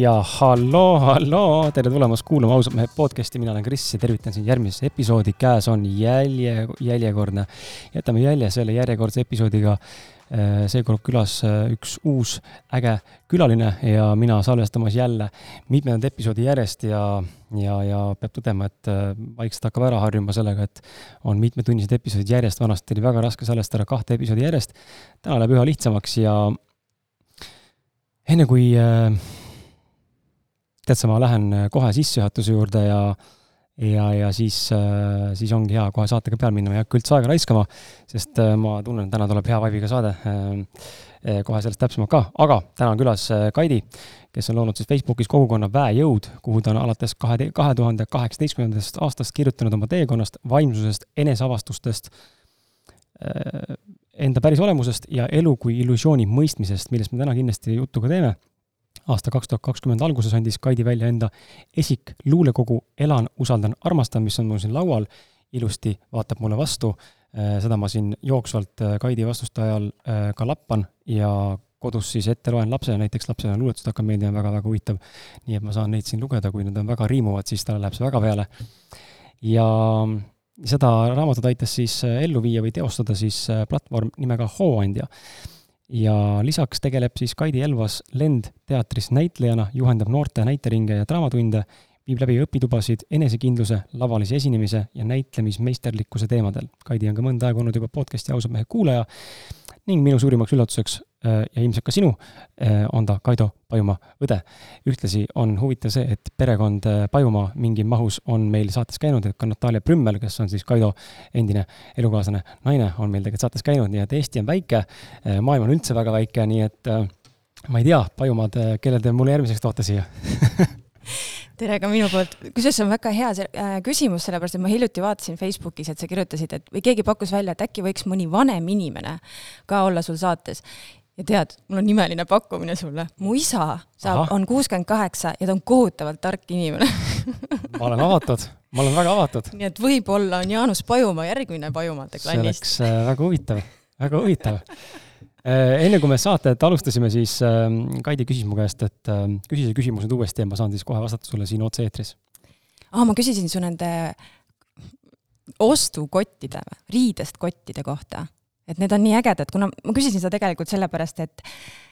Ja halloo, halloo, tere tulemast kuulama ausalt mehed podcast'i, mina olen Kris ja tervitan sind järgmises episoodi, käes on jälje, jäljekordne, jätame jälje selle järjekordse episoodiga. Äh, seekord külas äh, üks uus äge külaline ja mina salvestamas jälle mitmendat episoodi järjest ja, ja, ja peab tõdema, et äh, vaikselt hakkab ära harjuma sellega, et on mitmetunnised episoodid järjest, vanasti oli väga raske salvestada kahte episoodi järjest. täna läheb üha lihtsamaks ja enne kui äh, tead sa, ma lähen äh, kohe sissejuhatuse juurde ja ja, ja siis, äh, siis ongi hea kohe saatega peale minna, ma ei hakka üldse aega raiskama, sest äh, ma tunnen, et täna tuleb hea vibe'iga saade. kohe sellest täpsemalt ka, aga täna on külas Kaidi, kes on loonud siis Facebookis kogukonna Väejõud, kuhu ta on alates kahe, kahe tuhande kaheksateistkümnendast aastast kirjutanud oma teekonnast, vaimsusest, eneseavastustest, enda päris olemusest ja elu kui illusiooni mõistmisest, millest me täna kindlasti juttu ka teeme aasta kaks tuhat kakskümmend alguses andis Kaidi välja enda esik luulekogu Elan, usaldan, armastan, mis on mul siin laual, ilusti vaatab mulle vastu, äh, seda ma siin jooksvalt äh, Kaidi vastuste ajal äh, ka lappan ja kodus siis ette loen lapsele, näiteks lapsele luuletused hakkavad meeldima, väga-väga huvitav. nii et ma saan neid siin lugeda, kui need on väga riimuvad, siis talle läheb see väga peale. ja seda raamatut aitas siis ellu viia või teostada siis platvorm nimega Hooandja ja lisaks tegeleb siis Kaidi Elvas Lend teatris näitlejana, juhendab noorte näiteringe ja draamatunde, viib läbi õpitubasid enesekindluse, lavalise esinemise ja näitlemismeisterlikkuse teemadel. Kaidi on ka mõnda aega olnud juba podcast'i ausad mehed kuulaja ning minu suurimaks üllatuseks ja ilmselt ka sinu, äh, on ta Kaido Pajumaa õde. ühtlasi on huvitav see, et perekond äh, Pajumaa mingi mahus on meil saates käinud, et ka Natalja Prümmel, kes on siis Kaido endine elukaaslane, naine, on meil tegelikult saates käinud, nii et Eesti on väike, maailm on üldse väga väike, nii et ma ei tea, Pajumaad, kelle te mulle järgmiseks toote siia tere ka minu poolt, kusjuures see on väga hea see, äh, küsimus, sellepärast et ma hiljuti vaatasin Facebookis, et sa kirjutasid, et või keegi pakkus välja, et äkki võiks mõni vanem inimene ka olla sul saates. Ja tead, mul on imeline pakkumine sulle, mu isa saab, on kuuskümmend kaheksa ja ta on kohutavalt tark inimene ma olen avatud, ma olen väga avatud. nii et võib-olla on Jaanus Pajumaa järgmine Pajumaade klannist. see oleks äh, väga huvitav, väga huvitav Äh, enne kui me saadet alustasime, siis ähm, Kaidi küsis mu käest, et ähm, küsi see küsimus nüüd uuesti ja ma saan siis kohe vastata sulle siin otse-eetris. aa, ma küsisin su nende ostukottide, riidest kottide kohta. Et need on nii ägedad, kuna ma küsisin seda tegelikult sellepärast, et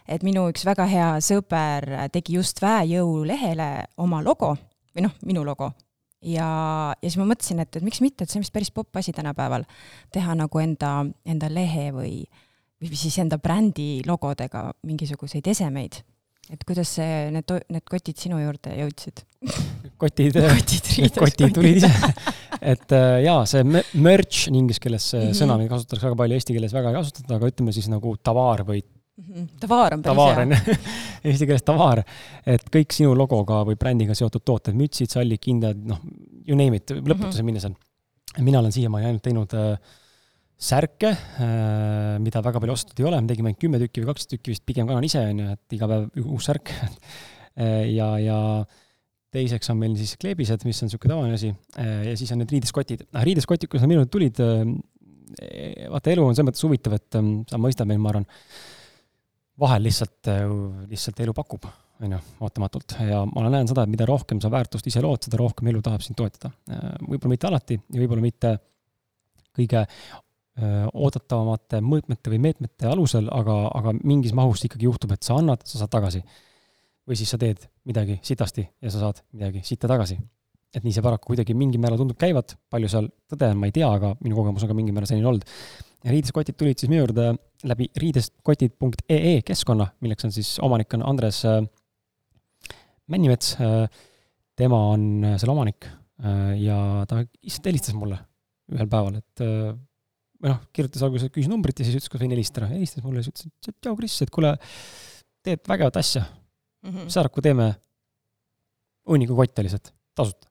et minu üks väga hea sõber tegi just väejõulehele oma logo või noh, minu logo ja, ja siis ma mõtlesin, et, et miks mitte, et see on vist päris popp asi tänapäeval, teha nagu enda, enda lehe või või siis enda brändi logodega mingisuguseid esemeid. et kuidas see, need, need kotid sinu juurde jõudsid? kotid, kotid, kotid tulid ise et äh, jaa, see merch inglise keeles see mm -hmm. sõna, mida kasutatakse väga palju, eesti keeles väga ei kasutata, aga ütleme siis nagu tavaar või mm. -hmm. tavaar on päris tavaar on eesti keeles tavaar. et kõik sinu logoga või brändiga seotud tooted, mütsid, sallid, kindad, noh, you name it, lõputuseni mm -hmm. minnes on. mina olen siiamaani ainult teinud äh, särke, äh, mida väga palju ostetud ei ole, me tegime ainult kümme tükki või kaksteist tükki vist, pigem kannan ise, on ju, et iga päev uus särk äh, ja, ja teiseks on meil siis kleebised, mis on niisugune tavaline asi, äh, ja siis on need riideskotid. riideskotid, kuidas nad minu juurde tulid, vaata, elu on selles mõttes huvitav, et sa mõistad meil, ma arvan, vahel lihtsalt, lihtsalt elu pakub, on ju, ootamatult. ja ma näen seda, et mida rohkem sa väärtust ise lood, seda rohkem elu tahab sind toetada. võib-olla mitte alati ja võib-olla mitte kõige oodatavamate mõõtmete või meetmete alusel, aga, aga mingis mahus ikkagi juhtub, et sa annad, sa saad tagasi. Või siis sa teed midagi sitasti ja sa saad midagi sitta tagasi. et nii see paraku kuidagi mingil määral tundub käivat, palju seal tõde on, ma ei tea, aga minu kogemus on ka mingil määral selline olnud. riideskotid tulid siis minu juurde läbi riideskotid.ee keskkonna, milleks on siis, omanik on Andres äh, Männimets äh,, tema on äh, selle omanik ja ta lihtsalt helistas mulle ühel päeval, et või noh, kirjutas alguses, küsis numbrit ja siis ütles, kas võin helistada. helistas mulle ja siis ütles, et tšau, Kris, et kuule, teed vägevat asja mm. -hmm. Saaraku teeme hunniku kotte lihtsalt, tasuta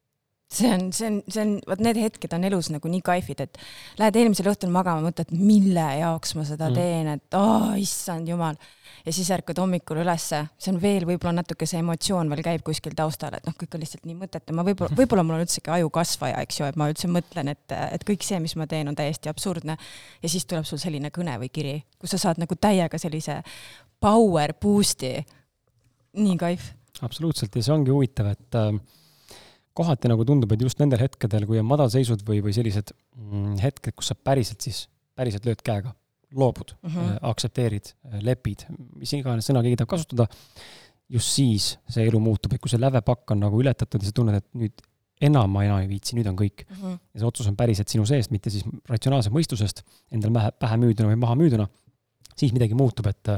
see on, see on, see on, vot need hetked on elus nagu nii kaifid, et lähed eelmisel õhtul magama, mõtled, mille jaoks ma seda mm. teen, et oh,, issand jumal. ja siis ärkad hommikul ülesse, see on veel võib-olla natuke see emotsioon veel käib kuskil taustal, et noh, kõik on lihtsalt nii mõttetu, ma võib-olla, võib-olla mul on üldsegi ajukasvaja, eks ju, et ma üldse mõtlen, et, et kõik see, mis ma teen, on täiesti absurdne. ja siis tuleb sul selline kõne või kiri, kus sa saad nagu täiega sellise power boost'i. Nii kaif. absoluutselt ja see ongi huvitav, et äh, kohati nagu tundub, et just nendel hetkedel, kui on madalseisud või, või sellised mm, hetked, kus sa päriselt siis, päriselt lööd käega, loobud mm, -hmm. aktsepteerid, äh, lepid, mis iganes sõna keegi tahab kasutada, just siis see elu muutub, et kui see lävepakk on nagu ületatud ja sa tunned, et nüüd enam ma enam ei viitsi, nüüd on kõik mm. -hmm. ja see otsus on päriselt sinu seest, mitte siis ratsionaalsest mõistusest, endale pähe, pähe müüduna või maha müüduna, siis midagi muutub, et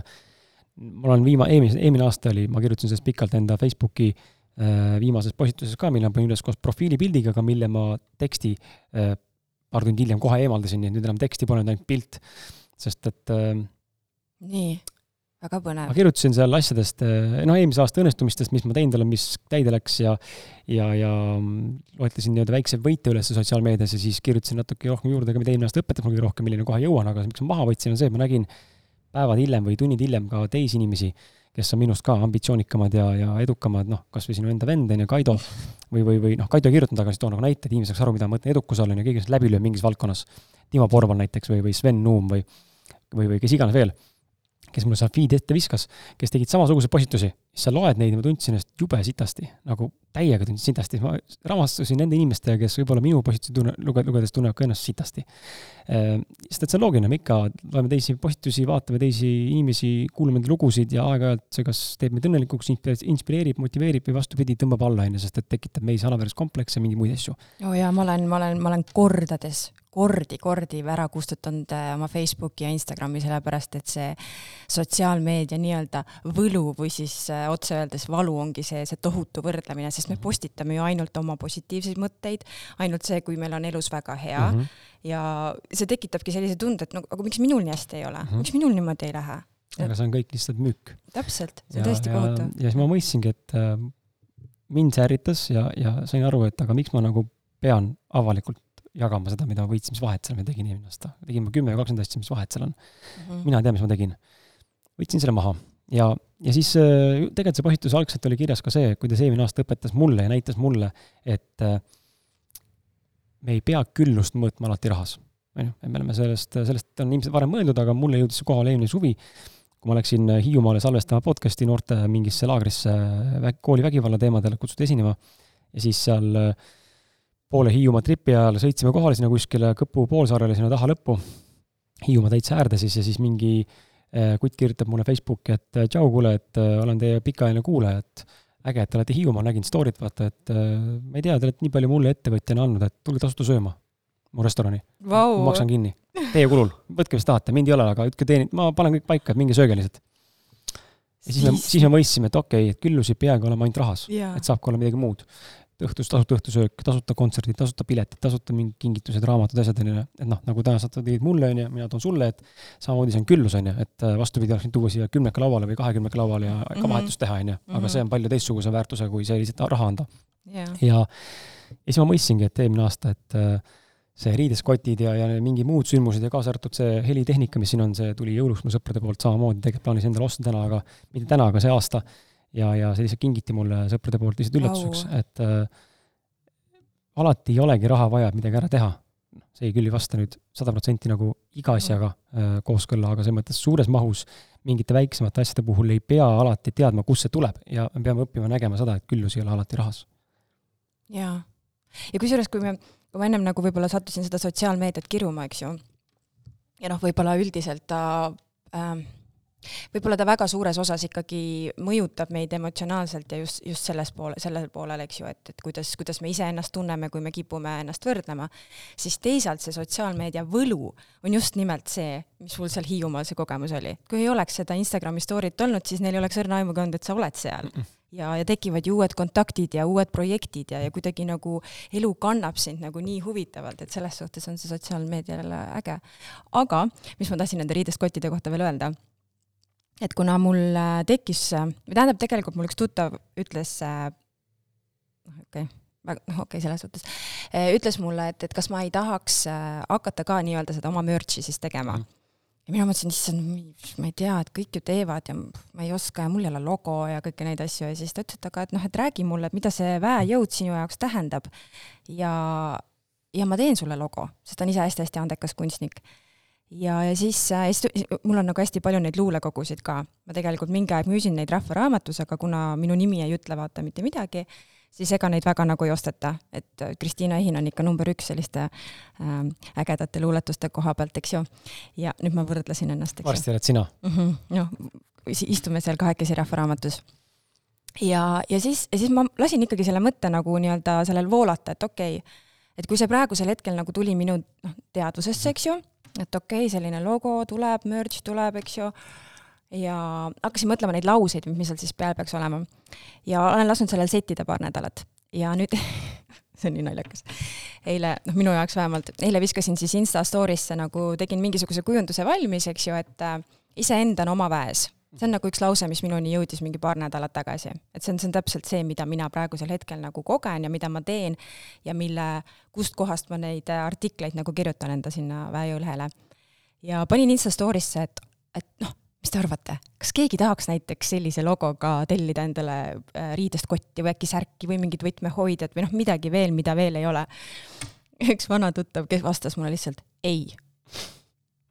äh, mul on viima-, eelmise, eelmine aasta oli, ma kirjutasin sellest pikalt enda Facebooki äh, Äh, viimases postituses ka, mille ma panin üles koos profiilipildiga, aga mille ma teksti äh, paar tundi hiljem kohe eemaldasin, nii et nüüd enam teksti pole, ainult pilt, sest et äh, nii, väga põnev. ma kirjutasin seal asjadest, noh, eelmise aasta õnnestumistest, mis ma teinud olen, mis täide läks ja ja, ja loetlesin nii-öelda väikseid võite üles sotsiaalmeedias ja siis kirjutasin natuke rohkem juurde ka, mida eelmine aasta õpetas mul kõige rohkem, milleni kohe jõuan, aga miks ma maha võtsin, on see, et ma nägin päevad hiljem või tunnid hiljem ka teisi inimesi, kes on minust ka ambitsioonikamad ja, ja edukamad, noh, kas või sinu enda vend, on ju, Kaido, või, või, või noh, Kaido ei kirjutanud, aga siis toon nagu näite, et inimene saaks aru, mida ma mõtlen edukuse all, on ju, keegi, kes läbi lööb mingis valdkonnas. Timo Porval näiteks või, või Sven Nuum või, või, või kes iganes veel kes mulle seal feed'i ette viskas, kes tegid samasuguseid postitusi, siis sa loed neid ja ma tundsin ennast jube sitasti, nagu täiega tundsin sitasti, ma ramastusin nende inimestega, kes võib-olla minu postitusi tunne, luge-, lugedes tunnevad ka ennast sitasti. Ehm, sest et see on loogiline, me ikka loeme teisi postitusi, vaatame teisi inimesi, kuulame nende lugusid ja aeg-ajalt see kas teeb meid õnnelikuks, inspireerib, motiveerib või vastupidi, tõmbab alla, on ju, sest et tekitab meis alaväärsuskomplekse mingeid muid asju. oo oh jaa, ma olen, ma olen, ma olen kordades kordi-kordi ära kustutanud äh, oma Facebooki ja Instagrami, sellepärast et see sotsiaalmeedia nii-öelda võlu või siis äh, otse öeldes valu ongi see, see tohutu võrdlemine, sest me mhm. postitame ju ainult oma positiivseid mõtteid, ainult see, kui meil on elus väga hea mm -hmm. ja see tekitabki sellise tunde, et no aga miks minul nii hästi ei ole mm, -hmm. miks minul niimoodi ei lähe? aga see on kõik lihtsalt müük. täpselt, see on tõesti kohutav. ja siis ma mõistsingi, et äh, mind see ärritas ja, ja sain aru, et aga miks ma nagu pean avalikult jagama seda, mida ma võitsin, mis vahet seal ma tegin eelmine aasta. tegin ma kümme või kakskümmend asja, mis vahet seal on mm. -hmm. mina ei tea, mis ma tegin. võtsin selle maha ja, ja siis äh, tegelikult see postitus algselt oli kirjas ka see, kuidas eelmine aasta õpetas mulle ja näitas mulle, et äh, me ei pea küllust mõõtma alati rahas. on ju, et me oleme sellest, sellest on ilmselt varem mõeldud, aga mulle jõudis see kohale eelmine suvi, kui ma läksin Hiiumaale salvestama podcast'i noorte mingisse laagrisse koolivägivalla teemadel, kutsuti esinema, ja siis seal äh, poole Hiiumaa tripi ajal sõitsime kohale sinna kuskile Kõpu poolsaarele sinna taha lõppu, Hiiumaa täitsa äärde siis, ja siis mingi äh, kutt kirjutab mulle Facebooki, et tšau, kuule, et äh, olen teie pikaajaline kuulaja, et äge, et te olete Hiiumaal, nägin story't, vaata, et ma ei tea, te olete nii palju mulle ettevõtjana andnud, et tulge tasuta sööma mu restorani. Wow.. ma maksan kinni, teie kulul, võtke, mis tahate, mind ei ole, aga ütke teenid, ma panen kõik paika, et minge sööge lihtsalt. ja siis me, siis me mõistsime, et okei okay,, et küllus ei peagi olema ainult rahas. Yeah., et saab ka olla midagi muud. Õhtus tasuta õhtusöök, tasuta kontserdid, tasuta piletid, tasuta mingid kingitused, raamatud, asjad, onju. et noh, nagu täna sa tõid mulle, onju, mina toon sulle, et samamoodi see on küllus, onju, et äh, vastupidi, oleks võinud tuua siia kümneka lauale või kahekümneka lauale ja mm -hmm. ka vahetust teha, onju. aga mhm. see on palju teistsuguse väärtusega, kui see lihtsalt raha anda yeah.. ja, ja siis ma mõistsingi, et eelmine aasta, et äh, see riideskotid ja, ja mingi muud sündmused ja kaasa arvatud see helitehnika, mis siin on, see tuli jõuluks mu sõprade poolt samamoodi, tegelikult plaanis endale osta täna, aga mitte täna, aga see aasta. Ja, ja see lihtsalt kingiti mulle sõprade poolt lihtsalt üllatuseks et äh, alati ei olegi raha vaja, et midagi ära teha. see küll ei vasta nüüd sada protsenti nagu iga asjaga äh, kooskõlla, aga selles mõttes suures mahus mingite väiksemate asjade puhul ei pea alati teadma, kust see tuleb ja me peame õppima nägema seda, et küllus ei ole alati rahas. jaa, ja kusjuures, kui me kui ma ennem nagu võib-olla sattusin seda sotsiaalmeediat kiruma, eks ju, ja noh, võib-olla üldiselt ta äh, võib-olla ta väga suures osas ikkagi mõjutab meid emotsionaalselt ja just, just selles poole, sellel poolel, eks ju, et, et kuidas, kuidas me iseennast tunneme, kui me kipume ennast võrdlema, siis teisalt see sotsiaalmeedia võlu on just nimelt see, mis mul seal Hiiumaal see kogemus oli. kui ei oleks seda Instagrami story't olnud, siis neil ei oleks õrna aimugi olnud, et sa oled seal mm. -mm ja, ja tekivad ju uued kontaktid ja uued projektid ja, ja kuidagi nagu elu kannab sind nagu nii huvitavalt, et selles suhtes on see sotsiaalmeedia jälle äge. aga mis ma tahtsin nende riideskottide kohta veel öelda, et kuna mul äh, tekkis, või tähendab, tegelikult mul üks tuttav ütles, äh, noh okei okay, väga, noh okei okay,, selles suhtes, äh, ütles mulle, et, et kas ma ei tahaks hakata ka nii-öelda seda oma merch'i siis tegema mm ja mina mõtlesin, issand, ma ei tea, et kõik ju teevad ja ma ei oska ja mul ei ole logo ja kõiki neid asju ja siis ta ütles, et aga et noh, et räägi mulle, et mida see väejõud sinu jaoks tähendab. ja, ja ma teen sulle logo, sest ta on ise hästi-hästi andekas kunstnik. Ja, ja siis äh,, mul on nagu hästi palju neid luulekogusid ka, ma tegelikult mingi aeg müüsin neid Rahvaraamatus, aga kuna minu nimi ei ütle vaata mitte midagi, siis ega neid väga nagu ei osteta, et äh, Kristiina Ehin on ikka number üks selliste äh, ägedate luuletuste koha pealt, eks ju. ja nüüd ma võrdlesin ennast, eks ju. varsti oled sina mm. -hmm, noh, istume seal kahekesi Rahvaraamatus. ja, ja siis, ja siis ma lasin ikkagi selle mõtte nagu nii-öelda sellel voolata, et okei okay,, et kui see praegusel hetkel nagu tuli minu noh, teadvusesse, eks ju, et okei okay,, selline logo tuleb, merch tuleb, eks ju ja hakkasin mõtlema neid lauseid, mis seal siis peal peaks olema. ja olen lasknud sellel settida paar nädalat ja nüüd see on nii naljakas. eile, noh, minu jaoks vähemalt, eile viskasin siis Insta story'sse nagu, tegin mingisuguse kujunduse valmis, eks ju, et äh, iseenda on oma väes. See on nagu üks lause, mis minuni jõudis mingi paar nädalat tagasi. et see on, see on täpselt see, mida mina praegusel hetkel nagu kogen ja mida ma teen ja mille, kustkohast ma neid artikleid nagu kirjutan enda sinna väejõulehele. ja panin Insta story'sse, et, et noh, mis te arvate, kas keegi tahaks näiteks sellise logoga tellida endale äh, riidest kotti või äkki särki või mingit võtmehoidjat või noh, midagi veel, mida veel ei ole? üks vana tuttav, kes vastas mulle lihtsalt ei.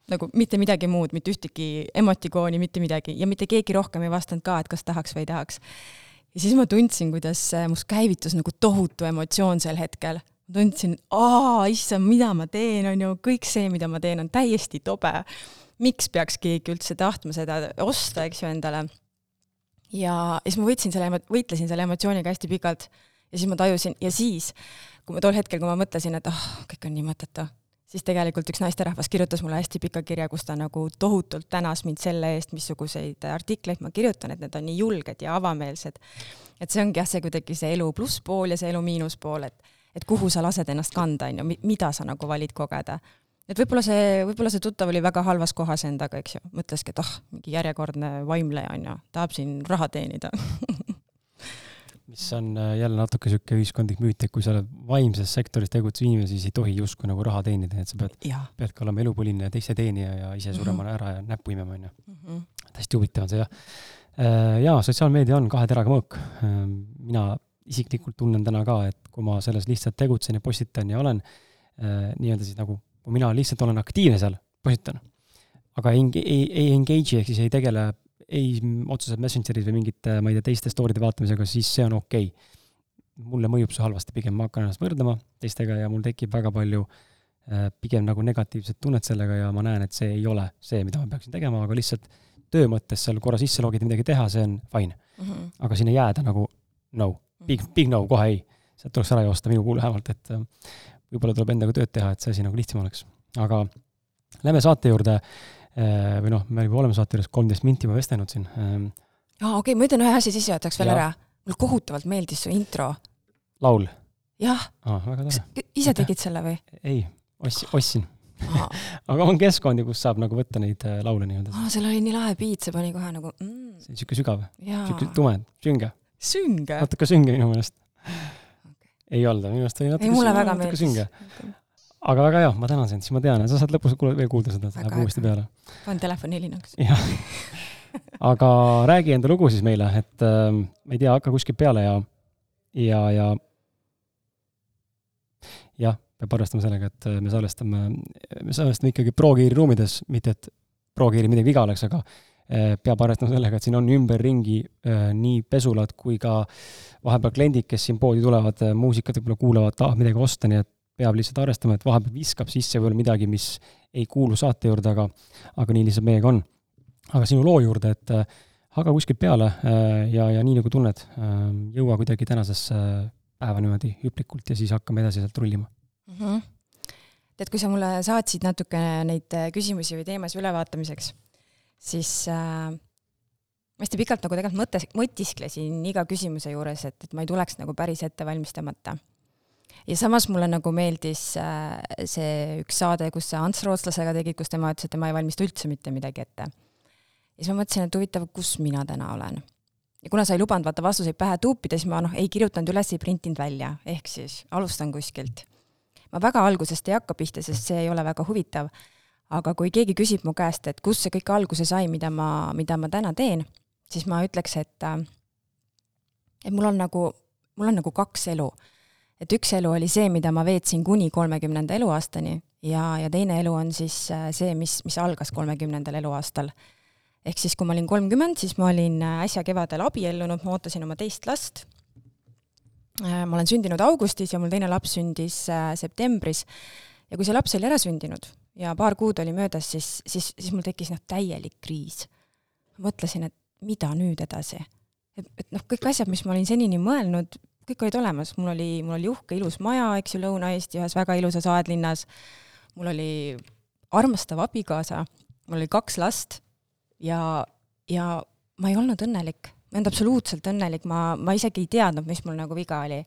Nagu mitte midagi muud, mitte ühtegi emotikooni, mitte midagi ja mitte keegi rohkem ei vastanud ka, et kas tahaks või ei tahaks. ja siis ma tundsin, kuidas must käivitus nagu tohutu emotsioon sel hetkel. tundsin, aa, issand, mida ma teen, on ju, kõik see, mida ma teen, on täiesti tobe miks peaks keegi üldse tahtma seda osta, eks ju, endale. ja siis ma võtsin selle, võitlesin selle emotsiooniga hästi pikalt ja siis ma tajusin ja siis, kui ma tol hetkel, kui ma mõtlesin, et ah oh,, kõik on nii mõttetu, siis tegelikult üks naisterahvas kirjutas mulle hästi pika kirja, kus ta nagu tohutult tänas mind selle eest, missuguseid artikleid ma kirjutan, et need on nii julged ja avameelsed. et see ongi jah, see kuidagi see elu plusspool ja see elu miinuspool, et et kuhu sa lased ennast kanda, on ju, mida sa nagu valid kogeda et võib-olla see, võib-olla see tuttav oli väga halvas kohas endaga, eks ju, mõtleski, et ah oh,, mingi järjekordne vaimleja on ju, tahab siin raha teenida mis on äh, jälle natuke niisugune ühiskondlik müüt, et kui sa oled vaimses sektoris tegutsev inimene, siis ei tohi justkui nagu raha teenida, et sa pead, peadki olema elupõline ja teiste teenija ja ise surema mm -hmm. ära ja näppu imema, onju. Mhm. hästi huvitav on see jah. Äh, jaa, sotsiaalmeedia on kahe teraga mõõk. Ähm, mina isiklikult tunnen täna ka, et kui ma selles lihtsalt tegutsen ja postitan ja olen äh, nii-öelda siis nagu, kui mina lihtsalt olen aktiivne seal, postitan, aga ei, ei, ei engage'i ehk siis ei tegele ei otseselt Messengeris või mingite, ma ei tea, teiste story'de vaatamisega, siis see on okei okay. mulle mõjub see halvasti, pigem ma hakkan ennast võrdlema teistega ja mul tekib väga palju äh, pigem nagu negatiivset tunnet sellega ja ma näen, et see ei ole see, mida ma peaksin tegema, aga lihtsalt töö mõttes seal korra sisse logida, midagi teha, see on fine mm. -hmm. aga sinna jääda nagu no, big, big no, kohe ei. sealt tuleks ära joosta minu puhul vähemalt, et äh, võib-olla tuleb endaga tööd teha, et see asi nagu lihtsam oleks. aga lähme saate juurde või noh, me juba oleme saate juures kolmteist minti juba vestelnud siin. Ähm. aa, okei okay,, ma ütlen ühe asja sissejuhatuseks veel ära. mulle kohutavalt meeldis su intro. laul? jah. väga tore. ise tegid selle või? ei, ossin, ostsin aga on keskkondi, kus saab nagu võtta neid äh, laule nii-öelda. aa, seal oli nii lahe beat, see pani kohe nagu mm.. see on siuke sügav, siuke tume, sünge. sünge? natuke sünge minu meelest okay.. ei olnud, minu meelest oli natuke, ei, mulle väga meeldis aga väga hea, ma tänan sind, siis ma tean, sa saad lõpus veel kuulda seda, läheb uuesti peale. panen telefoni helinaks. jah. aga räägi enda lugu siis meile, et äh, ma ei tea, hakka kuskilt peale ja, ja, ja jah, peab arvestama sellega, et äh, me salvestame, me salvestame ikkagi Pro-Geari ruumides, mitte et Pro-Geari midagi viga oleks, aga äh, peab arvestama sellega, et siin on ümberringi äh, nii pesulad kui ka vahepeal kliendid, kes siin poodi tulevad, muusikat võib-olla kuulavad, tahavad midagi osta, nii et peab lihtsalt arvestama, et vahepeal viskab sisse võib-olla midagi, mis ei kuulu saate juurde, aga, aga nii lihtsalt meiega on. aga sinu loo juurde, et äh, hakka kuskilt peale äh, ja, ja nii nagu tunned äh,, jõua kuidagi tänasesse päeva niimoodi hüplikult ja siis hakkame edasi sealt rullima mm. -hmm. tead, kui sa mulle saatsid natuke neid küsimusi või teemasid ülevaatamiseks, siis äh, ma hästi pikalt nagu tegelikult mõttes, mõtisklesin iga küsimuse juures, et, et ma ei tuleks nagu päris ette valmistamata ja samas mulle nagu meeldis äh, see üks saade, kus sa Ants Rootslasega tegid, kus tema ütles, et tema ei valmista üldse mitte midagi ette. ja siis ma mõtlesin, et huvitav, kus mina täna olen. ja kuna sa ei lubanud vaata vastuseid pähe tuupida, siis ma noh, ei kirjutanud üles, ei printinud välja, ehk siis alustan kuskilt. ma väga algusest ei hakka pihta, sest see ei ole väga huvitav. aga kui keegi küsib mu käest, et kust see kõik alguse sai, mida ma, mida ma täna teen, siis ma ütleks, et äh, et mul on nagu, mul on nagu kaks elu et üks elu oli see, mida ma veetsin kuni kolmekümnenda eluaastani ja, ja teine elu on siis äh, see, mis, mis algas kolmekümnendal eluaastal. ehk siis, kui ma olin kolmkümmend, siis ma olin äh, äsja kevadel abiellunud, ma ootasin oma teist last. Äh, ma olen sündinud augustis ja mul teine laps sündis septembris. ja kui see laps oli ära sündinud ja paar kuud oli möödas, siis, siis, siis mul tekkis noh, täielik kriis. mõtlesin, et mida nüüd edasi et, et noh, kõik asjad, mis ma olin senini mõelnud, kõik olid olemas, mul oli, mul oli uhke ilus maja, eks ju, Lõuna-Eesti ühes väga ilusas aedlinnas. mul oli armastav abikaasa, mul oli kaks last ja, ja ma ei olnud õnnelik, ma ei olnud absoluutselt õnnelik, ma, ma isegi ei teadnud, mis mul nagu viga oli.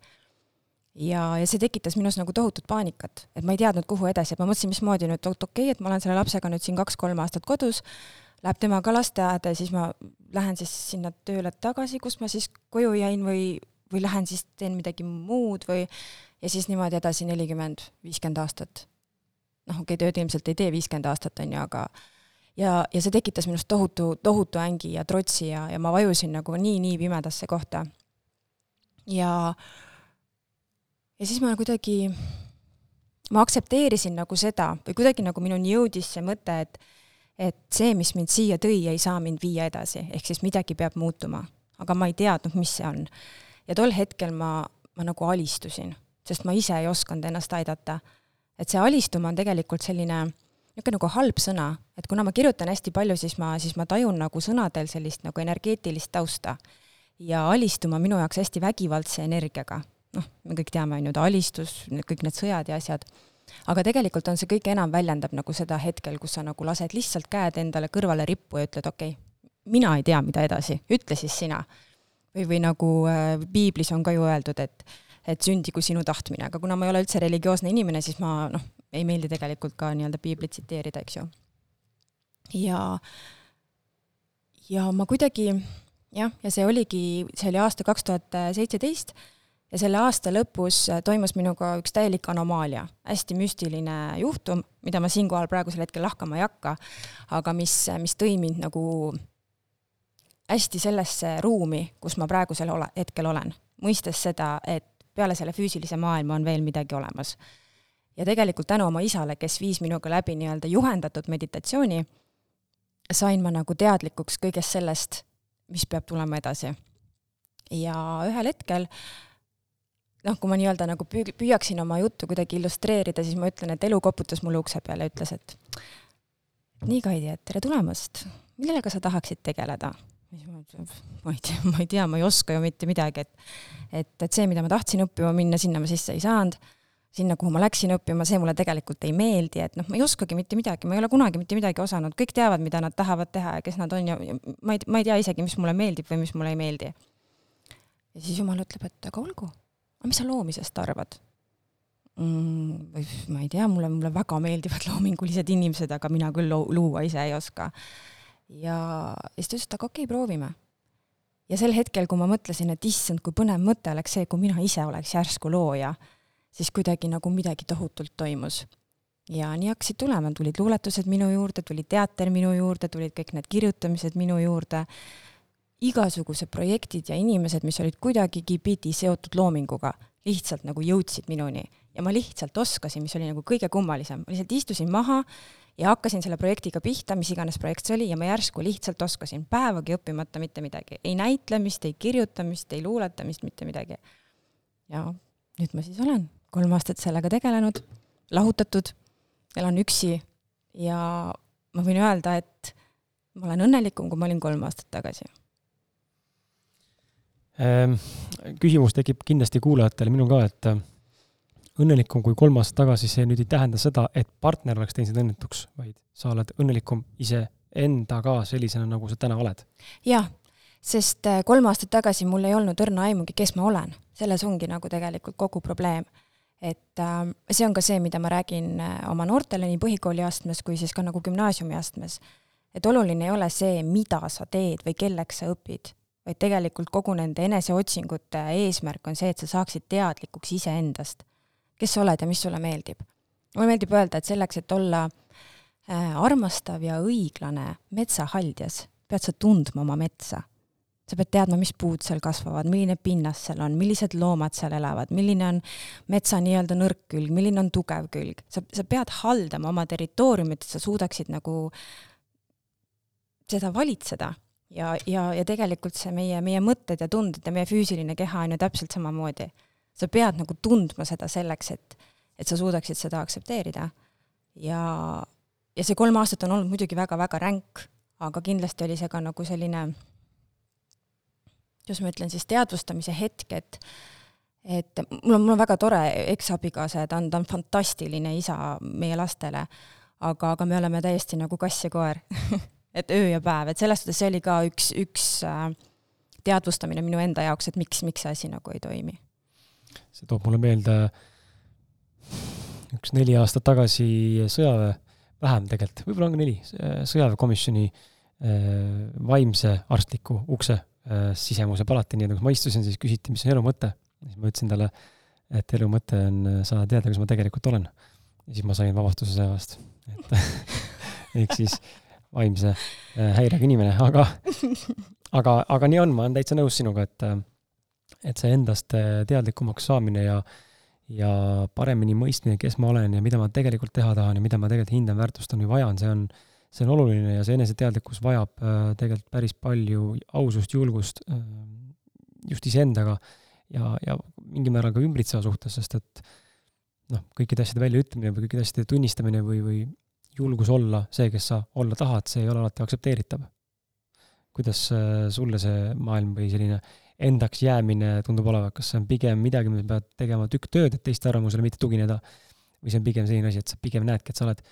ja, ja see tekitas minus nagu tohutut paanikat, et ma ei teadnud, kuhu edasi, et ma mõtlesin, mismoodi nüüd, et okei okay,, et ma olen selle lapsega nüüd siin kaks-kolm aastat kodus, läheb tema ka lasteaeda ja siis ma lähen siis sinna tööle tagasi, kus ma siis koju jäin või, või lähen siis teen midagi muud või ja siis niimoodi edasi nelikümmend, viiskümmend aastat. noh, okei okay,, tööd ilmselt ei tee viiskümmend aastat, on ju, aga ja, ja see tekitas minust tohutu, tohutu ängi ja trotsi ja, ja ma vajusin nagu nii-nii pimedasse kohta. ja, ja siis ma kuidagi, ma aktsepteerisin nagu seda või kuidagi nagu minuni jõudis see mõte, et et see, mis mind siia tõi, ei saa mind viia edasi, ehk siis midagi peab muutuma, aga ma ei teadnud, mis see on ja tol hetkel ma, ma nagu alistusin, sest ma ise ei osanud ennast aidata. et see alistuma on tegelikult selline niisugune nagu halb sõna, et kuna ma kirjutan hästi palju, siis ma, siis ma tajun nagu sõnadel sellist nagu energeetilist tausta. ja alistuma minu jaoks hästi vägivaldse energiaga. noh, me kõik teame, on ju, ta alistus, kõik need sõjad ja asjad. aga tegelikult on see kõik enam väljendab nagu seda hetkel, kus sa nagu lased lihtsalt käed endale kõrvale rippu ja ütled, okei okay,, mina ei tea, mida edasi, ütle siis sina või, või nagu äh, piiblis on ka ju öeldud, et et sündigu sinu tahtmine, aga kuna ma ei ole üldse religioosne inimene, siis ma noh, ei meeldi tegelikult ka nii-öelda piiblit tsiteerida, eks ju. ja, ja ma kuidagi, jah, ja see oligi, see oli aasta kaks tuhat seitseteist ja selle aasta lõpus toimus minuga üks täielik anomaalia, hästi müstiline juhtum, mida ma siinkohal praegusel hetkel lahkama ei hakka, aga mis, mis tõi mind nagu hästi sellesse ruumi, kus ma praegusel ole, hetkel olen, mõistes seda, et peale selle füüsilise maailma on veel midagi olemas. ja tegelikult tänu oma isale, kes viis minuga läbi nii-öelda juhendatud meditatsiooni, sain ma nagu teadlikuks kõigest sellest, mis peab tulema edasi. ja ühel hetkel noh, kui ma nii-öelda nagu püü-, püüaksin oma juttu kuidagi illustreerida, siis ma ütlen, et elu koputas mulle ukse peale ja ütles, et nii, Kaidi, et tere tulemast, millega sa tahaksid tegeleda? Ma ei tea, ma ei tea, ma ei oska ju mitte midagi, et et, et see, mida ma tahtsin õppima minna, sinna ma sisse ei saanud, sinna, kuhu ma läksin õppima, see mulle tegelikult ei meeldi, et noh, ma ei oskagi mitte midagi, ma ei ole kunagi mitte midagi osanud, kõik teavad, mida nad tahavad teha ja kes nad on ja ma ei, ma ei tea isegi, mis mulle meeldib või mis mulle ei meeldi. ja siis jumal ütleb, et aga olgu, aga mis sa loomisest arvad? Mm,? või ma ei tea, mulle, mulle väga meeldivad loomingulised inimesed, aga mina küll luua ise ei oska ja siis ta ütles, et aga okei okay,, proovime. ja sel hetkel, kui ma mõtlesin, et issand, kui põnev mõte oleks see, kui mina ise oleks järsku looja, siis kuidagi nagu midagi tohutult toimus. ja nii hakkasid tulema, tulid luuletused minu juurde, tuli teater minu juurde, tulid kõik need kirjutamised minu juurde, igasugused projektid ja inimesed, mis olid kuidagigi pidi seotud loominguga, lihtsalt nagu jõudsid minuni ja ma lihtsalt oskasin, mis oli nagu kõige kummalisem, ma lihtsalt istusin maha ja hakkasin selle projektiga pihta, mis iganes projekt see oli, ja ma järsku lihtsalt oskasin, päevagi õppimata mitte midagi, ei näitlemist, ei kirjutamist, ei luuletamist, mitte midagi. ja nüüd ma siis olen kolm aastat sellega tegelenud, lahutatud, elan üksi ja ma võin öelda, et ma olen õnnelikum, kui ma olin kolm aastat tagasi ehm, küsimus tekib kindlasti kuulajatele, minul ka, et õnnelikum kui kolm aastat tagasi, see nüüd ei tähenda seda, et partner oleks teinud sind õnnetuks, vaid sa oled õnnelikum iseendaga sellisena, nagu sa täna oled. jah, sest äh, kolm aastat tagasi mul ei olnud õrna aimugi, kes ma olen. selles ongi nagu tegelikult kogu probleem. et äh, see on ka see, mida ma räägin äh, oma noortele nii põhikooliastmes kui siis ka nagu gümnaasiumiastmes. et oluline ei ole see, mida sa teed või kelleks sa õpid, vaid tegelikult kogu nende eneseotsingute eesmärk on see, et sa saaksid teadlikuks iseendast kes sa oled ja mis sulle meeldib. mulle meeldib öelda, et selleks, et olla äh, armastav ja õiglane metsahaldjas, pead sa tundma oma metsa. sa pead teadma, mis puud seal kasvavad, milline pinnas seal on, millised loomad seal elavad, milline on metsa nii-öelda nõrk külg, milline on tugev külg. sa, sa pead haldama oma territooriumit, et sa suudaksid nagu seda valitseda ja, ja, ja tegelikult see meie, meie mõtted ja tunded ja meie füüsiline keha on ju täpselt samamoodi sa pead nagu tundma seda selleks, et, et sa suudaksid seda aktsepteerida. ja, ja see kolm aastat on olnud muidugi väga-väga ränk, aga kindlasti oli see ka nagu selline, kuidas ma ütlen siis, teadvustamise hetk, et et mul on, mul on väga tore eksabikaasa ja ta on, ta on fantastiline isa meie lastele, aga, aga me oleme täiesti nagu kass ja koer et öö ja päev, et selles suhtes see oli ka üks, üks äh, teadvustamine minu enda jaoks, et miks, miks see asi nagu ei toimi see toob mulle meelde üks neli aastat tagasi sõjaväe, vähem tegelikult, võib-olla on ka neli, sõjaväekomisjoni äh, vaimse arstliku ukse äh, sisemuse palati, nii et kui ma istusin, siis küsiti, mis on elu mõte. siis ma ütlesin talle, et elu mõte on äh, saada teada, kes ma tegelikult olen. ja siis ma sain vabastuse sõjaväest, et ehk siis vaimse häirega inimene, aga, aga, aga nii on, ma olen täitsa nõus sinuga, et et see endast äh, teadlikumaks saamine ja, ja paremini mõistmine, kes ma olen ja mida ma tegelikult teha tahan ja mida ma tegelikult hindan, väärtustan või vajan, see on, see on oluline ja see eneseteadlikkus vajab äh, tegelikult päris palju ausust, julgust äh, just iseendaga ja, ja mingil määral ka ümbritseva suhtes, sest et noh, kõikide asjade väljaütlemine või kõikide asjade tunnistamine või, või julgus olla see, kes sa olla tahad, see ei ole alati aktsepteeritav. kuidas sulle see maailm või selline endaks jäämine tundub olevat, kas see on pigem midagi, mida pead tegema tükk tööd, et teiste arvamusele mitte tugineda, või see on pigem selline asi, et sa pigem näedki, et sa oled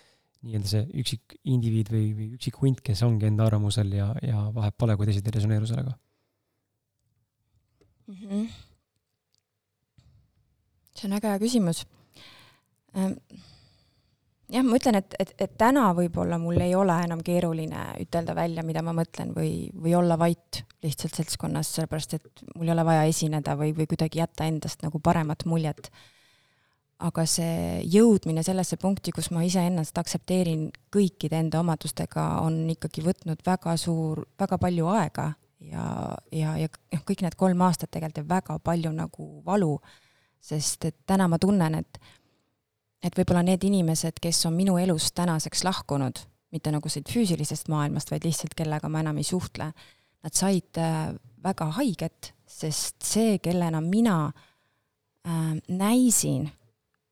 nii-öelda see üksik indiviid või, või üksik hunt, kes ongi enda arvamusel ja, ja vahet pole, kui teised ei resoneeru sellega mm? -hmm. see on väga hea küsimus ähm,. Jah, ma ütlen, et, et, et täna võib-olla mul ei ole enam keeruline ütelda välja, mida ma mõtlen või, või olla vait lihtsalt seltskonnas, sellepärast et mul ei ole vaja esineda või, või kuidagi jätta endast nagu paremat muljet. aga see jõudmine sellesse punkti, kus ma iseennast aktsepteerin kõikide enda omadustega, on ikkagi võtnud väga suur, väga palju aega ja, ja, ja noh, kõik need kolm aastat tegelikult ja väga palju nagu valu, sest et täna ma tunnen, et et võib-olla need inimesed, kes on minu elust tänaseks lahkunud, mitte nagu siit füüsilisest maailmast, vaid lihtsalt kellega ma enam ei suhtle, nad said äh, väga haiget, sest see, kellena mina äh, näisin,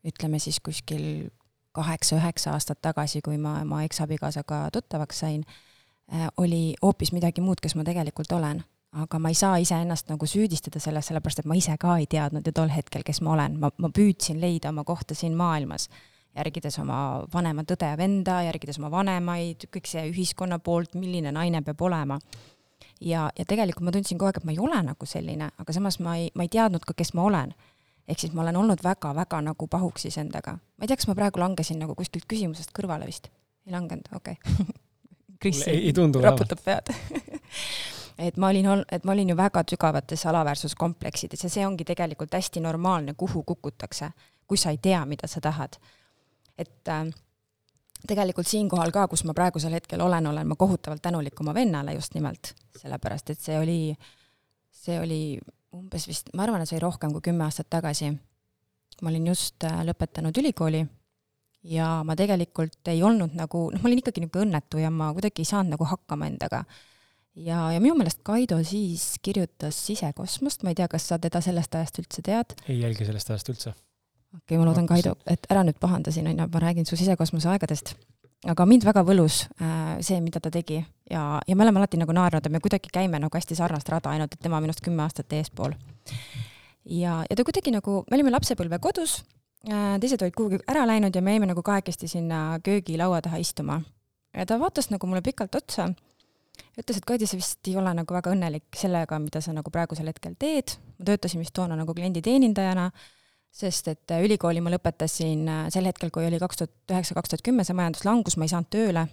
ütleme siis kuskil kaheksa-üheksa aastat tagasi, kui ma oma eksabikaasaga tuttavaks sain äh,, oli hoopis midagi muud, kes ma tegelikult olen aga ma ei saa iseennast nagu süüdistada selles, sellepärast et ma ise ka ei teadnud ju tol hetkel, kes ma olen, ma, ma püüdsin leida oma kohta siin maailmas, järgides oma vanemat õde ja venda, järgides oma vanemaid, kõik see ühiskonna poolt, milline naine peab olema. ja, ja tegelikult ma tundsin kogu aeg, et ma ei ole nagu selline, aga samas ma ei, ma ei teadnud ka, kes ma olen. ehk siis ma olen olnud väga-väga nagu pahuksis endaga. ma ei tea, kas ma praegu langesin nagu kuskilt küsimusest kõrvale vist? ei langenud, okei okay. Kris ei, ei tundu raputab pead et ma olin, et ma olin ju väga sügavates alaväärsuskompleksides ja see ongi tegelikult hästi normaalne, kuhu kukutakse, kui sa ei tea, mida sa tahad. et äh, tegelikult siinkohal ka, kus ma praegusel hetkel olen, olen ma kohutavalt tänulik oma vennale just nimelt, sellepärast et see oli, see oli umbes vist, ma arvan, et see oli rohkem kui kümme aastat tagasi. ma olin just äh, lõpetanud ülikooli ja ma tegelikult ei olnud nagu, noh, ma olin ikkagi niisugune õnnetu ja ma kuidagi ei saanud nagu hakkama endaga ja, ja minu meelest Kaido siis kirjutas Sisekosmost, ma ei tea, kas sa teda sellest ajast üldse tead? ei jälgi sellest ajast üldse. okei okay,, ma loodan, Kaido, et ära nüüd pahanda siin, on ju, ma räägin su Sisekosmose aegadest. aga mind väga võlus äh, see, mida ta tegi ja, ja me oleme alati nagu naernud, et me kuidagi käime nagu hästi sarnast rada, ainult et tema minust kümme aastat eespool. ja, ja ta kuidagi nagu, me olime lapsepõlve kodus äh,, teised olid kuhugi ära läinud ja me jäime nagu kahekesti sinna köögilaua taha istuma. ja ta vaatas nagu mulle pikalt otsa ütles, et Kaidi, sa vist ei ole nagu väga õnnelik sellega, mida sa nagu praegusel hetkel teed. ma töötasin vist toona nagu klienditeenindajana, sest et äh, ülikooli ma lõpetasin äh, sel hetkel, kui oli kaks tuhat üheksa, kaks tuhat kümme see majanduslangus, ma ei saanud tööle.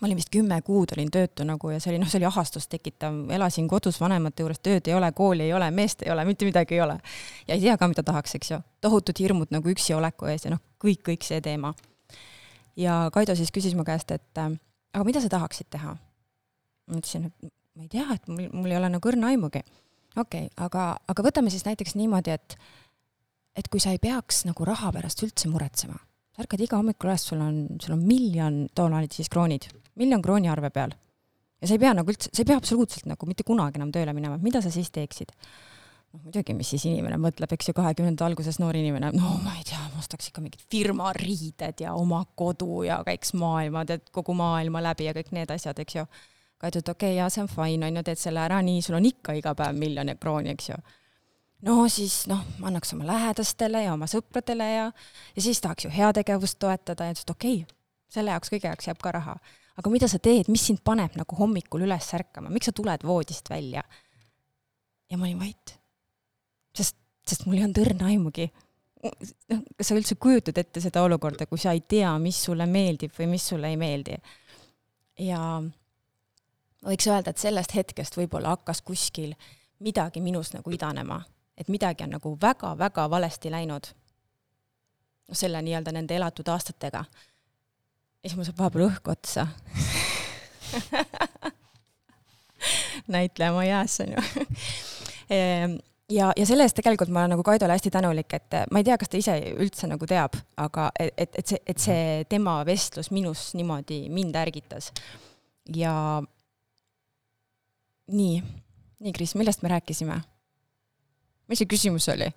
ma olin vist kümme kuud olin töötu nagu ja see oli noh, see oli ahastust tekitav, elasin kodus vanemate juures, tööd ei ole, kooli ei ole, meest ei ole, mitte midagi ei ole. ja ei tea ka, mida tahaks, eks ju. tohutud hirmud nagu üksi oleku ees ja noh, kõik, kõik see teema. ja Kaido siis küsis mu käest, et äh, aga mida sa tahaksid teha ma ütlesin, et ma ei tea, et mul, mul ei ole nagu õrna aimugi. okei okay,, aga, aga võtame siis näiteks niimoodi, et et kui sa ei peaks nagu raha pärast üldse muretsema, sa ärkad iga hommikul üles, sul on, sul on miljon, toona olid siis kroonid, miljon krooni arve peal. ja sa ei pea nagu üldse, sa ei pea absoluutselt nagu mitte kunagi enam tööle minema, mida sa siis teeksid? noh, muidugi, mis siis inimene mõtleb, eks ju, kahekümnendate alguses noor inimene, no ma ei tea, ma ostaks ikka mingid firmariided ja oma kodu ja käiks maailma, tead, kogu maailma läbi ja kõik need asjad, eks ju ka ütled, okei okay,, jaa, see on fine, on ju, teed selle ära, nii, sul on ikka iga päev miljon krooni, eks ju. no siis noh, annaks oma lähedastele ja oma sõpradele ja, ja siis tahaks ju heategevust toetada ja ütles, et okei okay,, selle jaoks kõige jaoks jääb ka raha. aga mida sa teed, mis sind paneb nagu hommikul üles ärkama, miks sa tuled voodist välja? ja ma olin vait. sest, sest mul ei olnud õrna aimugi noh, kas sa üldse kujutad ette seda olukorda, kui sa ei tea, mis sulle meeldib või mis sulle ei meeldi? ja võiks öelda, et sellest hetkest võib-olla hakkas kuskil midagi minus nagu idanema, et midagi on nagu väga-väga valesti läinud. noh, selle nii-öelda nende elatud aastatega. ja siis mul saab vahepeal õhku otsa näitleja oma jääs on ju ehm, ja, ja selle eest tegelikult ma olen nagu Kaidole hästi tänulik, et ma ei tea, kas ta ise üldse nagu teab, aga et, et see, et see tema vestlus minus niimoodi mind ärgitas. ja nii, nii Kris, millest me rääkisime? mis see küsimus oli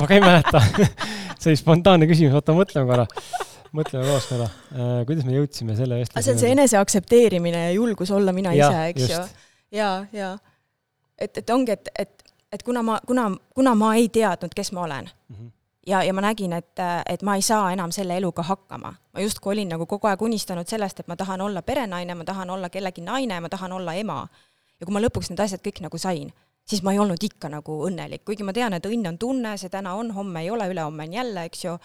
ma ka ei mäleta see oli spontaanne küsimus, oota mõtleme korra. mõtleme koos korra äh,, kuidas me jõudsime selle vestluseni? see on see enese aktsepteerimine ja julgus olla mina ja, ise, eks ju. ja, ja et, et ongi, et, et, et kuna ma, kuna, kuna ma ei teadnud, kes ma olen mm, -hmm ja, ja ma nägin, et, et ma ei saa enam selle eluga hakkama. ma justkui olin nagu kogu aeg unistanud sellest, et ma tahan olla perenaine, ma tahan olla kellegi naine, ma tahan olla ema. ja kui ma lõpuks need asjad kõik nagu sain, siis ma ei olnud ikka nagu õnnelik, kuigi ma tean, et õnn on tunne, see täna on, homme ei ole, ülehomme on jälle, eks ju.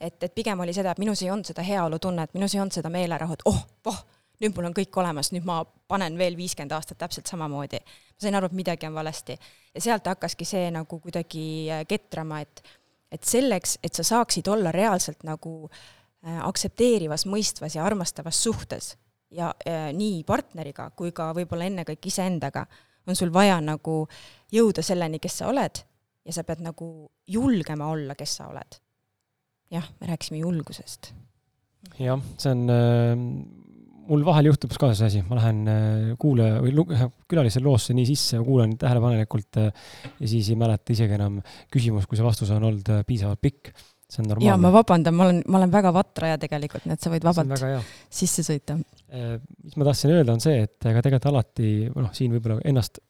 et, et pigem oli seda, et minus ei olnud seda heaolutunnet, minus ei olnud seda meelerahu, et oh, voh, nüüd mul on kõik olemas, nüüd ma panen veel viiskümmend aastat täpselt samamoodi. ma sain aru, et midagi on valesti ja sealt hakkaski see nagu kuidagi ketrama, et, et selleks, et sa saaksid olla reaalselt nagu äh, aktsepteerivas, mõistvas ja armastavas suhtes ja äh, nii partneriga kui ka võib-olla ennekõike iseendaga, on sul vaja nagu jõuda selleni, kes sa oled ja sa pead nagu julgema olla, kes sa oled. jah, me rääkisime julgusest. jah, see on äh mul vahel juhtub ka see asi, ma lähen äh, kuulaja või külalise loosse nii sisse ja kuulan tähelepanelikult äh, ja siis ei mäleta isegi enam küsimust, kui see vastus on olnud äh, piisavalt pikk. see on normaalne. ja ma vabandan, ma olen, ma olen väga vatraja tegelikult, nii et sa võid vabalt sisse sõita. mis ma tahtsin öelda, on see, et ega tegelikult alati, noh, siin võib-olla ennast,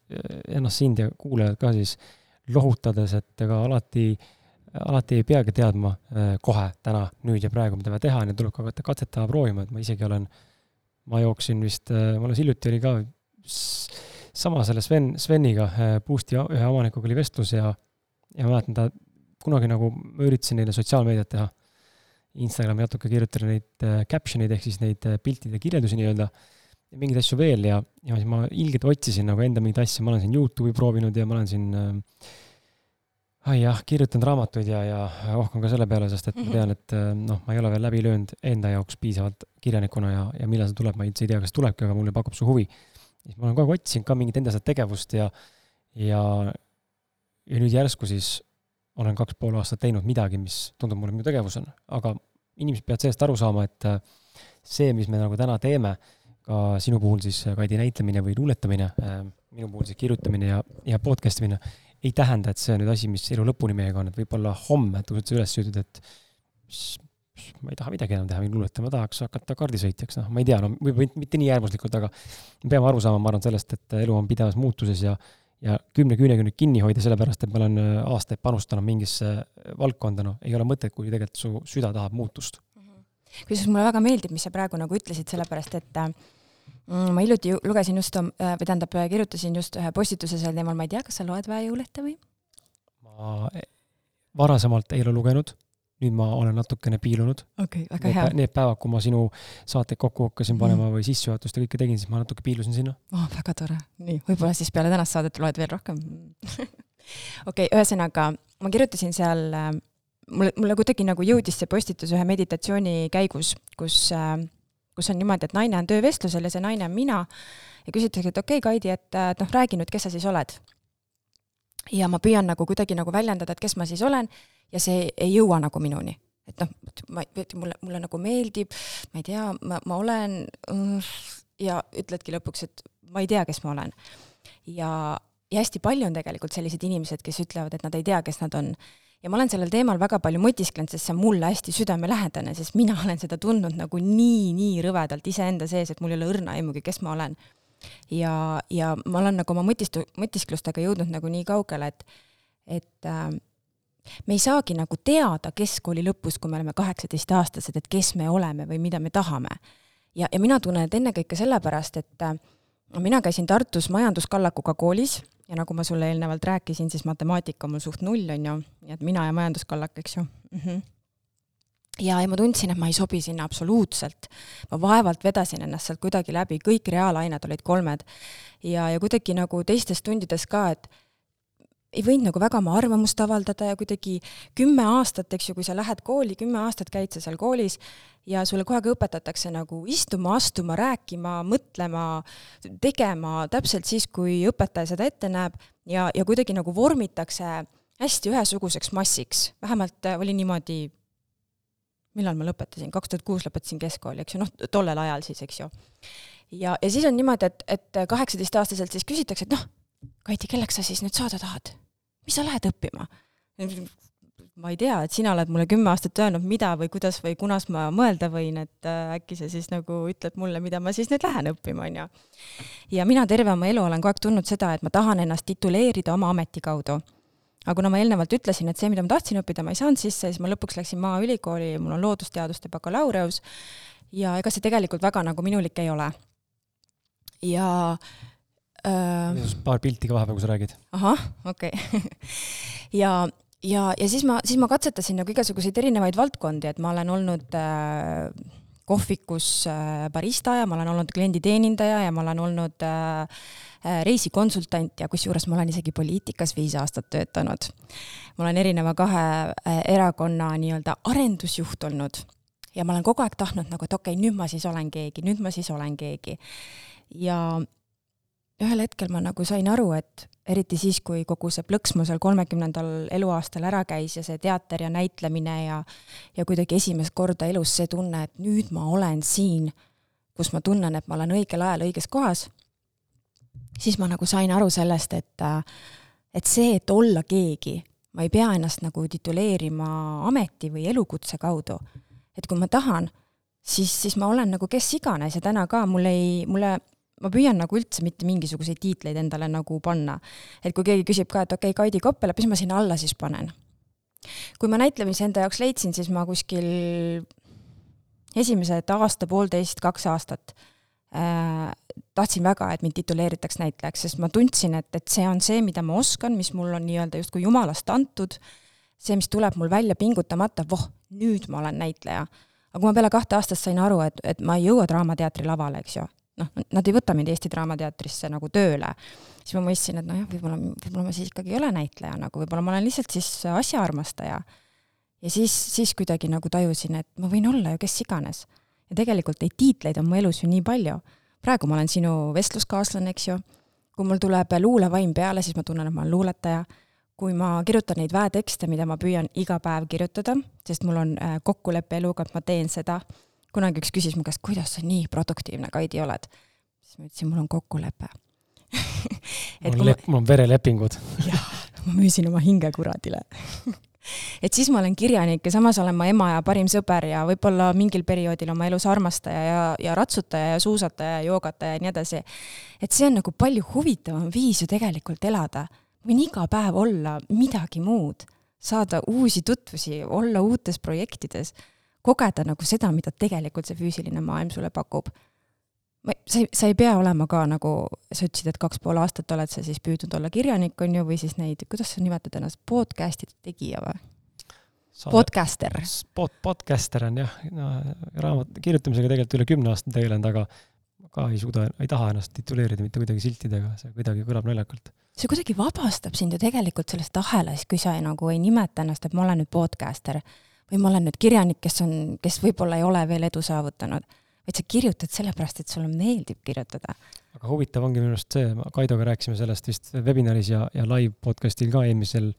ennast sind ja kuulajad ka siis lohutades, et ega alati alati ei peagi teadma kohe, täna, nüüd ja praegu, mida teha, nii et tuleb ka hakata katsetama, proovima, et ma isegi olen äh, ma jooksin vist, äh, mul alles hiljuti oli ka sama selle Sven, Sveniga, äh, Boost'i ühe omanikuga oli vestlus ja, ja ma mäletan, ta kunagi nagu, ma üritasin neile sotsiaalmeediat teha. Instagrami natuke kirjutada neid äh, caption eid ehk siis neid piltide kirjeldusi nii-öelda ja mingeid asju veel ja, ja siis ma ilgelt otsisin nagu enda mingeid asju, ma olen siin Youtube'i proovinud ja ma olen siin äh, ai jah, kirjutanud raamatuid ja, ja ohkan ka selle peale, sest et ma tean, et äh, noh, ma ei ole veel läbi löönud enda jaoks piisavalt kirjanikuna ja, ja millal see tuleb, ma üldse ei tea, kas tulebki, aga mulle pakub see huvi. siis ma olen kogu aeg otsinud ka mingit enda seda tegevust ja, ja, ja nüüd järsku siis olen kaks pool aastat teinud midagi, mis tundub mulle minu tegevus on, aga inimesed peavad sellest aru saama, et äh, see, mis me nagu täna teeme, ka sinu puhul siis Kaidi näitlemine või luuletamine, minu puhul siis kirjutamine ja, ja podcast imine ei tähenda, et see on nüüd asi, mis elu lõpuni meiega on, et võib-olla homme tõused sa üles ja ütled, et ma ei taha midagi enam teha, võin luuletada, ma tahaks hakata kaardisõitjaks, noh, ma ei tea, no võib-olla mitte nii äärmuslikult, aga me peame aru saama, ma arvan, sellest, et elu on pidevas muutuses ja ja kümne küünega nüüd kinni hoida, sellepärast et ma olen äh, aastaid panustanud mingisse valdkonda, noh, ei ole mõtet, kui tegelikult su süda tahab muutust. kusjuures mulle väga meeldib, mis sa praegu nagu ütlesid, sellepärast et äh, ma hiljuti lugesin just, äh, või tähendab, kirjutasin just ühe postituse sel teemal, ma ei tea, kas sa loed väejõulehte või? ma e, varasemalt ei ole lugenud, nüüd ma olen natukene piilunud. okei okay,, väga hea. Need päevad, kui ma sinu saateid kokku hakkasin panema mm. või sissejuhatust ja kõike tegin, siis ma natuke piilusin sinna. oh, väga tore. nii, võib-olla siis peale tänast saadet loed veel rohkem okei okay,, ühesõnaga ma kirjutasin seal äh, mulle, mulle kuidagi nagu jõudis see postitus ühe meditatsiooni käigus, kus äh, kus on niimoodi, et naine on töövestlusel ja see naine on mina ja küsitakse, et okei okay,, Kaidi, et, et noh, räägi nüüd, kes sa siis oled. ja ma püüan nagu kuidagi nagu väljendada, et kes ma siis olen ja see ei jõua nagu minuni. et noh, ma, mulle, mulle nagu meeldib, ma ei tea, ma, ma olen ja ütledki lõpuks, et ma ei tea, kes ma olen. ja, ja hästi palju on tegelikult sellised inimesed, kes ütlevad, et nad ei tea, kes nad on ja ma olen sellel teemal väga palju mõtisklenud, sest see on mulle hästi südamelähedane, sest mina olen seda tundnud nagu nii, nii rõvedalt iseenda sees, et mul ei ole õrna aimugi, kes ma olen. ja, ja ma olen nagu oma mõtistu-, mõtisklustega jõudnud nagu nii kaugele, et, et äh, me ei saagi nagu teada keskkooli lõpus, kui me oleme kaheksateistaastased, et kes me oleme või mida me tahame. ja, ja mina tunnen, et ennekõike sellepärast, et äh, mina käisin Tartus majanduskallakuga koolis ja nagu ma sulle eelnevalt rääkisin, siis matemaatika on mul suht null, on ju, et mina ja majanduskallak, eks ju mm. -hmm. ja, ja ma tundsin, et ma ei sobi sinna absoluutselt. ma vaevalt vedasin ennast sealt kuidagi läbi, kõik reaalained olid kolmed. ja, ja kuidagi nagu teistes tundides ka, et ei võinud nagu väga oma arvamust avaldada ja kuidagi kümme aastat, eks ju, kui sa lähed kooli, kümme aastat käid sa seal koolis ja sulle kogu aeg õpetatakse nagu istuma, astuma, rääkima, mõtlema, tegema täpselt siis, kui õpetaja seda ette näeb ja, ja kuidagi nagu vormitakse hästi ühesuguseks massiks, vähemalt äh, oli niimoodi, millal ma lõpetasin, kaks tuhat kuus lõpetasin keskkooli, eks ju, noh, tollel ajal siis, eks ju. ja, ja siis on niimoodi, et, et kaheksateistaastaselt siis küsitakse, et noh, Kaiti, kelleks sa siis nüüd saada tahad? Mis sa lähed õppima? ma ei tea, et sina oled mulle kümme aastat öelnud, mida või kuidas või kunas ma mõelda võin, et äh, äkki sa siis nagu ütled mulle, mida ma siis nüüd lähen õppima, on ju. ja mina terve oma elu olen kogu aeg tundnud seda, et ma tahan ennast tituleerida oma ameti kaudu. aga kuna ma eelnevalt ütlesin, et see, mida ma tahtsin õppida, ma ei saanud sisse, siis ma lõpuks läksin Maaülikooli, mul on loodusteaduste bakalaureus ja ega see tegelikult väga nagu minulik ei ole. ja äh, paar pilti ka vahepeal, kui sa räägid. ahah, okei okay. ja, ja, ja siis ma, siis ma katsetasin nagu igasuguseid erinevaid valdkondi, et ma olen olnud äh, kohvikus äh, barista ja ma olen olnud klienditeenindaja ja ma olen olnud äh, äh, reisikonsultant ja kusjuures ma olen isegi poliitikas viis aastat töötanud. ma olen erineva kahe äh, erakonna nii-öelda arendusjuht olnud ja ma olen kogu aeg tahtnud nagu, et okei okay,, nüüd ma siis olen keegi, nüüd ma siis olen keegi. ja ühel hetkel ma nagu sain aru, et eriti siis, kui kogu see plõks mul seal kolmekümnendal eluaastal ära käis ja see teater ja näitlemine ja ja kuidagi esimest korda elus see tunne, et nüüd ma olen siin, kus ma tunnen, et ma olen õigel ajal õiges kohas, siis ma nagu sain aru sellest, et et see, et olla keegi, ma ei pea ennast nagu tituleerima ameti või elukutse kaudu. et kui ma tahan, siis, siis ma olen nagu kes iganes ja täna ka mul ei, mulle ma püüan nagu üldse mitte mingisuguseid tiitleid endale nagu panna. et kui keegi küsib ka, et okei okay,, Kaidi Koppelap, mis ma sinna alla siis panen? kui ma näitlemise enda jaoks leidsin, siis ma kuskil esimesed aasta-poolteist, kaks aastat äh, tahtsin väga, et mind tituleeritaks näitlejaks, sest ma tundsin, et, et see on see, mida ma oskan, mis mul on nii-öelda justkui jumalast antud, see, mis tuleb mul välja pingutamata, voh, nüüd ma olen näitleja. aga kui ma peale kahte aastat sain aru, et, et ma ei jõua Draamateatri lavale, eks ju, noh, nad ei võta mind Eesti Draamateatrisse nagu tööle, siis ma mõistsin, et nojah, võib-olla, võib-olla ma siis ikkagi ei ole näitleja nagu, võib-olla ma olen lihtsalt siis asjaarmastaja. ja siis, siis kuidagi nagu tajusin, et ma võin olla ju kes iganes. ja tegelikult neid tiitleid on mu elus ju nii palju. praegu ma olen sinu vestluskaaslane, eks ju, kui mul tuleb luulevaim peale, siis ma tunnen, et ma olen luuletaja kui ma kirjutan neid väetekste, mida ma püüan iga päev kirjutada, sest mul on äh, kokkulepe eluga, et ma teen seda kunagi üks küsis mu käest, kuidas sa nii produktiivne, Kaidi, oled. siis ma ütlesin, mul on kokkulepe mul on lep-, mul on verelepingud. jah, ma müüsin oma hinge kuradile et siis ma olen kirjanik ja samas olen ma ema ja parim sõber ja võib-olla mingil perioodil oma elus armastaja ja, ja ratsutaja ja suusataja ja joogataja ja nii edasi. et see on nagu palju huvitavam viis ju tegelikult elada. võin iga päev olla midagi muud, saada uusi tutvusi, olla uutes projektides kogeda nagu seda, mida tegelikult see füüsiline maailm sulle pakub. ma, sa ei, sa ei pea olema ka nagu, sa ütlesid, et kaks pool aastat oled sa siis püüdnud olla kirjanik, on ju, või siis neid, kuidas sa nimetad ennast, podcast'ide tegija või? Podcaster. Pod-, podcaster on jah, no raamat, kirjutamisega tegelikult üle kümne aasta tegelenud, aga ka ei suuda, ei taha ennast tituleerida mitte kuidagi siltidega, see kuidagi kõlab naljakalt. see kuidagi vabastab sind ju tegelikult sellest ahelast, kui sa ei, nagu ei nimeta ennast, et ma olen nüüd podcaster või ma olen nüüd kirjanik, kes on, kes võib-olla ei ole veel edu saavutanud, vaid sa kirjutad sellepärast, et sulle meeldib kirjutada. aga huvitav ongi minu arust see, Kaidoga rääkisime sellest vist webinaris ja, ja live podcast'il ka eelmisel,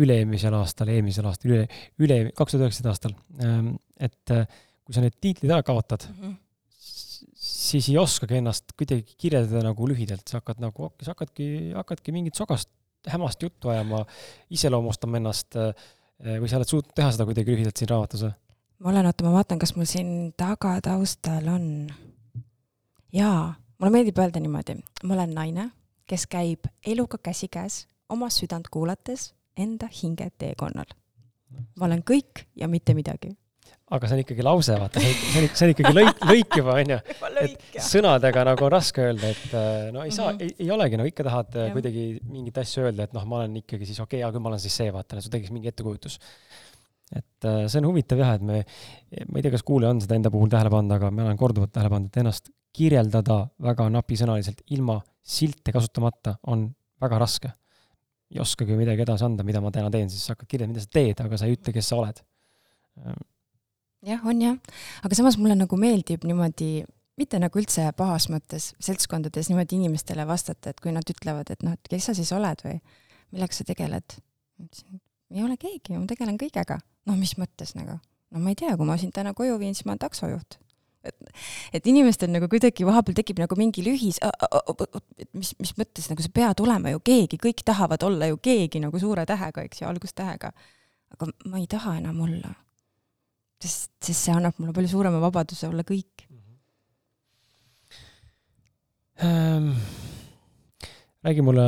üle-eelmisel aastal, eelmisel aastal, üle, üle, kaks tuhat üheksateist aastal, ähm, et äh, kui sa need tiitlid ära kaotad mm, -hmm siis ei oskagi ennast kuidagi kirjeldada nagu lühidalt, sa hakkad nagu, sa hakkadki, hakkadki mingit sogast hämast juttu ajama, iseloomustama ennast Äh, või sa oled suutnud teha seda kuidagi lühidalt siin raamatus või? ma olen, oota, ma vaatan, kas mul siin tagataustal on. jaa, mulle meeldib öelda niimoodi, ma olen naine, kes käib eluga käsikäes, oma südant kuulates enda hinge teekonnal. ma olen kõik ja mitte midagi aga see on ikkagi lause, vaata, see on, see on ikkagi lõik, lõik juba, onju. et sõnadega nagu on raske öelda, et äh, no ei saa mm, -hmm. ei, ei olegi, no ikka tahad äh, ja. kuidagi mingeid asju öelda, et noh, ma olen ikkagi siis okei okay,, küll, ma olen siis see, vaata, sul tekiks mingi ettekujutus. et äh, see on huvitav jah, et me, ma ei tea, kas kuulaja on seda enda puhul tähele pannud, aga ma olen korduvalt tähele pannud, et ennast kirjeldada väga napisõnaliselt, ilma silte kasutamata, on väga raske. ei oskagi midagi edasi anda, mida ma täna teen, siis sa hakkad kirjeldama, mida sa teed, aga sa ei ütle, kes sa oled jah, on jah, aga samas mulle nagu meeldib niimoodi, mitte nagu üldse pahas mõttes, seltskondades niimoodi inimestele vastata, et kui nad ütlevad, et noh, et kes sa siis oled või millega sa tegeled. ei ole keegi, ma tegelen kõigega. noh, mis mõttes nagu? no ma ei tea, kui ma sind täna koju viin, siis ma olen taksojuht. et, et inimestel nagu kuidagi vahepeal tekib nagu mingi lühis, mis, mis mõttes nagu sa pead olema ju keegi, kõik tahavad olla ju keegi nagu suure tähega, eks ju, algustähega. aga ma ei taha enam olla sest, sest see annab mulle palju suurema vabaduse olla kõik ähm,. räägi mulle,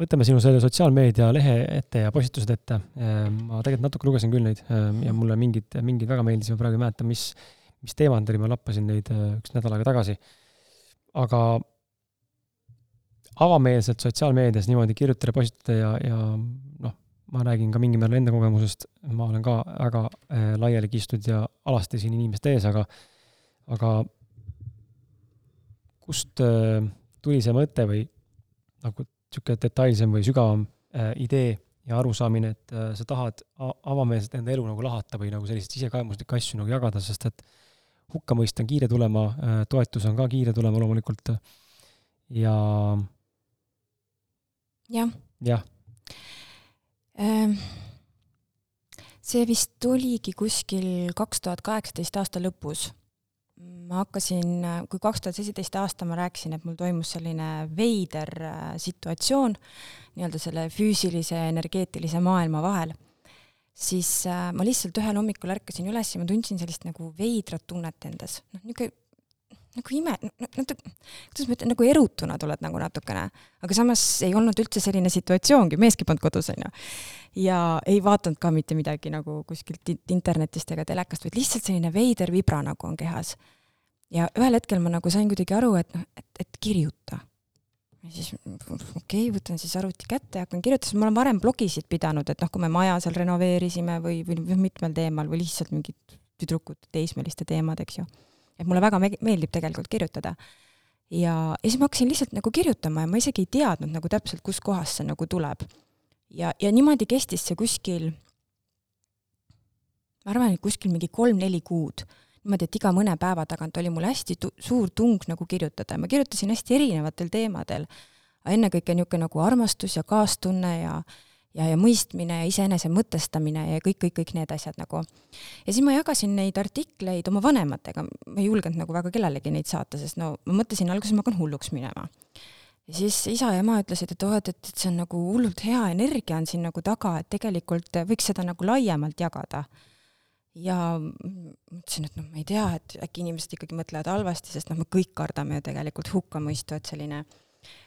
võtame sinu selle sotsiaalmeedia lehe ette ja postitused ette ähm,. ma tegelikult natuke lugesin küll neid ähm, ja mulle mingid, mingid väga meeldisid, ma praegu ei mäleta, mis, mis teemad oli, ma lappasin neid äh, üks nädal aega tagasi. aga avameelselt sotsiaalmeedias niimoodi kirjutada, postitada ja, ja noh, ma räägin ka mingil määral enda kogemusest, ma olen ka väga äh, laiali kistud ja alasti siin inimeste ees, aga, aga kust äh, tuli see mõte või nagu niisugune detailsem või sügavam äh, idee ja arusaamine, et sa tahad avameelselt enda elu nagu lahata või nagu selliseid sisekaemuslikke asju nagu jagada, sest et hukkamõist on kiire tulema toetus on ka kiire tulema loomulikult ja jah. jah. See vist tuligi kuskil kaks tuhat kaheksateist aasta lõpus. Ma hakkasin, kui kaks tuhat seitseteist aasta ma rääkisin, et mul toimus selline veider äh, situatsioon nii-öelda selle füüsilise ja energeetilise maailma vahel, siis äh, ma lihtsalt ühel hommikul ärkasin üles ja ma tundsin sellist nagu veidrat tunnet endas, noh, niisugune nagu ime, natuke, kuidas ma ütlen, nagu erutuna tuled nagu natukene, aga samas ei olnud üldse selline situatsioongi, meeski polnud kodus, onju. ja ei vaadanud ka mitte midagi nagu kuskilt internetist ega telekast, vaid lihtsalt selline veider vibra nagu on kehas ja ühel hetkel ma nagu sain kuidagi aru, et noh, et, et kirjuta. ja siis okei okay,, võtan siis arvuti kätte ja hakkan kirjutama, sest ma olen varem blogisid pidanud, et noh, kui me maja seal renoveerisime või, või mitmel teemal või lihtsalt mingid tüdrukute teismeliste teemad, eks ju. Et mulle väga meeldib tegelikult kirjutada. ja, ja siis ma hakkasin lihtsalt nagu kirjutama ja ma isegi ei teadnud nagu täpselt, kuskohast see nagu tuleb. ja, ja niimoodi kestis see kuskil, ma arvan, et kuskil mingi kolm-neli kuud niimoodi, et iga mõne päeva tagant oli mul hästi tu suur tung nagu kirjutada ja ma kirjutasin hästi erinevatel teemadel. ennekõike niisugune nagu armastus ja kaastunne ja ja, ja mõistmine ja iseenese mõtestamine ja kõik, kõik, kõik need asjad nagu. ja siis ma jagasin neid artikleid oma vanematega, ma ei julgenud nagu väga kellelegi neid saata, sest no ma mõtlesin alguses, ma hakkan hulluks minema. ja siis isa ja ema ütlesid, et oh, et, et, see on nagu hullult hea energia on siin nagu taga, et tegelikult võiks seda nagu laiemalt jagada ja mõtlesin, et noh, ma ei tea, et äkki inimesed ikkagi mõtlevad halvasti, sest noh, me kõik kardame ju tegelikult hukkamõistu, et selline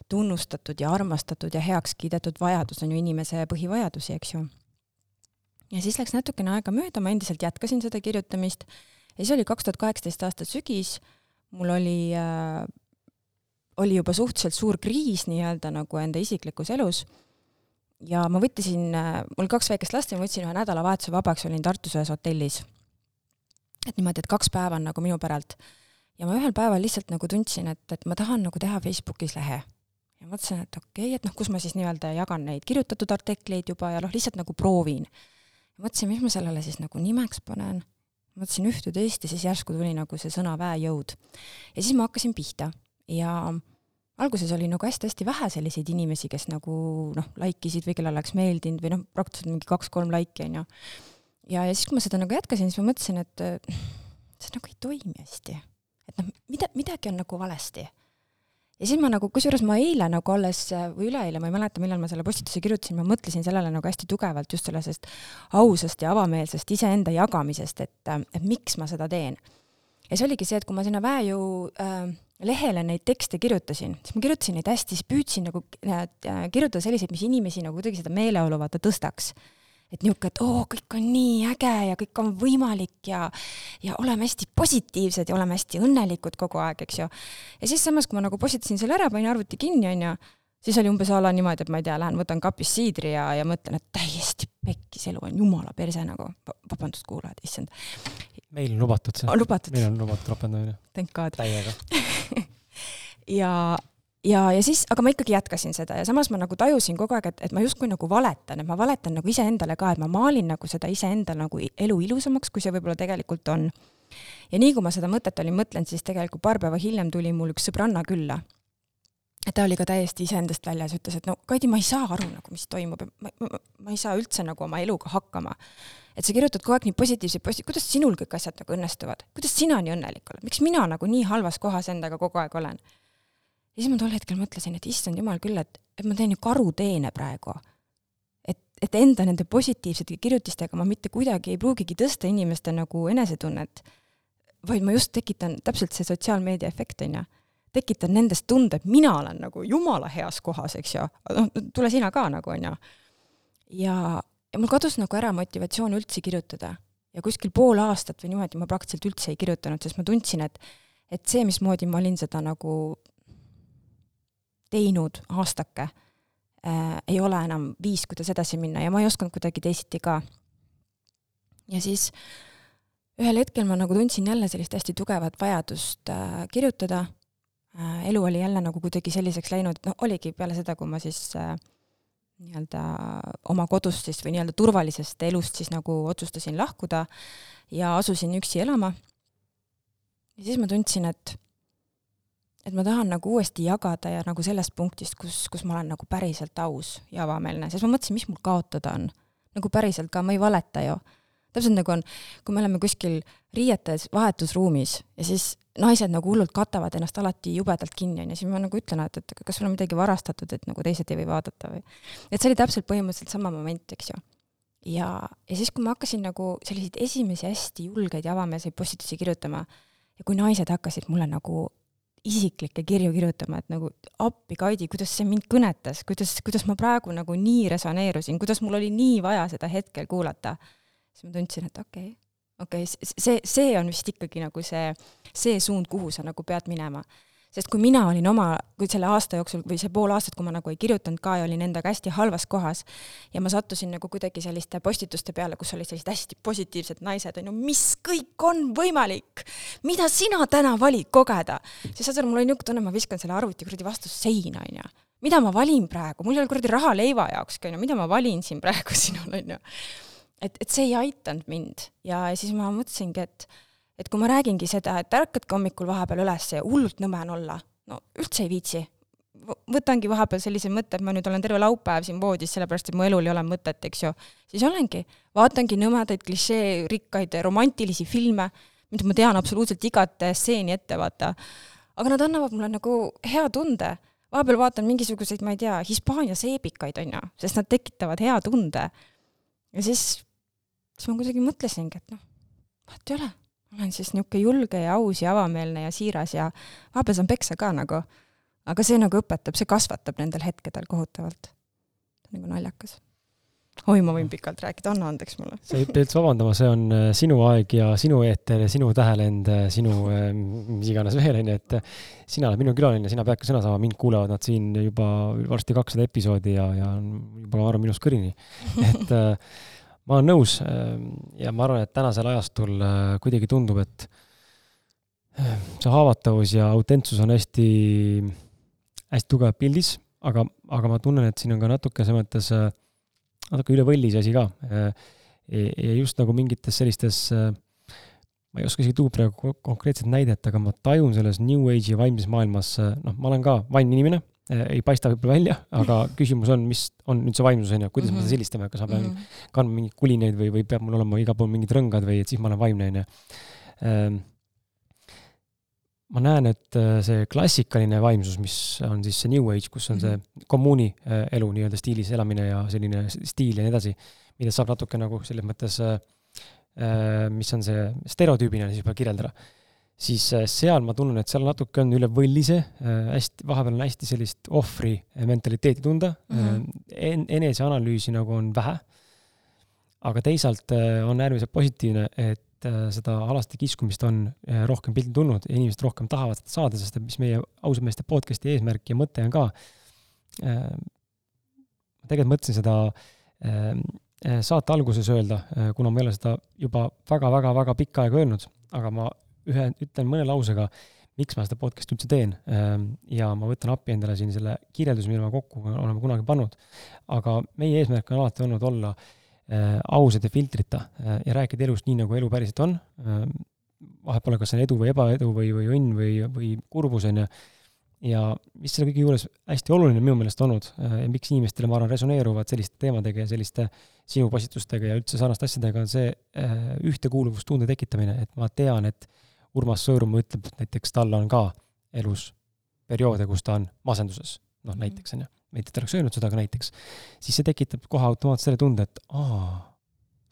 tunnustatud ja armastatud ja heaks kiidetud vajadus on ju inimese põhivajadusi, eks ju. ja siis läks natukene aega mööda, ma endiselt jätkasin seda kirjutamist ja siis oli kaks tuhat kaheksateist aasta sügis, mul oli äh,, oli juba suhteliselt suur kriis nii-öelda nagu enda isiklikus elus ja ma võttisin, mul kaks väikest last ja ma võtsin ühe nädalavahetuse vabaks, olin Tartus ühes hotellis. et niimoodi, et kaks päeva on nagu minu päralt. ja ma ühel päeval lihtsalt nagu tundsin, et, et ma tahan nagu teha Facebookis lehe. Ja mõtlesin, et okei okay,, et noh, kus ma siis nii-öelda jagan neid kirjutatud artikleid juba ja noh, lihtsalt nagu proovin. mõtlesin, mis ma sellele siis nagu nimeks panen. mõtlesin ühte-teist ja siis järsku tuli nagu see sõna väejõud. ja siis ma hakkasin pihta ja alguses oli nagu hästi-hästi vähe selliseid inimesi, kes nagu noh, like isid või kellele oleks meeldinud või noh, praktiliselt mingi kaks-kolm like'i onju. ja, ja siis, kui ma seda nagu jätkasin, siis ma mõtlesin, et see nagu ei toimi hästi. et noh, mida, midagi on nagu valesti. Ja siis ma nagu, kusjuures ma eile nagu alles või üleeile, ma ei mäleta, millal ma selle postituse kirjutasin, ma mõtlesin sellele nagu hästi tugevalt just sellisest ausast ja avameelsest iseenda jagamisest, et, et miks ma seda teen. ja see oligi see, et kui ma sinna väejõu äh, lehele neid tekste kirjutasin, siis ma kirjutasin neid hästi, siis püüdsin nagu äh, kirjutada selliseid, mis inimesi nagu kuidagi seda meeleolu vaata tõstaks. Et niisugune, et oo, kõik on nii äge ja kõik on võimalik ja, ja oleme hästi positiivsed ja oleme hästi õnnelikud kogu aeg, eks ju. ja siis samas, kui ma nagu postitasin selle ära, panin arvuti kinni, onju, siis oli umbes a la niimoodi, et ma ei tea, lähen võtan kapist siidri ja, ja mõtlen, et täiesti pekkis elu on jumala perse nagu, vabandust, kuulajad, issand meil on lubatud see. on lubatud? meil on lubatud ropendamine. Täiega ja, ja, ja siis, aga ma ikkagi jätkasin seda ja samas ma nagu tajusin kogu aeg, et, et ma justkui nagu valetan, et ma valetan nagu iseendale ka, et ma maalin nagu seda iseendal nagu elu ilusamaks, kui see võib-olla tegelikult on. ja nii kui ma seda mõtet olin mõtlenud, siis tegelikult paar päeva hiljem tuli mul üks sõbranna külla ta oli ka täiesti iseendast väljas, ütles, et no Kaidi, ma ei saa aru nagu, mis toimub, ma, ma, ma ei saa üldse nagu oma eluga hakkama. et sa kirjutad kogu aeg nii positiivseid posti-, kuidas sinul kõik asjad nagu õnnestuvad, kuidas sina nii õnnelik oled, miks mina nagu nii halvas kohas endaga kogu aeg olen? Ja siis ma tol hetkel mõtlesin, et issand jumal küll, et, et ma teen ju karuteene praegu. et, et enda nende positiivsete kirjutistega ma mitte kuidagi ei pruugigi tõsta inimeste nagu enesetunnet, vaid ma just tekitan täpselt see sotsiaalmeedia efekt, on ju tekitan nendest tunde, et mina olen nagu jumala heas kohas, eks ju, noh, tule sina ka nagu, on ju. ja, ja mul kadus nagu ära motivatsioon üldse kirjutada ja kuskil pool aastat või niimoodi ma praktiliselt üldse ei kirjutanud, sest ma tundsin, et, et see, mismoodi ma olin seda nagu teinud aastake äh,, ei ole enam viis, kuidas edasi minna ja ma ei osanud kuidagi teisiti ka. ja siis ühel hetkel ma nagu tundsin jälle sellist hästi tugevat vajadust äh, kirjutada äh,, elu oli jälle nagu kuidagi selliseks läinud, noh, oligi peale seda, kui ma siis äh, nii-öelda oma kodust siis või nii-öelda turvalisest elust siis nagu otsustasin lahkuda ja asusin üksi elama. ja siis ma tundsin, et, et ma tahan nagu uuesti jagada ja nagu sellest punktist, kus, kus ma olen nagu päriselt aus ja avameelne, sest ma mõtlesin, mis mul kaotada on. nagu päriselt ka, ma ei valeta ju täpselt nagu on, kui me oleme kuskil riietes vahetusruumis ja siis naised nagu hullult katavad ennast alati jubedalt kinni, onju, siis ma nagu ütlen, et, et kas sul on midagi varastatud, et nagu teised ei või vaadata või. et see oli täpselt põhimõtteliselt sama moment, eks ju. ja, ja siis, kui ma hakkasin nagu selliseid esimesi hästi julgeid ja avameelseid postitusi kirjutama ja kui naised hakkasid mulle nagu isiklikke kirju kirjutama, et nagu appi, Kaidi, kuidas see mind kõnetas, kuidas, kuidas ma praegu nagu nii resoneerusin, kuidas mul oli nii vaja seda hetkel kuulata siis ma tundsin, et okei okay,, okei okay,, see, see on vist ikkagi nagu see, see suund, kuhu sa nagu pead minema. Sest kui mina olin oma, kui selle aasta jooksul või see pool aastat, kui ma nagu ei kirjutanud ka ja olin endaga hästi halvas kohas ja ma sattusin nagu kuidagi selliste postituste peale, kus olid sellised hästi positiivsed naised, on ju, mis kõik on võimalik, mida sina täna valid kogeda, siis saad aru, mul oli niisugune tunne, ma viskan selle arvuti kuradi vastu seina, on ju mida ma valin praegu, mul ei ole kuradi raha leiva jaokski, on ju, mida ma valin siin praegu sinul, on ju et, et see ei aidanud mind. Ja siis ma mõtlesingi, et, et kui ma räägingi seda, et ärkadki hommikul vahepeal üles ja hullult nõme on olla, no üldse ei viitsi. võtangi vahepeal sellise mõtte, et ma nüüd olen terve laupäev siin voodis, sellepärast et mu elul ei ole mõtet, eks ju. siis olengi, vaatangi nõmedaid klišeerikkaid romantilisi filme, mida ma tean absoluutselt igat stseeni ette, vaata. aga nad annavad mulle nagu hea tunde vahepeal vaatan mingisuguseid, ma ei tea, Hispaania seebikaid, on ju, sest nad tekitavad hea tunde. ja siis siis ma kuidagi mõtlesingi, et noh, vahet ei ole, olen siis niisugune julge ja aus ja avameelne ja siiras ja vahepeal saan peksa ka nagu. aga see nagu õpetab, see kasvatab nendel hetkedel kohutavalt. nagu naljakas. oi, ma võin pikalt rääkida, anna andeks mulle. sa ei pea üldse vabandama, see on äh, sinu aeg ja sinu eeter ja sinu tähelend, äh, sinu äh, mis iganes veel, onju, et sina oled minu külaline, sina peadki sõna saama, mind kuulavad nad siin juba varsti kakssada episoodi ja, ja juba, ma arvan, minust kõrini. et ma olen nõus ähm, ja ma arvan, et tänasel ajastul äh, kuidagi tundub, et äh, see haavatavus ja autentsus on hästi, hästi tugev pildis, aga, aga ma tunnen, et siin on ka natuke selles mõttes äh, natuke üle võlli see asi ka. ja just nagu mingites sellistes, ma ei oska isegi tuua praegu konkreetset näidet, aga ma tajun selles New Age'i vaimses maailmas, noh, ma olen ka vaimne inimene ei paista võib-olla välja, aga küsimus on, mis on nüüd see vaimsus, on ju, kuidas mm -hmm. me seda mhm. sildistame, kas ma pean mm -hmm. kandma mingeid kulineid või, või peab mul olema igal pool mingid rõngad või et siis ma olen vaimne, on ju. Ähm, ma näen, et äh, see klassikaline vaimsus, mis on siis see New Age, kus on see mhm. kommuuni äh, elu nii-öelda stiilis elamine ja selline stiil ja nii edasi, millest saab natuke nagu selles mõttes, mis on see stereotüübina siis võib-olla kirjeldada siis äh, seal ma tunnen, et seal natuke on üle võllise, äh, hästi, vahepeal on hästi sellist ohvri äh, mentaliteeti tunda mm, -hmm. en-, eneseanalüüsi nagu on vähe. aga teisalt on äärmiselt positiivne, et seda alaste kiskumist on rohkem pilti tulnud ja inimesed rohkem tahavad seda saada, sest et mis meie ausad meeste podcast'i eesmärk ja mõte on ka, ma tegelikult mõtlesin seda saate alguses öelda, kuna ma ei ole seda juba väga-väga-väga pikka aega öelnud, aga ma ühe, ütlen mõne lausega, miks ma seda podcast'i üldse teen. Ehm, ja ma võtan appi endale siin selle kirjelduse, mille ma kokku oleme kunagi pannud. aga meie eesmärk on alati olnud olla äh, ausad ja filtrita äh, ja rääkida elust nii, nagu elu päriselt on vahet pole, kas see on edu või ebaedu või, või õnn või, või kurbus, on ju. ja mis selle kõige juures hästi oluline minu meelest olnud ja miks inimestele, ma arvan, resoneeruvad selliste teemadega ja selliste sinu postitustega ja üldse sarnaste asjadega, on see ühtekuuluvustunde tekitamine, et ma tean, et Urmas Sõõrumaa ütleb, et näiteks tal on ka elus perioode, kus ta on masenduses, noh mhm. näiteks on ju, mitte et ta oleks öelnud seda, aga näiteks, siis see tekitab kohe automaatselt selle tunde, et aa,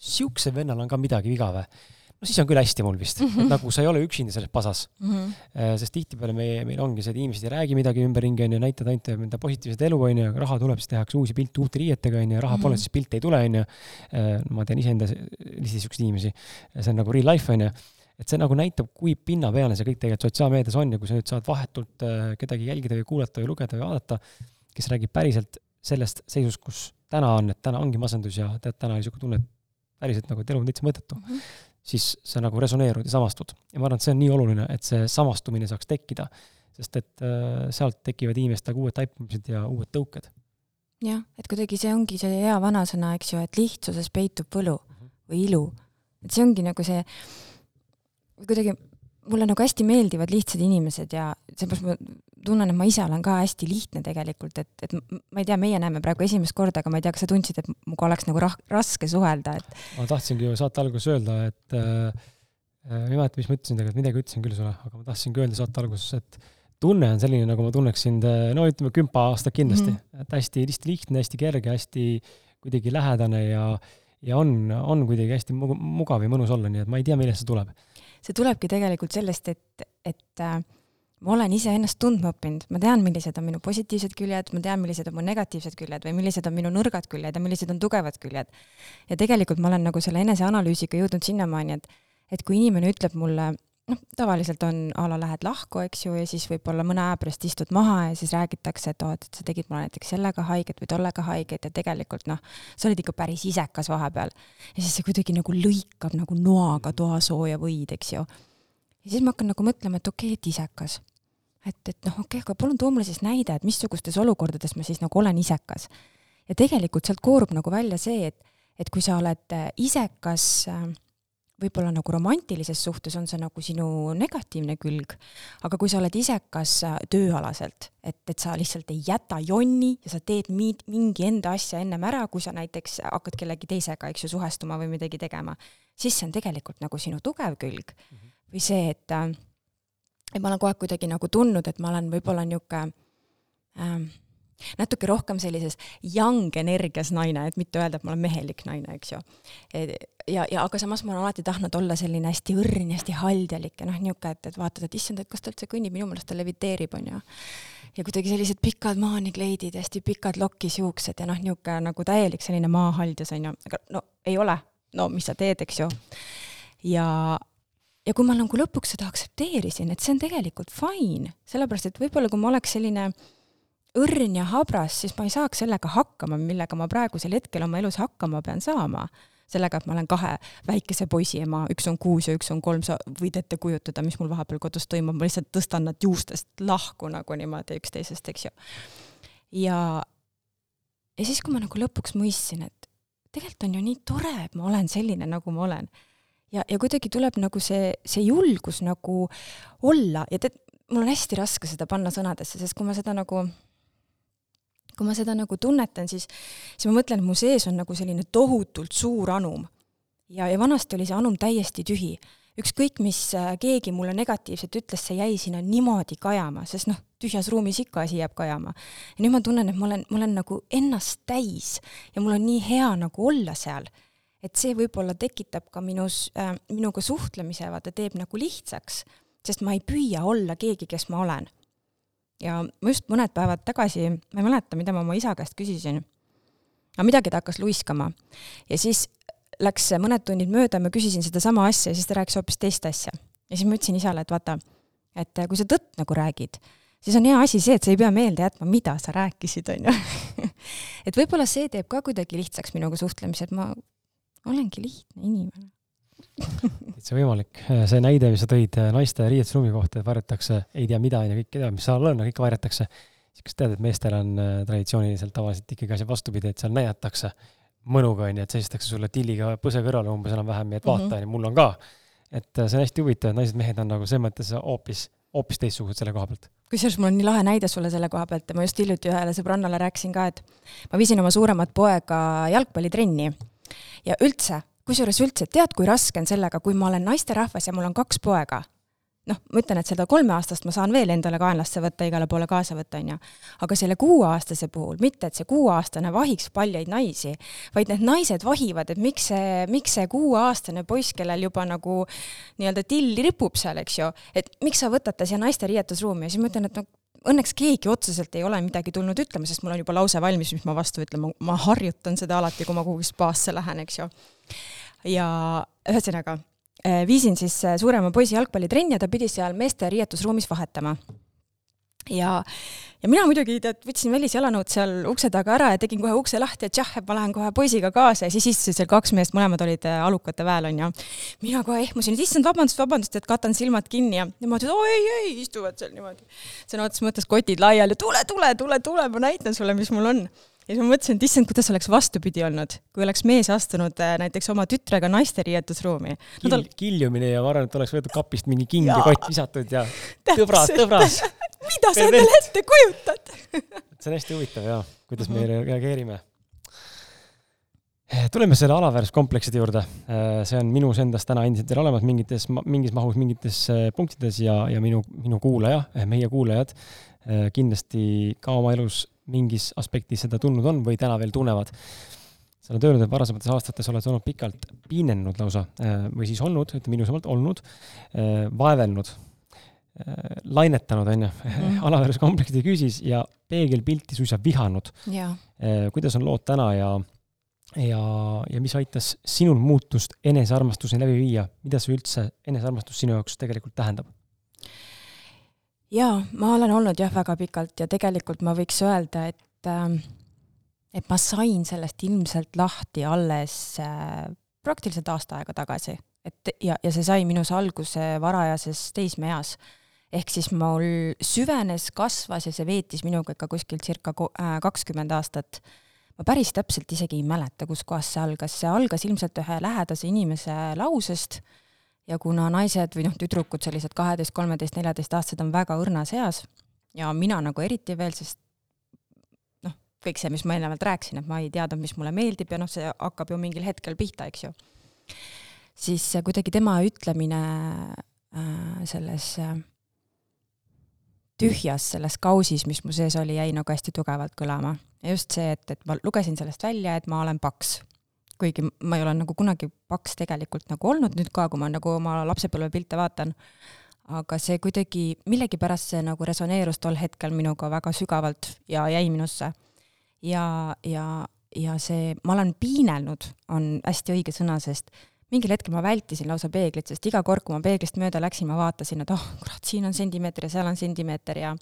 siuksel vennal on ka midagi viga või? no siis on küll hästi mul vist mm, -hmm. et nagu sa ei ole üksinda selles pasas mm. -hmm. sest tihtipeale meie, meil ongi see, et inimesed ei räägi midagi ümberringi, on ju, näitavad ainult enda positiivset elu, on ju, raha tuleb, siis tehakse uusi pilte uute riietega, on ju, raha mm -hmm. pole, siis pilte ei tule, on ju. Äh, ma tean iseenda listis siukseid inimesi, see on nagu real life, on ju et see nagu näitab, kui pinnapealne see kõik tegelikult sotsiaalmeedias on ja kui sa nüüd saad vahetult äh, kedagi jälgida või kuulata või lugeda või vaadata, kes räägib päriselt sellest seisust, kus täna on, et täna ongi masendus ja tead, täna oli niisugune tunne, et päriselt nagu, et elu on täitsa mõttetu mm, -hmm. siis sa nagu resoneerud ja samastud. ja ma arvan, et see on nii oluline, et see samastumine saaks tekkida, sest et äh, sealt tekivad inimestega uued taipamised ja uued tõuked. jah, et kuidagi see ongi see hea vanasõna, eks ju, et lihtsuses peitub võlu -hmm. või ilu. et see ongi nagu see kuidagi mulle nagu hästi meeldivad lihtsad inimesed ja seepärast ma tunnen, et ma ise olen ka hästi lihtne tegelikult, et, et ma ei tea, meie näeme praegu esimest korda, aga ma ei tea, kas sa tundsid, et minuga oleks nagu rah-, raske suhelda, et ma tahtsingi ju saate alguses öelda, et äh, ma ei mäleta, mis ma ütlesin tegelikult, midagi ütlesin küll sulle, aga ma tahtsingi öelda saate alguses, et tunne on selline, nagu ma tunneks sind, äh, no ütleme, kümpa aastat kindlasti mm, -hmm. et hästi, hästi lihtne, hästi kerge, hästi kuidagi lähedane ja ja on, on kuidagi hästi mugav ja mõnus olla, nii et ma ei tea, millest see tuleb see tulebki tegelikult sellest, et, et äh, ma olen iseennast tundma õppinud, ma tean, millised on minu positiivsed küljed, ma tean, millised on mu negatiivsed küljed või millised on minu nõrgad küljed ja millised on tugevad küljed. ja tegelikult ma olen nagu selle eneseanalüüsiga jõudnud sinnamaani, et, et kui inimene ütleb mulle noh, tavaliselt on a la lähed lahku, eks ju, ja siis võib-olla mõne aja pärast istud maha ja siis räägitakse, et oot, et sa tegid mulle näiteks sellega haiget või tollega haiget ja tegelikult noh, sa olid ikka päris isekas vahepeal. ja siis see kuidagi nagu lõikab nagu noaga toasooja võid, eks ju. ja siis ma hakkan nagu mõtlema, et okei okay,, et isekas. et, et noh, okei okay,, aga palun too mulle siis näide, et missugustes olukordades ma siis nagu olen isekas. ja tegelikult sealt koorub nagu välja see, et, et kui sa oled isekas äh, võib-olla nagu romantilises suhtes on see nagu sinu negatiivne külg, aga kui sa oled isekas äh, tööalaselt, et, et sa lihtsalt ei jäta jonni ja sa teed mi-, mingi enda asja ennem ära, kui sa näiteks hakkad kellegi teisega, eks ju, suhestuma või midagi tegema, siis see on tegelikult nagu sinu tugev külg mm. -hmm. või see, et, äh, et ma olen kogu aeg kuidagi nagu tundnud, et ma olen võib-olla niisugune ähm, natuke rohkem sellises young energias naine, et mitte öelda, et ma olen mehelik naine, eks ju. ja, ja aga samas ma olen alati tahtnud olla selline hästi õrn ja hästi haldjalik ja noh, niisugune, et, et vaatad, et issand, et kas ta üldse kõnnib, minu meelest ta leviteerib, on ju. ja kuidagi sellised pikad maanikleidid, hästi pikad lokis juuksed ja noh, niisugune nagu täielik selline maahaldjas, on ju, aga no ei ole, no mis sa teed, eks ju. ja, ja kui ma nagu lõpuks seda aktsepteerisin, et see on tegelikult fine, sellepärast et võib-olla kui ma oleks selline õrn ja habras, siis ma ei saaks sellega hakkama, millega ma praegusel hetkel oma elus hakkama pean saama. sellega, et ma olen kahe väikese poisi ema, üks on kuus ja üks on kolm, sa võid ette kujutada, mis mul vahepeal kodus toimub, ma lihtsalt tõstan nad juustest lahku nagu niimoodi üksteisest, eks ju. ja, ja siis, kui ma nagu lõpuks mõistsin, et tegelikult on ju nii tore, et ma olen selline, nagu ma olen. ja, ja kuidagi tuleb nagu see, see julgus nagu olla ja tead, mul on hästi raske seda panna sõnadesse, sest kui ma seda nagu kui ma seda nagu tunnetan, siis, siis ma mõtlen, et mu sees on nagu selline tohutult suur anum. ja, ja vanasti oli see anum täiesti tühi. ükskõik, mis äh, keegi mulle negatiivselt ütles, see jäi sinna niimoodi kajama, sest noh, tühjas ruumis ikka asi jääb kajama. ja nüüd ma tunnen, et ma olen, ma olen nagu ennast täis ja mul on nii hea nagu olla seal et see võib-olla tekitab ka minus äh,, minuga suhtlemise, vaata, teeb nagu lihtsaks, sest ma ei püüa olla keegi, kes ma olen ja ma just mõned päevad tagasi, ma ei mäleta, mida ma oma isa käest küsisin, aga midagi ta hakkas luiskama ja siis läks mõned tunnid mööda, ma küsisin sedasama asja ja siis ta rääkis hoopis teist asja. ja siis ma ütlesin isale, et vaata, et kui sa tõtt nagu räägid, siis on hea asi see, et sa ei pea meelde jätma, mida sa rääkisid, on ju. et võib-olla see teeb ka kuidagi lihtsaks minuga suhtlemise, et ma olengi lihtne inimene täitsa võimalik. see näide, mis sa tõid äh, naiste riietusruumi kohta, et varjatakse ei tea mida ja kõike teab, mis seal on, kõike varjatakse. siis kas tead, et meestel on äh, traditsiooniliselt tavaliselt ikkagi asi vastupidi, et seal näidatakse mõnuga, onju, et seistakse sulle tilliga põse kõrvale umbes enam-vähem, et vaata, onju, mul on ka. et äh, see on hästi huvitav, et naised-mehed on nagu selles mõttes hoopis, hoopis teistsugused selle koha pealt kusjuures mul on nii lahe näide sulle selle koha pealt ma just hiljuti ühele sõbrannale rääkisin ka, et ma viisin oma suuremat poega jalgpallitrenni ja üldse kusjuures üldse, tead, kui raske on sellega, kui ma olen naisterahvas ja mul on kaks poega. noh, ma ütlen, et seda kolmeaastast ma saan veel endale kaenlasse võtta, igale poole kaasa võtta, onju. aga selle kuueaastase puhul, mitte et see kuueaastane vahiks paljaid naisi, vaid need naised vahivad, et miks see, miks see kuueaastane poiss, kellel juba nagu nii-öelda till ripub seal, eks ju, et miks sa võtad ta siia naiste riietusruumi ja siis ma ütlen, et no õnneks keegi otseselt ei ole midagi tulnud ütlema, sest mul on juba lause valmis, mis ma vastu ütlen, ma harjutan seda alati, kui ma kuhugi spaasse lähen, eks ju ja ühesõnaga, viisin siis suurema poisi jalgpallitrenni ja ta pidi seal meeste riietusruumis vahetama ja, ja mina muidugi tead, võtsin välisjalanõud seal ukse taga ära ja tegin kohe ukse lahti, et jah, et ma lähen kohe poisiga kaasa ja siis istusid seal kaks meest, mõlemad olid äh, alukate väel onju. mina kohe ehmusin, et issand, vabandust, vabandust, et katan silmad kinni ja nemad ütlesid, oi, ei, ei, istuvad seal niimoodi. sõna otseses mõttes kotid laiali, tule, tule, tule, tule, ma näitan sulle, mis mul on ja siis ma mõtlesin, et issand, kuidas oleks vastupidi olnud, kui oleks mees astunud äh, näiteks oma tütrega naiste riietusruumi Kil,. Ol... kiljumine ja ma arvan, et oleks võetud kapist mingi king ja kott visatud ja tõbras, tõbras mida sa endale ette kujutad see on hästi huvitav ja, kuidas me mhm. reageerime. tuleme selle alaväärsuskomplekside juurde. Äh, see on minus endas täna endiselt veel olemas mingites, mingis mahus, mingites äh, punktides ja, ja minu, minu kuulaja, meie kuulajad kindlasti ka oma elus mingis aspektis seda tundnud on või täna veel tunnevad. sa oled öelnud, et varasemates aastates oled olnud pikalt piinennud lausa äh, või siis olnud, ütleme ilusamalt, olnud, äh, vaevelnud, äh, lainetanud, on ju, mhm. alaväärsuskomplekside küüsis ja peegelpilti suisa vihanud. kuidas on lood täna ja ja, ja mis aitas sinul muutust enesearmastuseni läbi viia, mida see üldse, enesearmastus sinu jaoks tegelikult tähendab? Jaa, ma olen olnud jah, väga pikalt ja tegelikult ma võiks öelda, et äh, et ma sain sellest ilmselt lahti alles äh, praktiliselt aasta aega tagasi. et ja, ja see sai minus alguse varajases teismeeas. ehk siis mul süvenes, kasvas ja see veetis minuga ikka kuskil circa äh, kakskümmend aastat. ma päris täpselt isegi ei mäleta, kuskohast see algas, see algas ilmselt ühe lähedase inimese lausest ja kuna naised või noh, tüdrukud, sellised kaheteist, kolmeteist, neljateistaastased on väga õrnas eas ja mina nagu eriti veel, sest noh, kõik see, mis ma eelnevalt rääkisin, et ma ei teadnud, mis mulle meeldib ja noh, see hakkab ju mingil hetkel pihta, eks ju. siis kuidagi tema ütlemine äh, selles äh, tühjas, selles kausis, mis mu sees oli, jäi nagu hästi tugevalt kõlama. just see, et, et ma lugesin sellest välja, et ma olen paks kuigi ma ei ole nagu kunagi paks tegelikult nagu olnud nüüd ka, kui ma nagu oma lapsepõlvepilte vaatan. aga see kuidagi, millegipärast see nagu resoneerus tol hetkel minuga väga sügavalt ja jäi minusse. ja, ja, ja see, ma olen piinelnud, on hästi õige sõna, sest mingil hetkel ma vältisin lausa peeglit, sest iga kord, kui ma peeglist mööda läksin, ma vaatasin, et oh kurat, siin on sentimeeter ja seal on sentimeeter ja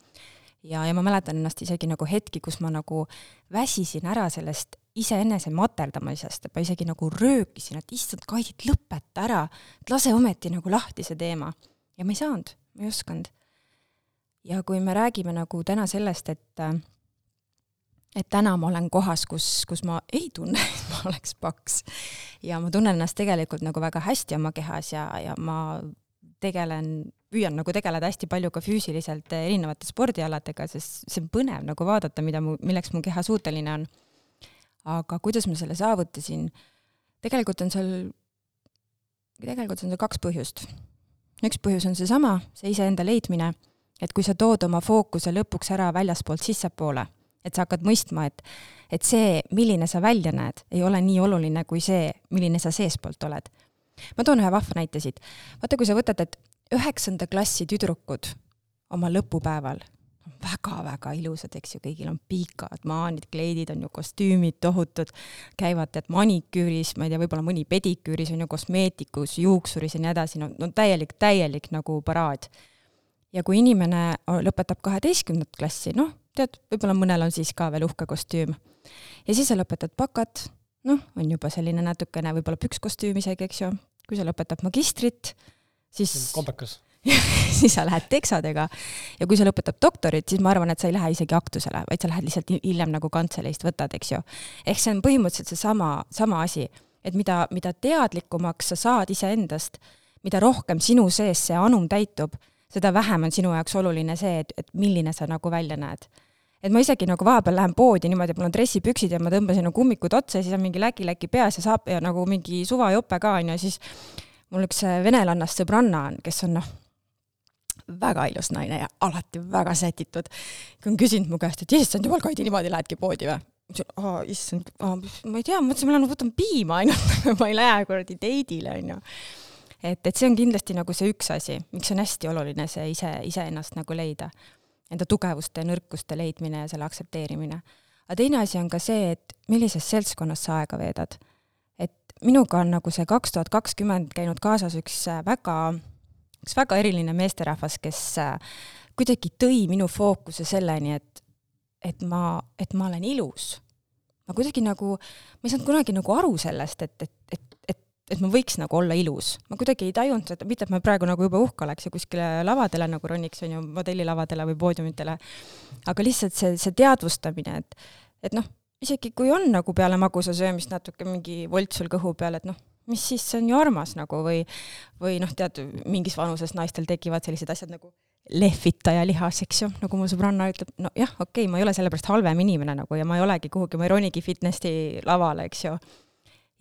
ja, ja ma mäletan ennast isegi nagu hetki, kus ma nagu väsisin ära sellest iseenese materdamisest, ma isegi nagu röökisin, et issand, Kaidit, lõpeta ära, et lase ometi nagu lahti see teema. ja ma ei saanud, ma ei osanud. ja kui me räägime nagu täna sellest, et et täna ma olen kohas, kus, kus ma ei tunne, et ma oleks paks. ja ma tunnen ennast tegelikult nagu väga hästi oma kehas ja, ja ma tegelen püüan nagu tegeleda hästi palju ka füüsiliselt erinevate spordialadega, sest see on põnev nagu vaadata, mida mu, milleks mu keha suuteline on. Aga kuidas ma selle saavutasin? tegelikult on seal, tegelikult on seal kaks põhjust. üks põhjus on seesama, see iseenda leidmine, et kui sa tood oma fookuse lõpuks ära väljaspoolt sissepoole, et sa hakkad mõistma, et, et see, milline sa välja näed, ei ole nii oluline kui see, milline sa seestpoolt oled ma toon ühe vahva näite siit. vaata, kui sa võtad, et üheksanda klassi tüdrukud oma lõpupäeval väga-väga ilusad, eks ju, kõigil on pikad maanid, kleidid on ju, kostüümid tohutud, käivad tead maniküüris, ma ei tea, võib-olla mõni pediküüris on ju, kosmeetikus, juuksuris ja nii edasi, no, no täielik, täielik nagu paraad. ja kui inimene lõpetab kaheteistkümnendat klassi, noh, tead, võib-olla mõnel on siis ka veel uhke kostüüm. ja siis sa lõpetad bakat, noh, on juba selline natukene võib-olla pükskostüüm isegi, eks ju, kui sa lõpetad magistrit, siis kombekas siis sa lähed teksadega ja kui sa lõpetad doktorit, siis ma arvan, et sa ei lähe isegi aktusele, vaid sa lähed lihtsalt hiljem nagu kantseleist võtad, eks ju. ehk see on põhimõtteliselt seesama, sama asi, et mida, mida teadlikumaks sa saad iseendast, mida rohkem sinu sees see anum täitub, seda vähem on sinu jaoks oluline see, et, et milline sa nagu välja näed. et ma isegi nagu vahepeal lähen poodi niimoodi, et mul on dressipüksid ja ma tõmbasin nagu kummikud otsa ja siis on mingi läki-läki peas ja saab ja nagu mingi suvajope ka onju, siis mul üks äh, venelannast sõbranna on, kes on noh, väga ilus naine ja alati väga sätitud. kui on küsinud mu käest, et issand jumal, Kaidi, niimoodi lähedki poodi või? aa, issand, ma ei tea, mõtlesin, ma lähen võtan piima ainult ma ei lähe kuradi date'ile, onju. et, et see on kindlasti nagu see üks asi, miks on hästi oluline see ise, iseennast nagu leida. Enda tugevuste ja nõrkuste leidmine ja selle aktsepteerimine. aga teine asi on ka see, et millises seltskonnas sa aega veedad minuga on nagu see kaks tuhat kakskümmend käinud kaasas üks väga, üks väga eriline meesterahvas, kes äh, kuidagi tõi minu fookuse selleni, et, et ma, et ma olen ilus. ma kuidagi nagu, ma ei saanud kunagi nagu aru sellest, et, et, et, et et ma võiks nagu olla ilus. ma kuidagi ei tajunud seda, mitte et ma praegu nagu juba uhke oleks ja kuskile lavadele nagu roniks, on ju, modellilavadele või poodiumitele, aga lihtsalt see, see teadvustamine, et, et noh, isegi kui on nagu peale magusa söömist natuke mingi volt sul kõhu peal, et noh, mis siis, see on ju armas nagu või, või noh, tead, mingis vanuses naistel tekivad sellised asjad nagu lehvitaja lihas, eks ju, nagu mu sõbranna ütleb, no jah, okei okay,, ma ei ole sellepärast halvem inimene nagu ja ma ei olegi kuhugi, ma ei ronigi fitnessi lavale, eks ju.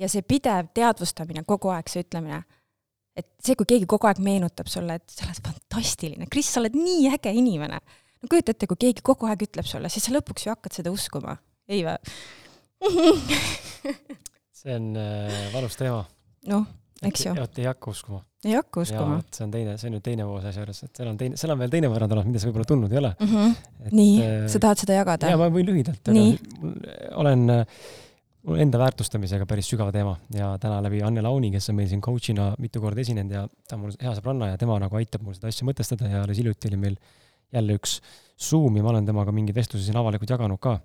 ja see pidev teadvustamine, kogu aeg see ütlemine, et see, kui keegi kogu aeg meenutab sulle, et sa oled fantastiline, Kris, sa oled nii äge inimene. no kujuta ette, kui keegi kogu aeg ütleb sulle, siis sa lõpuks ju hakkad seda uskuma ei vä see on äh, valus teema. Noh, eks ju. vot ei hakka uskuma. ei hakka uskuma. see on teine, see on nüüd teine pool asja juures, et seal on teine, seal on veel teine võrrand olemas, mida sa võib-olla tundnud ei ole mm. -hmm. nii äh,, sa tahad seda jagada? jaa, ma võin lühidalt, aga olen äh, mul enda väärtustamisega päris sügav teema ja täna läbi Anne Launi, kes on meil siin coach'ina mitu korda esinenud ja ta on mul hea sõbranna ja tema nagu aitab mul seda asja mõtestada ja alles hiljuti oli meil jälle üks Zoom ja ma olen temaga mingeid vestlusi siin avalikult jaganud ka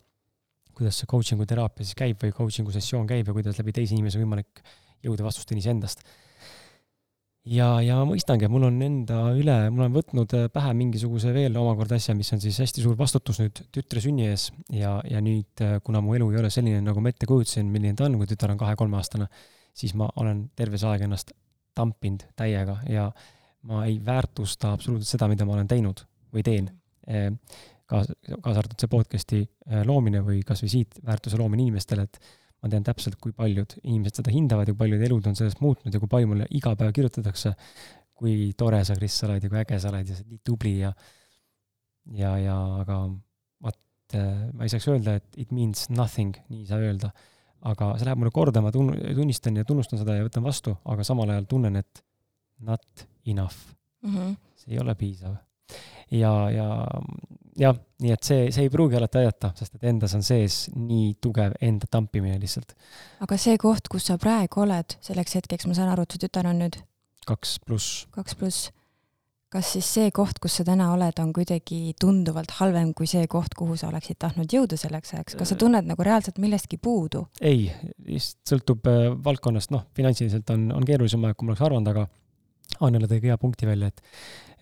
kuidas see coaching'u teraapia siis käib või coaching'u sessioon käib ja kuidas läbi teise inimese võimalik jõuda vastusteni iseendast. ja, ja ma mõistangi, et mul on enda üle, ma olen võtnud äh, pähe mingisuguse veel omakorda asja, mis on siis hästi suur vastutus nüüd tütre sünni ees ja, ja nüüd, kuna mu elu ei ole selline, nagu ma ette kujutasin, milline ta on, kui tütar on kahe-kolmeaastane, siis ma olen terve see aeg ennast tampinud täiega ja ma ei väärtusta absoluutselt seda, mida ma olen teinud või teen kaasa, kaasa arvatud see podcast'i äh, loomine või kas või siit väärtuse loomine inimestele, et ma tean täpselt, kui paljud inimesed seda hindavad ja kui paljud elud on sellest muutnud ja kui palju mulle iga päev kirjutatakse, kui tore sa, Kris, sa oled ja kui äge sa oled ja sa oled nii tubli ja ja, ja aga vot äh, ma ei saaks öelda, et it means nothing, nii ei saa öelda. aga see läheb mulle korda, ma tun-, tunnistan ja tunnustan seda ja võtan vastu, aga samal ajal tunnen, et not enough mm. -hmm. see ei ole piisav ja, ja jah, nii et see, see ei pruugi alati aidata, sest et endas on sees nii tugev enda tampimine lihtsalt. aga see koht, kus sa praegu oled selleks hetkeks, ma saan aru, et su tütar on nüüd? kaks pluss. kaks pluss. kas siis see koht, kus sa täna oled, on kuidagi tunduvalt halvem kui see koht, kuhu sa oleksid tahtnud jõuda selleks ajaks, kas sa tunned nagu reaalselt millestki puudu? ei, sõltub äh, valdkonnast, noh, finantsiliselt on, on keerulisem aeg, kui ma oleks arvanud, aga Annele tõi hea punkti välja, et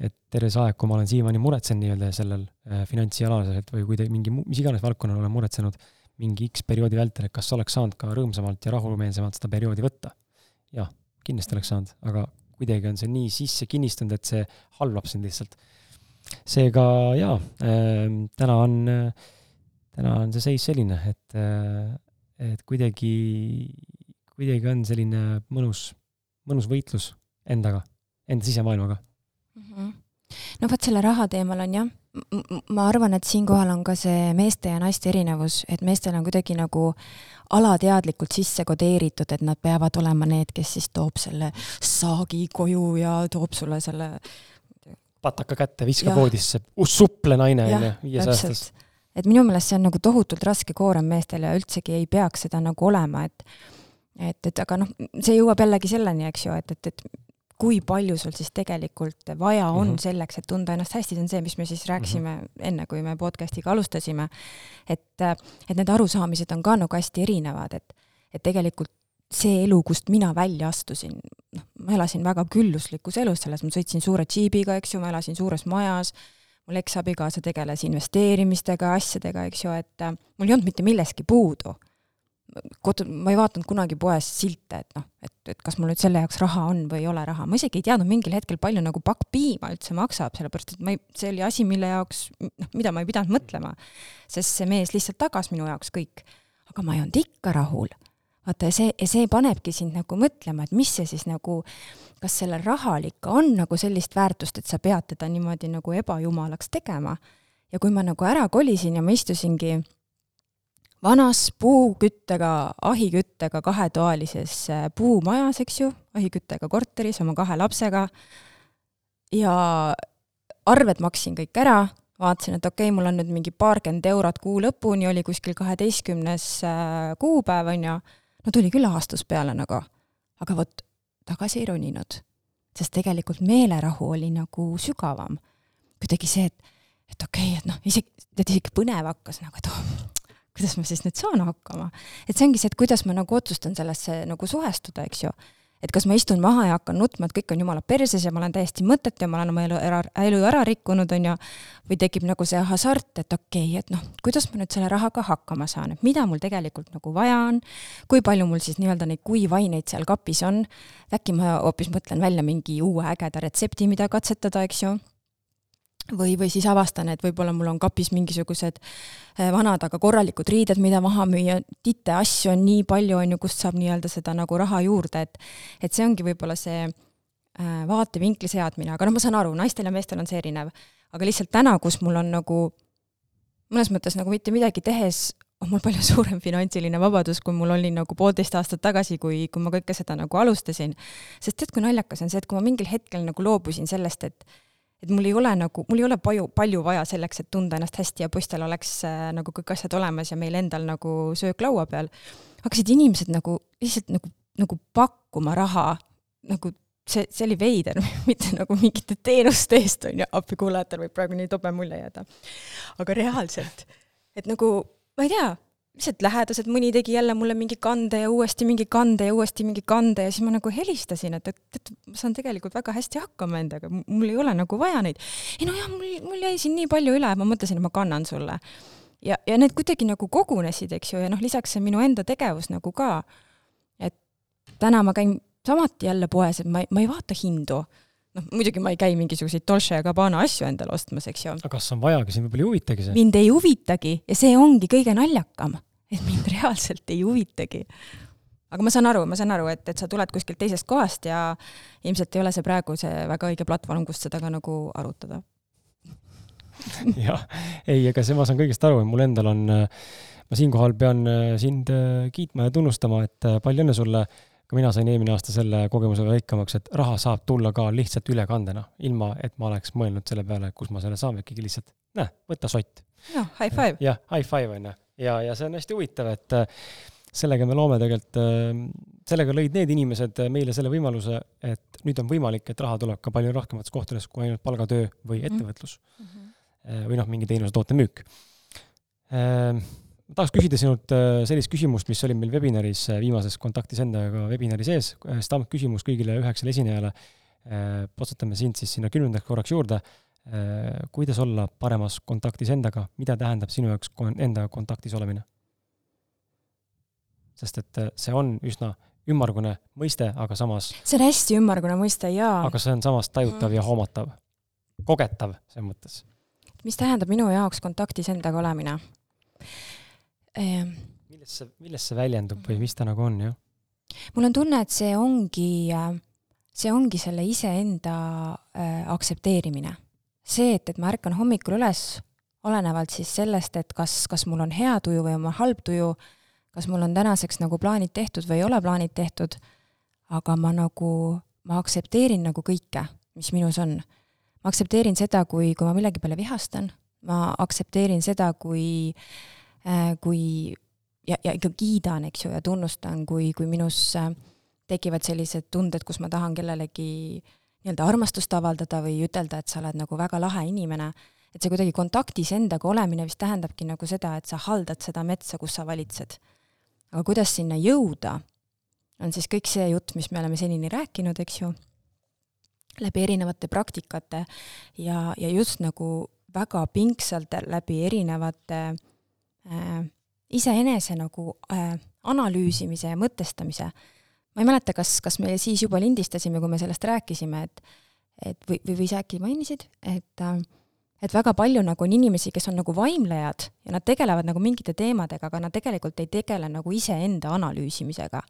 et terve see aeg, kui ma olen siiamaani muretsenud nii-öelda sellel äh, finantsialaselt või kuidagi mingi, mis iganes valdkonnal olen muretsenud mingi X perioodi vältel, et kas oleks saanud ka rõõmsamalt ja rahumeelsemalt seda perioodi võtta. jah, kindlasti oleks saanud, aga kuidagi on see nii sisse kinnistunud, et see halvab sind lihtsalt. seega jaa äh,, täna on täna on see seis selline, et äh,, et kuidagi, kuidagi on selline mõnus, mõnus võitlus endaga enda sisemaailmaga mm. -hmm. no vot selle raha teemal on jah, ma arvan, et siinkohal on ka see meeste ja naiste erinevus, et meestel on kuidagi nagu alateadlikult sisse kodeeritud, et nad peavad olema need, kes siis toob selle saagi koju ja toob sulle selle pataka kätte, viska voodisse, supple naine, onju, viiesaastas. et minu meelest see on nagu tohutult raske koorem meestele ja üldsegi ei peaks seda nagu olema, et et, et aga noh, see jõuab jällegi selleni, eks ju, et, et, et kui palju sul siis tegelikult vaja on mm -hmm. selleks, et tunda ennast hästi, see on see, mis me siis rääkisime mm -hmm. enne, kui me podcast'iga alustasime. et, et need arusaamised on ka nagu hästi erinevad, et, et tegelikult see elu, kust mina välja astusin, noh, ma elasin väga külluslikus elus, selles ma sõitsin suure džiibiga, eks ju, ma elasin suures majas, mul eksabikaasa tegeles investeerimistega, asjadega, eks ju, et mul ei olnud mitte millestki puudu kodu, ma ei vaadanud kunagi poes silte, et noh, et, et kas mul nüüd selle jaoks raha on või ei ole raha, ma isegi ei teadnud mingil hetkel, palju nagu pakk piima üldse maksab, sellepärast et ma ei, see oli asi, mille jaoks, noh, mida ma ei pidanud mõtlema. sest see mees lihtsalt tagas minu jaoks kõik. aga ma ei olnud ikka rahul. vaata, ja see, ja see panebki sind nagu mõtlema, et mis see siis nagu, kas sellel rahal ikka on nagu sellist väärtust, et sa pead teda niimoodi nagu ebajumalaks tegema. ja kui ma nagu ära kolisin ja ma istusingi vanas puuküttega, ahiküttega kahetoalises äh, puumajas, eks ju, ahiküttega korteris oma kahe lapsega ja arved maksin kõik ära, vaatasin, et okei okay,, mul on nüüd mingi paarkümmend eurot kuu lõpuni, oli kuskil kaheteistkümnes äh, kuupäev, on ju, no tuli küll aastus peale nagu. aga vot tagasi ei roninud, sest tegelikult meelerahu oli nagu sügavam. kuidagi see, et, et okei okay,, et noh, isegi, tead isegi põnev hakkas nagu, et oh, kuidas ma siis nüüd saan hakkama. et see ongi see, et kuidas ma nagu otsustan sellesse nagu suhestuda, eks ju. Et kas ma istun maha ja hakkan nutma, et kõik on jumala perses ja ma olen täiesti mõttetu ja ma olen oma elu ära, elu ära rikkunud, on ju, või tekib nagu see hasart, et okei okay,, et noh, kuidas ma nüüd selle rahaga hakkama saan, et mida mul tegelikult nagu vaja on, kui palju mul siis nii-öelda neid kuivaineid seal kapis on, äkki ma hoopis mõtlen välja mingi uue ägeda retsepti, mida katsetada, eks ju või, või siis avastan, et võib-olla mul on kapis mingisugused äh, vanad, aga korralikud riided, mida maha müüa, titte asju on nii palju, on ju, kust saab nii-öelda seda nagu raha juurde, et et see ongi võib-olla see äh, vaatevinkli seadmine, aga noh, ma saan aru, naistel ja meestel on see erinev. aga lihtsalt täna, kus mul on nagu mõnes mõttes nagu mitte midagi tehes, on mul palju suurem finantsiline vabadus, kui mul oli nagu poolteist aastat tagasi, kui, kui ma kõike seda nagu alustasin. sest tead, kui naljakas on see, et kui ma mingil hetkel nagu loobusin sellest, et et mul ei ole nagu, mul ei ole palju, palju vaja selleks, et tunda ennast hästi ja poistel oleks äh, nagu kõik asjad olemas ja meil endal nagu söök laua peal, hakkasid inimesed nagu lihtsalt nagu, nagu pakkuma raha, nagu see, see oli veider, mitte nagu mingite teenuste eest, on ju, appi kuulajatel võib praegu nii tobe mulje jääda. aga reaalselt, et nagu, ma ei tea, lihtsalt lähedased, mõni tegi jälle mulle mingi kande ja uuesti mingi kande ja uuesti mingi kande ja siis ma nagu helistasin, et, et, et ma saan tegelikult väga hästi hakkama endaga, mul ei ole nagu vaja neid. ei no jah, mul, mul jäi siin nii palju üle, ma mõtlesin, et ma kannan sulle. ja, ja need kuidagi nagu kogunesid, eks ju, ja noh, lisaks see minu enda tegevus nagu ka. et täna ma käin samuti jälle poes, et ma ei, ma ei vaata hindu noh, muidugi ma ei käi mingisuguseid Dolce ja Gabbana asju endale ostmas, eks ju. aga kas on vajagi, sind võib-olla ei huvitagi see? mind ei huvitagi ja see ongi kõige naljakam, et mind reaalselt ei huvitagi. aga ma saan aru, ma saan aru, et, et sa tuled kuskilt teisest kohast ja ilmselt ei ole see praegu see väga õige platvorm, kust seda ka nagu arutada jah, ei, ega see, ma saan kõigest aru, mul endal on, ma siinkohal pean sind kiitma ja tunnustama, et palju õnne sulle ka mina sain eelmine aasta selle kogemusega rikkamaks, et raha saab tulla ka lihtsalt ülekandena, ilma et ma oleks mõelnud selle peale, kus ma selle saan, ikkagi lihtsalt, näe, võta sott. noh, high five. jah, high five on ju. Ja, ja see on hästi huvitav, et äh, sellega me loome tegelikult, äh, sellega lõid need inimesed meile selle võimaluse, et nüüd on võimalik, et raha tuleb ka palju rohkemates kohtades kui ainult palgatöö või mhm. ettevõtlus mm. -hmm. või noh, mingi teenuse-toote müük ma tahaks küsida sinult äh, sellist küsimust, mis oli meil webinaris, äh, viimases kontaktis endaga webinari sees, standardküsimus kõigile üheksale esinejale. Äh, potsutame sind siis sinna kümnendaks korraks juurde. Kuidas olla paremas kontaktis endaga, mida tähendab sinu jaoks endaga kontaktis olemine? sest et see on üsna ümmargune mõiste, aga samas. see on hästi ümmargune mõiste jaa. aga see on samas tajutav mm. ja hoomatav, kogetav selles mõttes. mis tähendab minu jaoks kontaktis endaga olemine? Ehm. millest see, millest see väljendub või mis ta nagu on, jah? mul on tunne, et see ongi, äh, see ongi selle iseenda äh, aktsepteerimine. See, et, et ma ärkan hommikul üles, olenevalt siis sellest, et kas, kas mul on hea tuju või on mul halb tuju, kas mul on tänaseks nagu plaanid tehtud või ei ole plaanid tehtud, aga ma nagu, ma aktsepteerin nagu kõike, mis minus on. ma aktsepteerin seda, kui, kui ma millegi peale vihastan, ma aktsepteerin seda, kui äh, Äh, kui ja, ja ikka kiidan, eks ju, ja tunnustan, kui, kui minus äh, tekivad sellised tunded, kus ma tahan kellelegi nii-öelda armastust avaldada või ütelda, et sa oled nagu väga lahe inimene, et see kuidagi kontaktis endaga olemine vist tähendabki nagu seda, et sa haldad seda metsa, kus sa valitsed. aga kuidas sinna jõuda, on siis kõik see jutt, mis me oleme senini rääkinud, eks ju, läbi erinevate praktikate ja, ja just nagu väga pingsalt läbi erinevate äh, iseenese nagu äh, analüüsimise ja mõtestamise. Ma ei mäleta, kas, kas me siis juba lindistasime, kui me sellest rääkisime, et et või, või, või sa äkki mainisid, et äh, et väga palju nagu on inimesi, kes on nagu vaimlejad ja nad tegelevad nagu mingite teemadega, aga nad tegelikult ei tegele nagu iseenda analüüsimisega,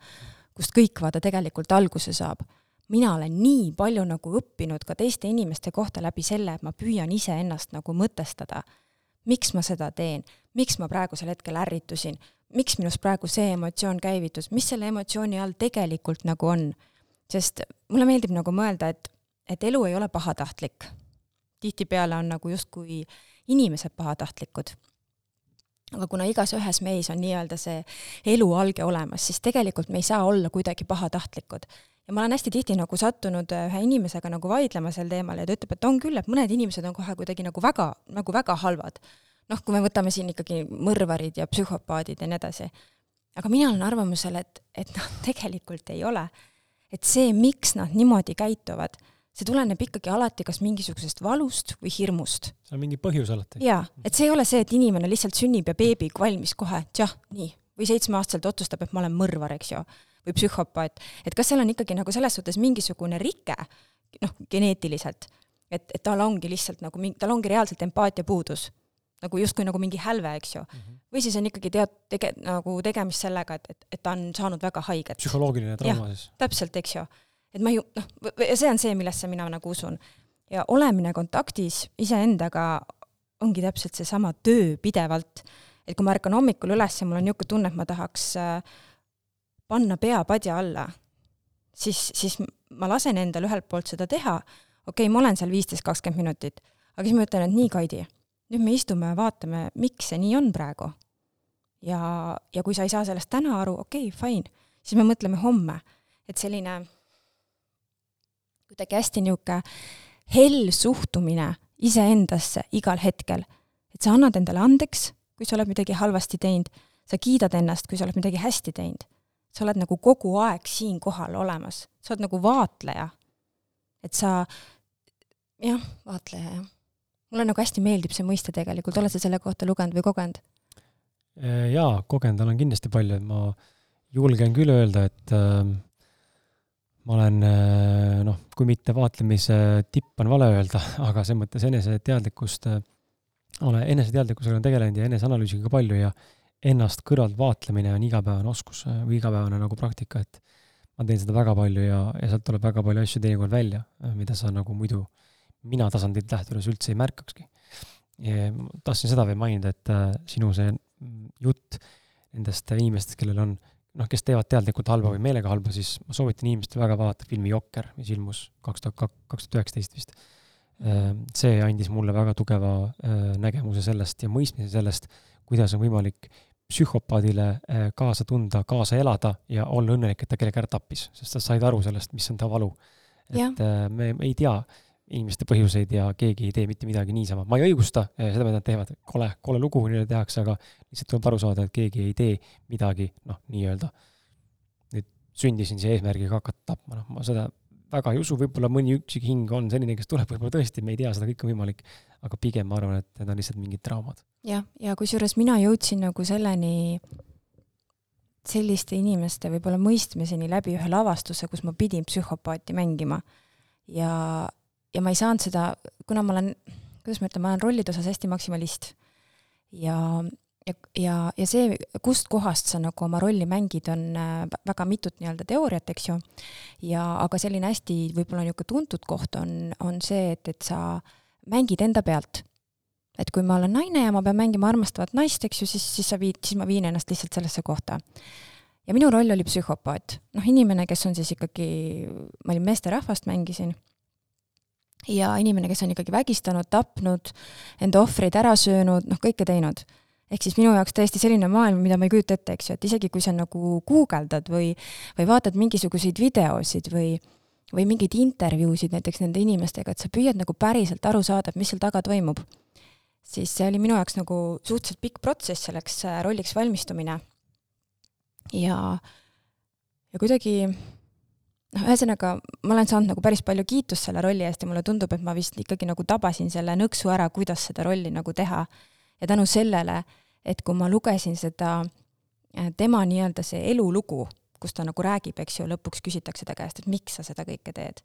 kust kõik vaata tegelikult alguse saab. mina olen nii palju nagu õppinud ka teiste inimeste kohta läbi selle, et ma püüan iseennast nagu mõtestada. Miks ma seda teen, miks ma praegusel hetkel ärritusin, miks minus praegu see emotsioon käivitus, mis selle emotsiooni all tegelikult nagu on. sest mulle meeldib nagu mõelda, et, et elu ei ole pahatahtlik. tihtipeale on nagu justkui inimesed pahatahtlikud. aga kuna igas ühes meis on nii-öelda see elualge olemas, siis tegelikult me ei saa olla kuidagi pahatahtlikud. ja ma olen hästi tihti nagu sattunud äh, ühe inimesega nagu vaidlema sel teemal ja ta ütleb, et on küll, et mõned inimesed on kohe kuidagi nagu väga, nagu väga halvad. Noh, kui me võtame siin ikkagi mõrvarid ja psühhopaadid ja nii edasi. aga mina olen arvamusel, et, et noh, tegelikult ei ole. et see, miks nad niimoodi käituvad see tuleneb ikkagi alati kas mingisugusest valust või hirmust. seal on mingi põhjus alati. jaa, et see ei ole see, et inimene lihtsalt sünnib ja beebi valmis kohe, tšah, nii. või seitsmeaastaselt otsustab, et ma olen mõrvar, eks ju, või psühhopaat. et kas seal on ikkagi nagu selles suhtes mingisugune rike, noh, geneetiliselt, et, et tal ongi lihtsalt nagu mingi, tal ongi reaalselt empaatia puudus nagu justkui nagu mingi hälve, eks ju mm. -hmm. või siis on ikkagi tead-, tege-, nagu tegemist sellega, et, et, et ta on saanud väga haiget. psühholoogiline trauma siis? täpselt, eks ju et ma ju noh, ja see on see, millesse mina nagu usun. ja olemine kontaktis iseendaga ongi täpselt seesama töö pidevalt, et kui ma ärkan hommikul üles ja mul on niisugune tunne, et ma tahaks äh, panna pea padja alla, siis, siis ma lasen endal ühelt poolt seda teha, okei okay,, ma olen seal viisteist, kakskümmend minutit, aga siis ma ütlen, et nii, Kaidi, nüüd me istume ja vaatame, miks see nii on praegu. ja, ja kui sa ei saa sellest täna aru, okei okay,, fine, siis me mõtleme homme, et selline kuidagi hästi niisugune hell suhtumine iseendasse igal hetkel. et sa annad endale andeks, kui sa oled midagi halvasti teinud, sa kiidad ennast, kui sa oled midagi hästi teinud. sa oled nagu kogu aeg siinkohal olemas, sa oled nagu vaatleja. et sa, jah, vaatleja, jah. Mulle nagu hästi meeldib see mõiste tegelikult, oled sa selle kohta lugenud või kogenud? jaa, kogenud olen kindlasti palju, et ma julgen küll öelda, et äh, ma olen äh, noh, kui mitte vaatlemise tipp on vale öelda, aga selles mõttes eneseteadlikkust, äh, olen eneseteadlikkusega olen tegelenud ja eneseanalüüsiga ka palju ja ennast kõrvalt vaatlemine on igapäevane oskus äh, või igapäevane nagu praktika, et ma teen seda väga palju ja, ja sealt tuleb väga palju asju teinekord välja, mida sa nagu muidu mina tasandilt lähtudes üldse ei märkakski. tahtsin seda veel mainida, et äh, sinu see jutt nendest inimestest, kellel on äh, noh, kes teevad teadlikult halba või meelega halba, siis ma soovitan inimestel väga vaadata filmi Jokker, mis ilmus kaks tuhat kaks tuhat üheksateist vist. Ehm, see andis mulle väga tugeva äh, nägemuse sellest ja mõistmise sellest, kuidas on võimalik psühhopaadile äh, kaasa tunda, kaasa elada ja olla õnnelik, et ta kellegi ära tappis, sest sa said aru sellest, mis on ta valu. et äh, me ei tea inimeste põhjuseid ja keegi ei tee mitte midagi niisama. ma ei õigusta seda, mida nad teevad, kole, kole lugu neile tehakse, aga lihtsalt tuleb aru saada, et keegi ei tee midagi, noh, nii-öelda nüüd sündisin siia eesmärgiga hakata tapma, noh, ma seda väga ei usu, võib-olla mõni üksik hing on selline, kes tuleb, võib-olla tõesti, me ei tea, seda kõike on võimalik, aga pigem ma arvan, et need on lihtsalt mingid traumad. jah, ja, ja kusjuures mina jõudsin nagu selleni, selliste inimeste võib-olla mõistmiseni läbi ühe lavastuse, kus ma pidin psühhopaati mängima. ja, ja ma ei saanud seda, kuna ma olen, kuidas ma ütlen, ma olen rollide osas hästi maksimalist. ja, ja, ja, ja see, kustkohast sa nagu oma rolli mängid, on äh, väga mitut nii-öelda teooriat, eks ju. ja aga selline hästi võib-olla niisugune tuntud koht on, on see, et, et sa mängid enda pealt. et kui ma olen naine ja ma pean mängima armastavat naist, eks ju, siis, siis sa viid, siis ma viin ennast lihtsalt sellesse kohta ja minu roll oli psühhopaat, noh, inimene, kes on siis ikkagi, ma olin meesterahvast, mängisin ja inimene, kes on ikkagi vägistanud, tapnud, enda ohvreid ära söönud, noh, kõike teinud. ehk siis minu jaoks täiesti selline maailm, mida ma ei kujuta ette, eks ju, et isegi kui sa nagu guugeldad või, või vaatad mingisuguseid videosid või, või mingeid intervjuusid näiteks nende inimestega, et sa püüad nagu päriselt aru saada, et mis seal taga toimub, siis see oli minu jaoks nagu suhteliselt pikk protsess selleks äh, rolliks valmistumine. ja, ja kuidagi noh, ühesõnaga ma olen saanud nagu päris palju kiitust selle rolli eest ja mulle tundub, et ma vist ikkagi nagu tabasin selle nõksu ära, kuidas seda rolli nagu teha. ja tänu sellele, et kui ma lugesin seda äh, tema nii-öelda see elulugu, kus ta nagu räägib, eks ju, lõpuks küsitakse ta käest, et miks sa seda kõike teed.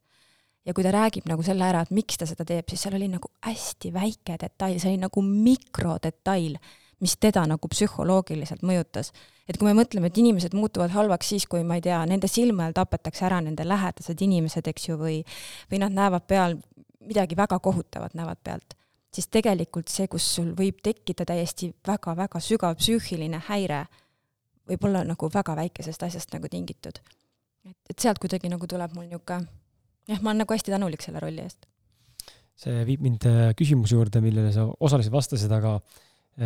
ja kui ta räägib nagu selle ära, et miks ta seda teeb, siis seal oli nagu hästi väike detail, see oli nagu mikrodetail mis teda nagu psühholoogiliselt mõjutas. et kui me mõtleme, et inimesed muutuvad halvaks siis, kui ma ei tea, nende silme all tapetakse ära nende lähedased inimesed, eks ju, või või nad näevad peal midagi väga kohutavat näevad pealt, siis tegelikult see, kus sul võib tekkida täiesti väga-väga sügav psüühiline häire, võib olla nagu väga väikesest asjast nagu tingitud. et, et sealt kuidagi nagu tuleb mul niisugune, jah, ma olen nagu hästi tänulik selle rolli eest. see viib mind äh, küsimuse juurde, millele sa osaliselt vastasid, aga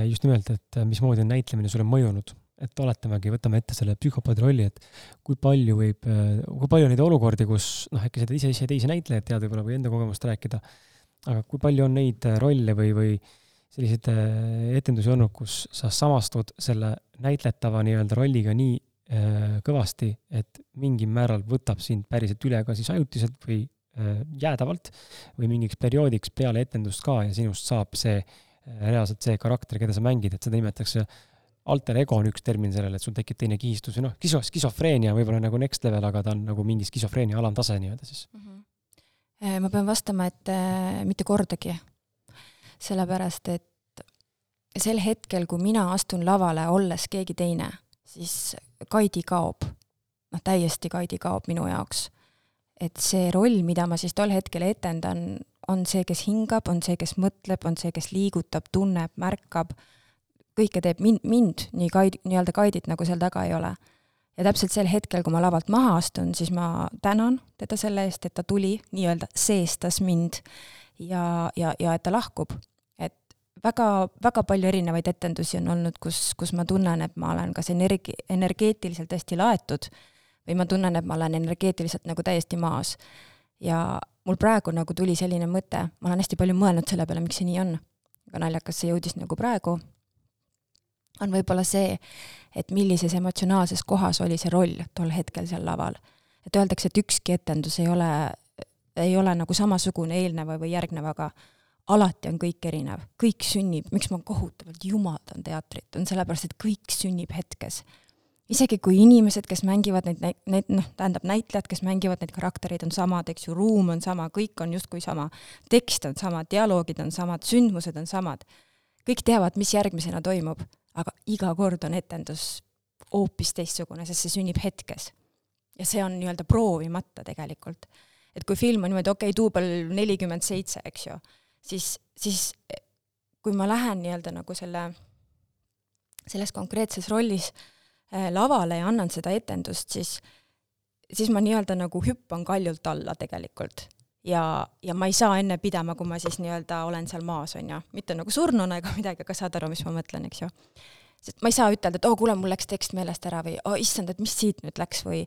just nimelt, et mismoodi on näitlemine sulle mõjunud. Et oletamegi, võtame ette selle psühhopaadi rolli, et kui palju võib, kui palju on neid olukordi, kus noh, äkki sa ise, ise teisi näitlejaid tead võib-olla või enda kogemust rääkida, aga kui palju on neid rolle või, või selliseid äh, etendusi olnud, kus sa samastud selle näitletava nii-öelda rolliga nii äh, kõvasti, et mingil määral võtab sind päriselt üle ka siis ajutiselt või äh, jäädavalt või mingiks perioodiks peale etendust ka ja sinust saab see reaalselt see karakter, keda sa mängid, et seda nimetatakse alter ego on üks termin sellele, et sul tekib teine kihistus või noh, skiso-, skisofreenia võib-olla nagu next level, aga ta on nagu mingi skisofreenia alamtase nii-öelda siis mm. -hmm. ma pean vastama, et äh, mitte kordagi. sellepärast, et sel hetkel, kui mina astun lavale, olles keegi teine, siis Kaidi kaob. noh, täiesti Kaidi kaob minu jaoks. et see roll, mida ma siis tol hetkel etendan, on see, kes hingab, on see, kes mõtleb, on see, kes liigutab, tunneb, märkab kõike teeb mind, mind nii kaid-, nii-öelda kaidit, nagu seal taga ei ole. ja täpselt sel hetkel, kui ma lavalt maha astun, siis ma tänan teda selle eest, et ta tuli, nii-öelda seestas mind ja, ja, ja et ta lahkub. et väga, väga palju erinevaid etendusi on olnud, kus, kus ma tunnen, et ma olen kas energi-, energeetiliselt hästi laetud või ma tunnen, et ma olen energeetiliselt nagu täiesti maas. ja mul praegu nagu tuli selline mõte, ma olen hästi palju mõelnud selle peale, miks see nii on. aga naljakas, see jõudis nagu praegu on võib-olla see, et millises emotsionaalses kohas oli see roll tol hetkel seal laval. et öeldakse, et ükski etendus ei ole, ei ole nagu samasugune eelneva või järgnevaga, alati on kõik erinev, kõik sünnib, miks ma kohutavalt jumaldan teatrit, on sellepärast, et kõik sünnib hetkes. Isegi kui inimesed, kes mängivad neid, neid noh, tähendab näitlejad, kes mängivad neid karaktereid, on samad, eks ju, ruum on sama, kõik on justkui sama, tekst on sama, dialoogid on samad, sündmused on samad, kõik teavad, mis järgmisena toimub aga iga kord on etendus hoopis teistsugune, sest see sünnib hetkes. ja see on nii-öelda proovimata tegelikult. et kui film on niimoodi, okei okay,, duubel nelikümmend seitse, eks ju, siis, siis kui ma lähen nii-öelda nagu selle, selles konkreetses rollis äh, lavale ja annan seda etendust, siis, siis ma nii-öelda nagu hüppan kaljult alla tegelikult ja, ja ma ei saa enne pidama, kui ma siis nii-öelda olen seal maas, on ju. mitte nagu surnuna ega midagi, aga saad aru, mis ma mõtlen, eks ju. sest ma ei saa ütelda, et oo oh,, kuule, mul läks tekst meelest ära või oo oh,, issand, et mis siit nüüd läks või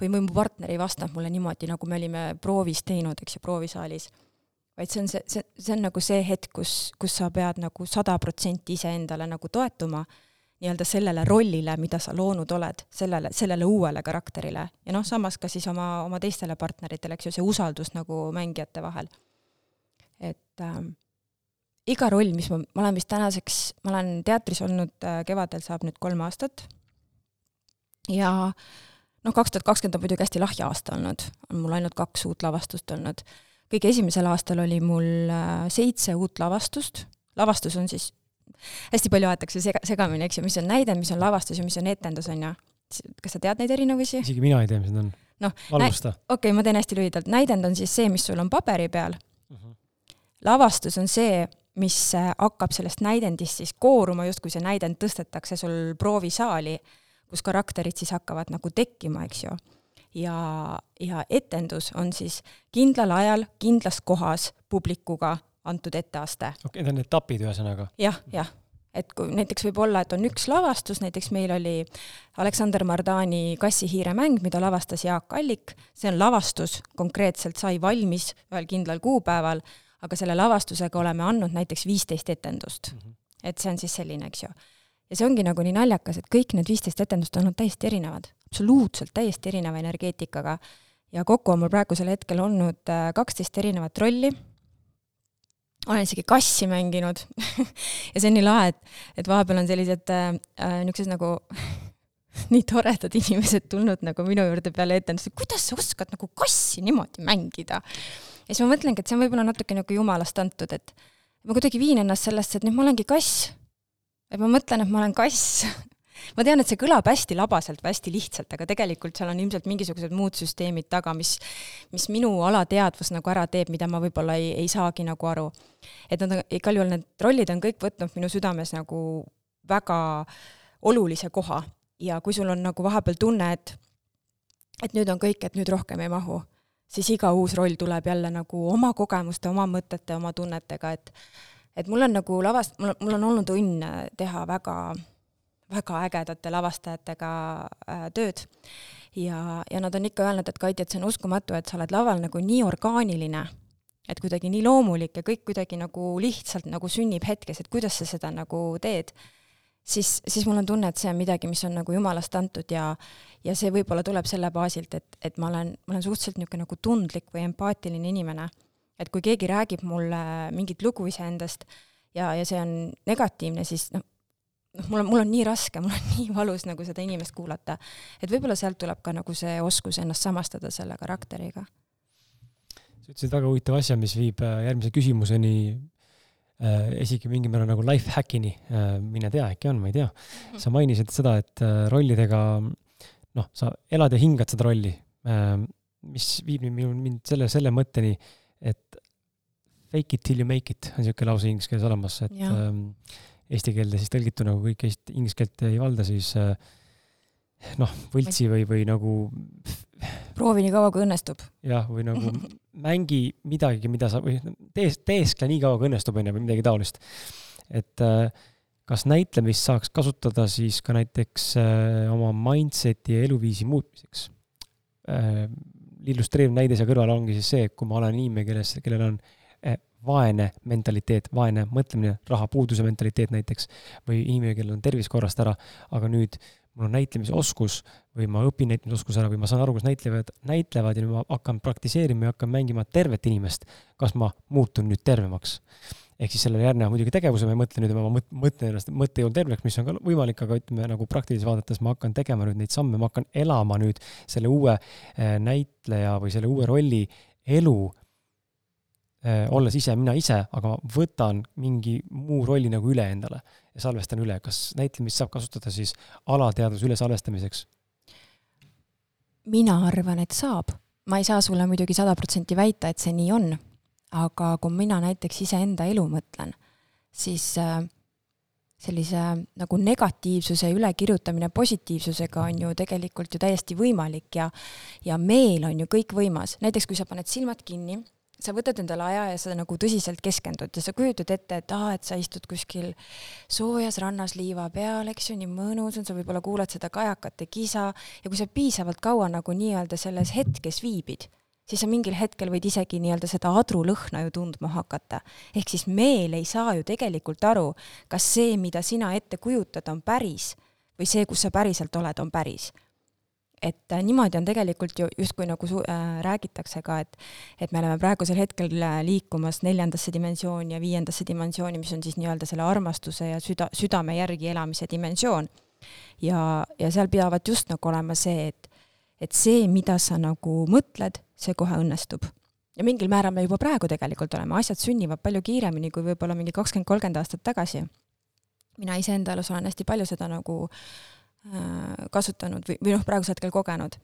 või mu partner ei vastanud mulle niimoodi, nagu me olime proovis teinud, eks ju, proovisaalis. vaid see on see, see, see on nagu see hetk, kus, kus sa pead nagu sada protsenti iseendale nagu toetuma nii-öelda sellele rollile, mida sa loonud oled, sellele, sellele uuele karakterile ja noh, samas ka siis oma, oma teistele partneritele, eks ju, see usaldus nagu mängijate vahel. et äh, iga roll, mis ma, ma olen vist tänaseks, ma olen teatris olnud äh, kevadel saab nüüd kolm aastat ja noh, kaks tuhat kakskümmend on muidugi hästi lahja aasta olnud, on mul ainult kaks uut lavastust olnud. kõige esimesel aastal oli mul äh, seitse uut lavastust, lavastus on siis hästi palju aetakse sega, segamini, eks ju, mis on näide, mis on lavastus ja mis on etendus, on ju. kas sa tead neid erinevusi? isegi mina ei tea, mis need on. noh, okei okay,, ma teen hästi lühidalt, näidend on siis see, mis sul on paberi peal uh. Mhm. -huh. lavastus on see, mis äh, hakkab sellest näidendist siis kooruma, justkui see näidend tõstetakse sul proovisaali, kus karakterid siis hakkavad nagu tekkima, eks ju. ja, ja etendus on siis kindlal ajal, kindlas kohas publikuga antud etteaste. okei okay,, need on etapid ühesõnaga ja,? jah, jah. et kui näiteks võib olla, et on üks lavastus, näiteks meil oli Aleksander Mardani Kassihiire mäng, mida lavastas Jaak Allik, see on lavastus, konkreetselt sai valmis ühel kindlal kuupäeval, aga selle lavastusega oleme andnud näiteks viisteist etendust mm. -hmm. et see on siis selline, eks ju. ja see ongi nagu nii naljakas, et kõik need viisteist etendust on olnud täiesti erinevad, absoluutselt täiesti erineva energeetikaga ja kokku on mul praegusel hetkel olnud äh, kaksteist erinevat rolli olen isegi kassi mänginud ja see on nii lahe, et, et vahepeal on sellised äh, äh niisugused nagu nii toredad inimesed tulnud nagu minu juurde peale etendust, et kuidas sa oskad nagu kassi niimoodi mängida. ja siis ma mõtlengi, et see on võib-olla natuke nagu jumalast antud, et ma kuidagi viin ennast sellesse, et nüüd ma olengi kass. et ma mõtlen, et ma olen kass ma tean, et see kõlab hästi labaselt või hästi lihtsalt, aga tegelikult seal on ilmselt mingisugused muud süsteemid taga, mis, mis minu alateadvus nagu ära teeb, mida ma võib-olla ei, ei saagi nagu aru. et nad on, igal juhul need rollid on kõik võtnud minu südames nagu väga olulise koha ja kui sul on nagu vahepeal tunne, et et nüüd on kõik, et nüüd rohkem ei mahu, siis iga uus roll tuleb jälle nagu oma kogemuste, oma mõtete, oma tunnetega, et et mul on nagu lavast-, mul, mul on olnud õnn teha väga, väga ägedate lavastajatega äh, tööd ja, ja nad on ikka öelnud, et Kati, et see on uskumatu, et sa oled laval nagu nii orgaaniline, et kuidagi nii loomulik ja kõik kuidagi nagu lihtsalt nagu sünnib hetkes, et kuidas sa seda nagu teed, siis, siis mul on tunne, et see on midagi, mis on nagu jumalast antud ja ja see võib-olla tuleb selle baasilt, et, et ma olen, ma olen suhteliselt niisugune nagu tundlik või empaatiline inimene. et kui keegi räägib mulle mingit lugu iseendast ja, ja see on negatiivne, siis noh, noh, mul on, mul on nii raske, mul on nii valus nagu seda inimest kuulata. et võib-olla sealt tuleb ka nagu see oskus ennast samastada selle karakteriga. sa ütlesid väga huvitava asja, mis viib äh, järgmise küsimuseni äh,, isegi mingil määral nagu life hack'ini äh,, mine tea, äkki on, ma ei tea. sa mainisid seda, et äh, rollidega noh, sa elad ja hingad seda rolli äh,, mis viib minu, mind selle, selle mõtteni, et fake it till you make it on niisugune lause inglise keeles olemas, et ähm, eesti keelde siis tõlgituna, kui kõik eesti, inglise keelt ei valda, siis äh, noh, võltsi või, või nagu proovi nii kaua, kui õnnestub. jah, või nagu mängi midagi, mida sa, või tee, teeskle nii kaua, kui õnnestub, on ju, või midagi taolist. et äh, kas näitlemist saaks kasutada siis ka näiteks äh, oma mindset'i ja eluviisi muutmiseks? illustreeriv näide seal kõrval ongi siis see, et kui ma olen inimene, kelles, kellel on vaene mentaliteet, vaene mõtlemine, rahapuuduse mentaliteet näiteks, või inimene, kellel on tervis korrast ära, aga nüüd mul on näitlemisoskus või ma õpin näitlemisoskuse ära või ma saan aru, kuidas näitlejad näitlevad ja nüüd ma hakkan praktiseerima ja hakkan mängima tervet inimest, kas ma muutun nüüd tervemaks? ehk siis sellele järgneva muidugi tegevuse ma ei mõtle nüüd, ma mõtlen ennast mõttejõud terveks, mis on ka võimalik, aga ütleme nagu praktiliselt vaadates ma hakkan tegema nüüd neid samme, ma hakkan elama nüüd selle uue eh, näitleja või selle uue rolli elu olles ise mina ise, aga võtan mingi muu rolli nagu üle endale ja salvestan üle. kas näitlemist saab kasutada siis alateadvuse ülesalvestamiseks? mina arvan, et saab. ma ei saa sulle muidugi sada protsenti väita, et see nii on, aga kui mina näiteks iseenda elu mõtlen, siis äh, sellise nagu negatiivsuse ülekirjutamine positiivsusega on ju tegelikult ju täiesti võimalik ja ja meel on ju kõikvõimas. näiteks kui sa paned silmad kinni sa võtad endale aja ja sa nagu tõsiselt keskendud ja sa kujutad ette, et aa, et sa istud kuskil soojas rannas liiva peal, eks ju, nii mõnus on, sa võib-olla kuulad seda kajakate kisa ja kui sa piisavalt kaua nagu nii-öelda selles hetkes viibid, siis sa mingil hetkel võid isegi nii-öelda seda adrulõhna ju tundma hakata. ehk siis meel ei saa ju tegelikult aru, kas see, mida sina ette kujutad, on päris või see, kus sa päriselt oled, on päris et äh, niimoodi on tegelikult ju justkui nagu su- äh,, räägitakse ka, et et me oleme praegusel hetkel äh, liikumas neljandasse dimensiooni ja viiendasse dimensiooni, mis on siis nii-öelda selle armastuse ja süda, südame järgi elamise dimensioon. ja, ja seal peavad just nagu olema see, et et see, mida sa nagu mõtled, see kohe õnnestub. ja mingil määral me juba praegu tegelikult oleme, asjad sünnivad palju kiiremini kui võib-olla mingi kakskümmend, kolmkümmend aastat tagasi. mina iseenda elus olen hästi palju seda nagu kasutanud või, või noh, praegusel hetkel kogenud.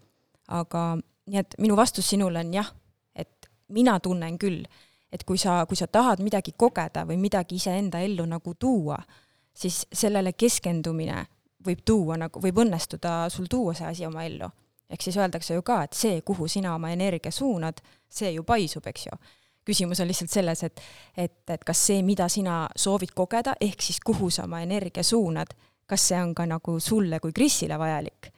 aga nii et minu vastus sinule on jah, et mina tunnen küll, et kui sa, kui sa tahad midagi kogeda või midagi iseenda ellu nagu tuua, siis sellele keskendumine võib tuua nagu, võib õnnestuda sul tuua see asi oma ellu. ehk siis öeldakse ju ka, et see, kuhu sina oma energia suunad, see ju paisub, eks ju küsimus on lihtsalt selles, et, et, et kas see, mida sina soovid kogeda, ehk siis kuhu sa oma energia suunad, kas see on ka nagu sulle kui Krisile vajalik?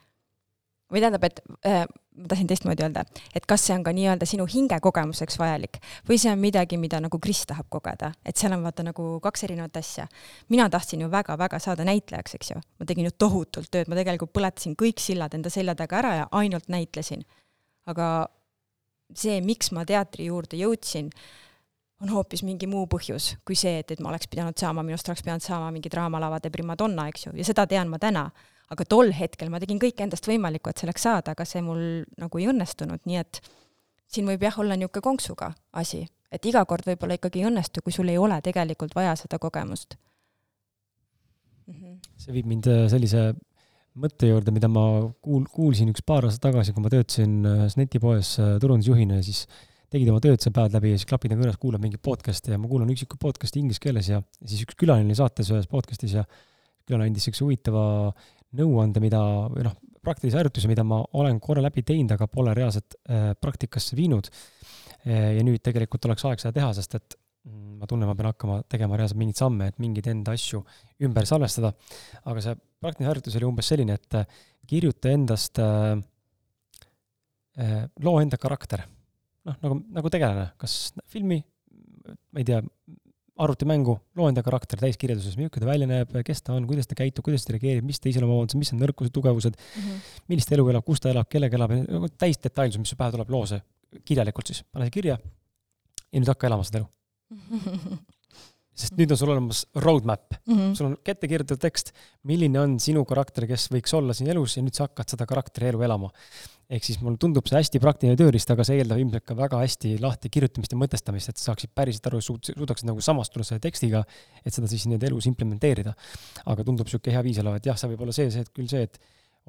või tähendab, et äh, ma tahtsin teistmoodi öelda, et kas see on ka nii-öelda sinu hingekogemuseks vajalik või see on midagi, mida nagu Kris tahab kogeda, et seal on vaata nagu kaks erinevat asja. mina tahtsin ju väga-väga saada näitlejaks, eks ju, ma tegin ju tohutult tööd, ma tegelikult põletasin kõik sillad enda selja taga ära ja ainult näitlesin. aga see, miks ma teatri juurde jõudsin, on hoopis mingi muu põhjus kui see, et, et ma oleks pidanud saama, minust oleks pidanud saama mingi draamalavade primadonna, eks ju, ja seda tean ma täna. aga tol hetkel ma tegin kõik endast võimalikku, et selleks saada, aga see mul nagu ei õnnestunud, nii et siin võib jah olla niisugune konksuga asi, et iga kord võib-olla ikkagi ei õnnestu, kui sul ei ole tegelikult vaja seda kogemust mm. -hmm. see viib mind äh, sellise mõtte juurde, mida ma kuul-, kuulsin üks paar aastat tagasi, kui ma töötasin äh, netipoes äh, turundusjuhina ja siis tegid oma tööd seal päevad läbi ja siis klapid on kõrvas, kuulad mingit podcast'i ja ma kuulan üksikuid podcast'i inglise keeles ja siis üks külaline saates ühes podcast'is ja külaline andis niisuguse huvitava nõuande, mida, või noh, praktilise harjutuse, mida ma olen korra läbi teinud, aga pole reaalselt äh, praktikasse viinud e,. ja nüüd tegelikult oleks aeg seda teha, sest et mm, ma tunnen, ma pean hakkama tegema reaalselt mingeid samme, et mingeid enda asju ümber salvestada. aga see praktiline harjutus oli umbes selline, et äh, kirjuta endast äh,, äh, loo enda karakter. Noh, nagu, nagu tegelane, kas filmi, ma ei tea, arvutimängu, loo enda karakter täiskirjelduses, milline ta välja näeb, kes ta on, kuidas ta käitub, kuidas ta reageerib, mis ta iseloomuomadused, mis on nõrkused, tugevused mm, -hmm. millist elu elab, kus ta elab, kellega elab, nagu täisdetailsus, mis su pähe tuleb, loo see kirjalikult siis, pane see kirja ja nüüd hakka elama seda elu sest nüüd on sul olemas roadmap mm, -hmm. sul on ette kirjutatud tekst, milline on sinu karakter, kes võiks olla siin elus ja nüüd sa hakkad seda karakteri elu elama. Ehk siis mulle tundub see hästi praktiline tööriist, aga see eeldab ilmselt ka väga hästi lahti kirjutamist ja mõtestamist, et sa saaksid päriselt aru, suudaksid nagu samastuda selle tekstiga, et seda siis nii-öelda elus implementeerida. aga tundub niisugune hea viis olevat, jah, see võib olla see, see, et küll see, et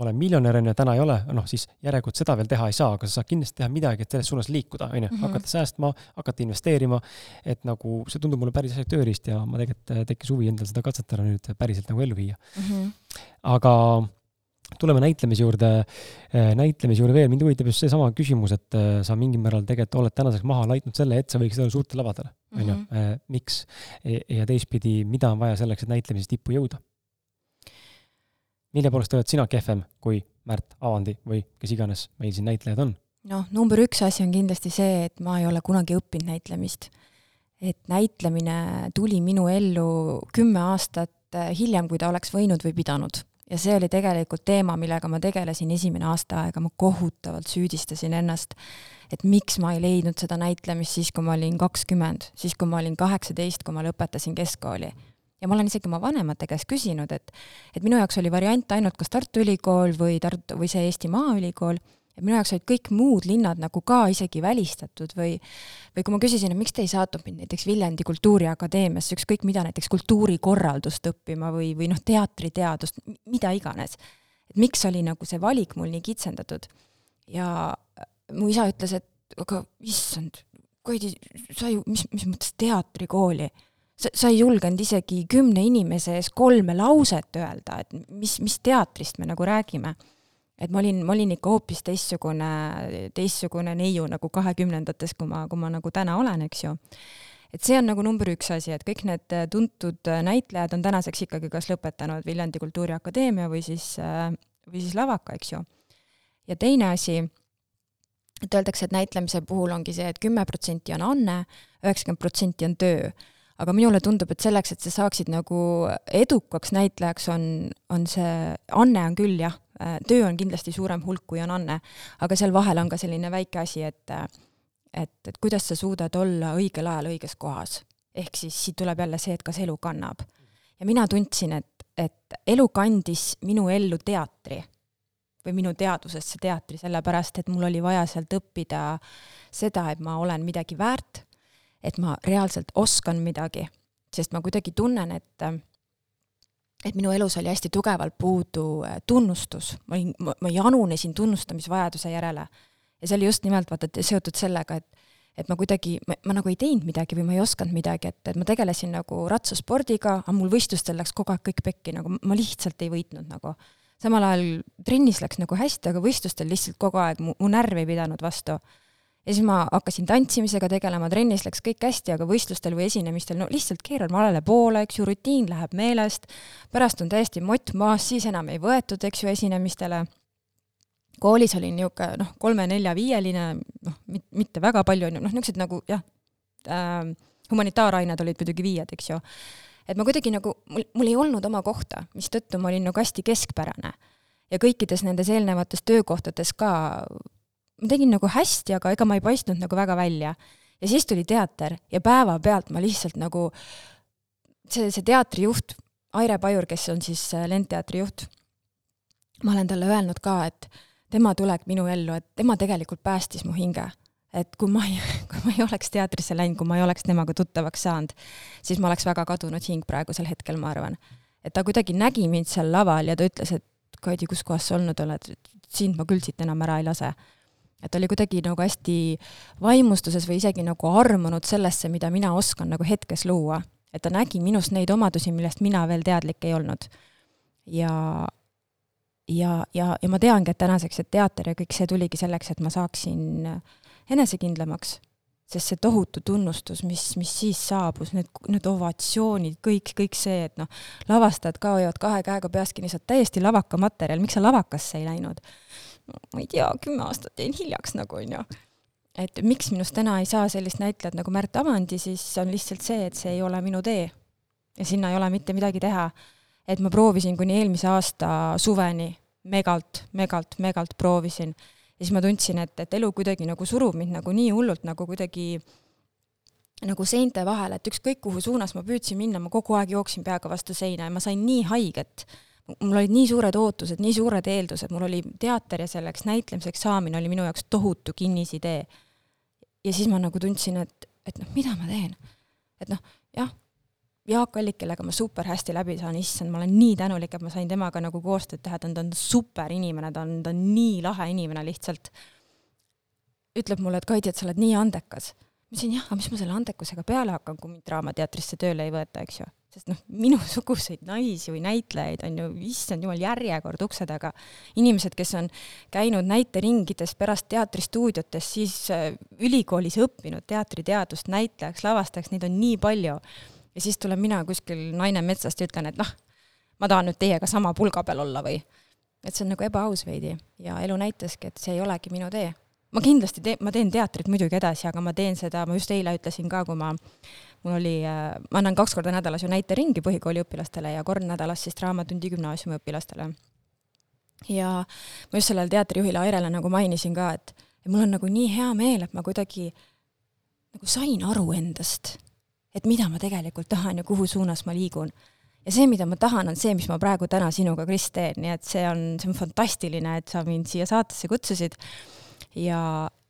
olen miljonär, on ju, täna ei ole, noh siis järelikult seda veel teha ei saa, aga sa saad kindlasti teha midagi, et selles suunas liikuda, on ju, mhm. hakata säästma, hakata investeerima, et nagu see tundub mulle päris asjalik tööriist ja ma tegelikult äh, tekkis huvi endal seda katsetada nüüd päriselt nagu ellu viia mm. -hmm. aga tuleme näitlemise juurde, äh, näitlemise juurde veel, mind huvitab just seesama küsimus, et äh, sa mingil määral tegelikult oled tänaseks maha laitnud selle, et sa võiksid olla suurtel lavadel, on ju, mhm. miks? ja teistpidi, mida on vaja selleks, et näitlemises tippu jõuda? mille poolest oled sina kehvem kui Märt Avandi või kes iganes meil siin näitlejad on? noh, number üks asi on kindlasti see, et ma ei ole kunagi õppinud näitlemist. et näitlemine tuli minu ellu kümme aastat hiljem, kui ta oleks võinud või pidanud. Ja see oli tegelikult teema, millega ma tegelesin esimene aasta aega, ma kohutavalt süüdistasin ennast, et miks ma ei leidnud seda näitlemist siis, kui ma olin kakskümmend, siis kui ma olin kaheksateist, kui ma lõpetasin keskkooli. Ja ma olen isegi oma vanemate käest küsinud, et, et minu jaoks oli variant ainult kas Tartu Ülikool või Tartu või see Eesti Maaülikool, et minu jaoks olid kõik muud linnad nagu ka isegi välistatud või, või kui ma küsisin, et miks te ei saatnud mind näiteks Viljandi Kultuuriakadeemiasse, ükskõik mida, näiteks kultuurikorraldust õppima või, või noh, teatriteadust, mida iganes. et miks oli nagu see valik mul nii kitsendatud. ja mu isa ütles, et aga issand, Koidi, sa ju, mis, mis mõttes teatrikooli sa, sa ei julgenud isegi kümne inimese ees kolme lauset öelda, et mis, mis teatrist me nagu räägime. Et ma olin, ma olin ikka hoopis teistsugune, teistsugune neiu nagu kahekümnendates, kui ma, kui ma nagu täna olen, eks ju. et see on nagu number üks asi, et kõik need tuntud näitlejad on tänaseks ikkagi kas lõpetanud Viljandi Kultuuriakadeemia või siis, või siis Lavaka, eks ju. ja teine asi, et öeldakse, et näitlemise puhul ongi see et, et kümme protsenti on anne, üheksakümmend protsenti on töö aga minule tundub, et selleks, et sa saaksid nagu edukaks näitlejaks, on, on see, anne on küll jah, töö on kindlasti suurem hulk, kui on anne, aga seal vahel on ka selline väike asi, et et, et kuidas sa suudad olla õigel ajal õiges kohas. ehk siis siit tuleb jälle see, et kas elu kannab. ja mina tundsin, et, et elu kandis minu ellu teatri või minu teadvusesse teatri, sellepärast et mul oli vaja sealt õppida seda, et ma olen midagi väärt et ma reaalselt oskan midagi, sest ma kuidagi tunnen, et et minu elus oli hästi tugevalt puudu äh, tunnustus, ma olin, ma janunesin tunnustamisvajaduse järele. ja see oli just nimelt vaata seotud sellega, et et ma kuidagi, ma nagu ei teinud midagi või ma ei osanud midagi, et, et ma tegelesin nagu ratsaspordiga, aga mul võistlustel läks kogu aeg kõik pekki, nagu ma lihtsalt ei võitnud nagu. samal ajal trennis läks nagu hästi, aga võistlustel lihtsalt kogu aeg mu, mu närv ei pidanud vastu ja siis ma hakkasin tantsimisega tegelema, trennis läks kõik hästi, aga võistlustel või esinemistel no lihtsalt keeran valele poole, eks ju, rutiin läheb meelest, pärast on täiesti mott maas, siis enam ei võetud, eks ju, esinemistele. koolis oli niisugune noh, kolme-nelja-viieline, noh, mitte väga palju, on ju, noh, niisugused nagu jah äh,, humanitaarained olid muidugi viied, eks ju. et ma kuidagi nagu, mul, mul ei olnud oma kohta, mistõttu ma olin nagu hästi keskpärane. ja kõikides nendes eelnevates töökohtades ka ma tegin nagu hästi, aga ega ma ei paistnud nagu väga välja. ja siis tuli teater ja päevapealt ma lihtsalt nagu, see, see teatrijuht, Aire Pajur, kes on siis äh, Lendteatri juht, ma olen talle öelnud ka, et tema tulek minu ellu, et tema tegelikult päästis mu hinge. et kui ma ei, kui ma ei oleks teatrisse läinud, kui ma ei oleks temaga tuttavaks saanud, siis ma oleks väga kadunud hing praegusel hetkel, ma arvan. et ta kuidagi nägi mind seal laval ja ta ütles, et Kaidi, kus kohas sa olnud oled, sind ma küll siit enam ära ei lase et oli kuidagi nagu hästi vaimustuses või isegi nagu armunud sellesse, mida mina oskan nagu hetkes luua. et ta nägi minus neid omadusi, millest mina veel teadlik ei olnud. ja, ja, ja, ja ma teangi, et tänaseks, et teater ja kõik see tuligi selleks, et ma saaksin enesekindlamaks. sest see tohutu tunnustus, mis, mis siis saabus, need, need ovatsioonid, kõik, kõik see, et noh, lavastajad ka hoiavad kahe käega peast kinni, sa oled täiesti lavaka materjal, miks sa lavakasse ei läinud? Ma ei tea, kümme aastat jäin hiljaks nagu onju. et miks minust täna ei saa sellist näitlejat nagu Märt Avandi, siis on lihtsalt see, et see ei ole minu tee. ja sinna ei ole mitte midagi teha. et ma proovisin kuni eelmise aasta suveni megalt, megalt, megalt proovisin ja siis ma tundsin, et, et elu kuidagi nagu surub mind nagu nii hullult nagu kuidagi nagu seinte vahele, et ükskõik kuhu suunas ma püüdsin minna, ma kogu aeg jooksin peaga vastu seina ja ma sain nii haiget. Mul olid nii suured ootused, nii suured eeldused, mul oli teater ja selleks näitlemiseks saamine oli minu jaoks tohutu kinnisidee. ja siis ma nagu tundsin, et, et noh, mida ma teen. et noh, jah, Jaak Allik, kellega ma super hästi läbi saan, issand, ma olen nii tänulik, et ma sain temaga nagu koostööd teha, ta on, ta on super inimene, ta on, ta on nii lahe inimene lihtsalt. ütleb mulle, et Kaidi, et sa oled nii andekas. ma ütlesin jah, aga mis ma selle andekusega peale hakkan, kui mind Draamateatrisse tööle ei võeta, eks ju. Sest noh, minusuguseid naisi või näitlejaid on ju, issand jumal, järjekord ukse taga. inimesed, kes on käinud näiteringides, pärast teatristuudiotes, siis äh, ülikoolis õppinud teatriteadust, näitlejaks, lavastajaks, neid on nii palju ja siis tulen mina kuskil naine metsast ja ütlen, et noh, ma tahan nüüd teiega sama pulga peal olla või. et see on nagu ebaaus veidi ja elu näitaski, et see ei olegi minu tee. ma kindlasti teen, ma teen teatrit muidugi edasi, aga ma teen seda, ma just eile ütlesin ka, kui ma, mul oli, äh, ma annan kaks korda nädalas ju näiteringi põhikooli õpilastele ja kord nädalas siis Draamatundi gümnaasiumi õpilastele. ja ma just sellele teatrijuhile Airele nagu mainisin ka, et, et mul on nagu nii hea meel, et ma kuidagi nagu sain aru endast et mida ma tegelikult tahan ja kuhu suunas ma liigun. ja see, mida ma tahan, on see, mis ma praegu täna sinuga, Kris, teen, nii et see on, see on fantastiline, et sa mind siia saatesse kutsusid. Ja,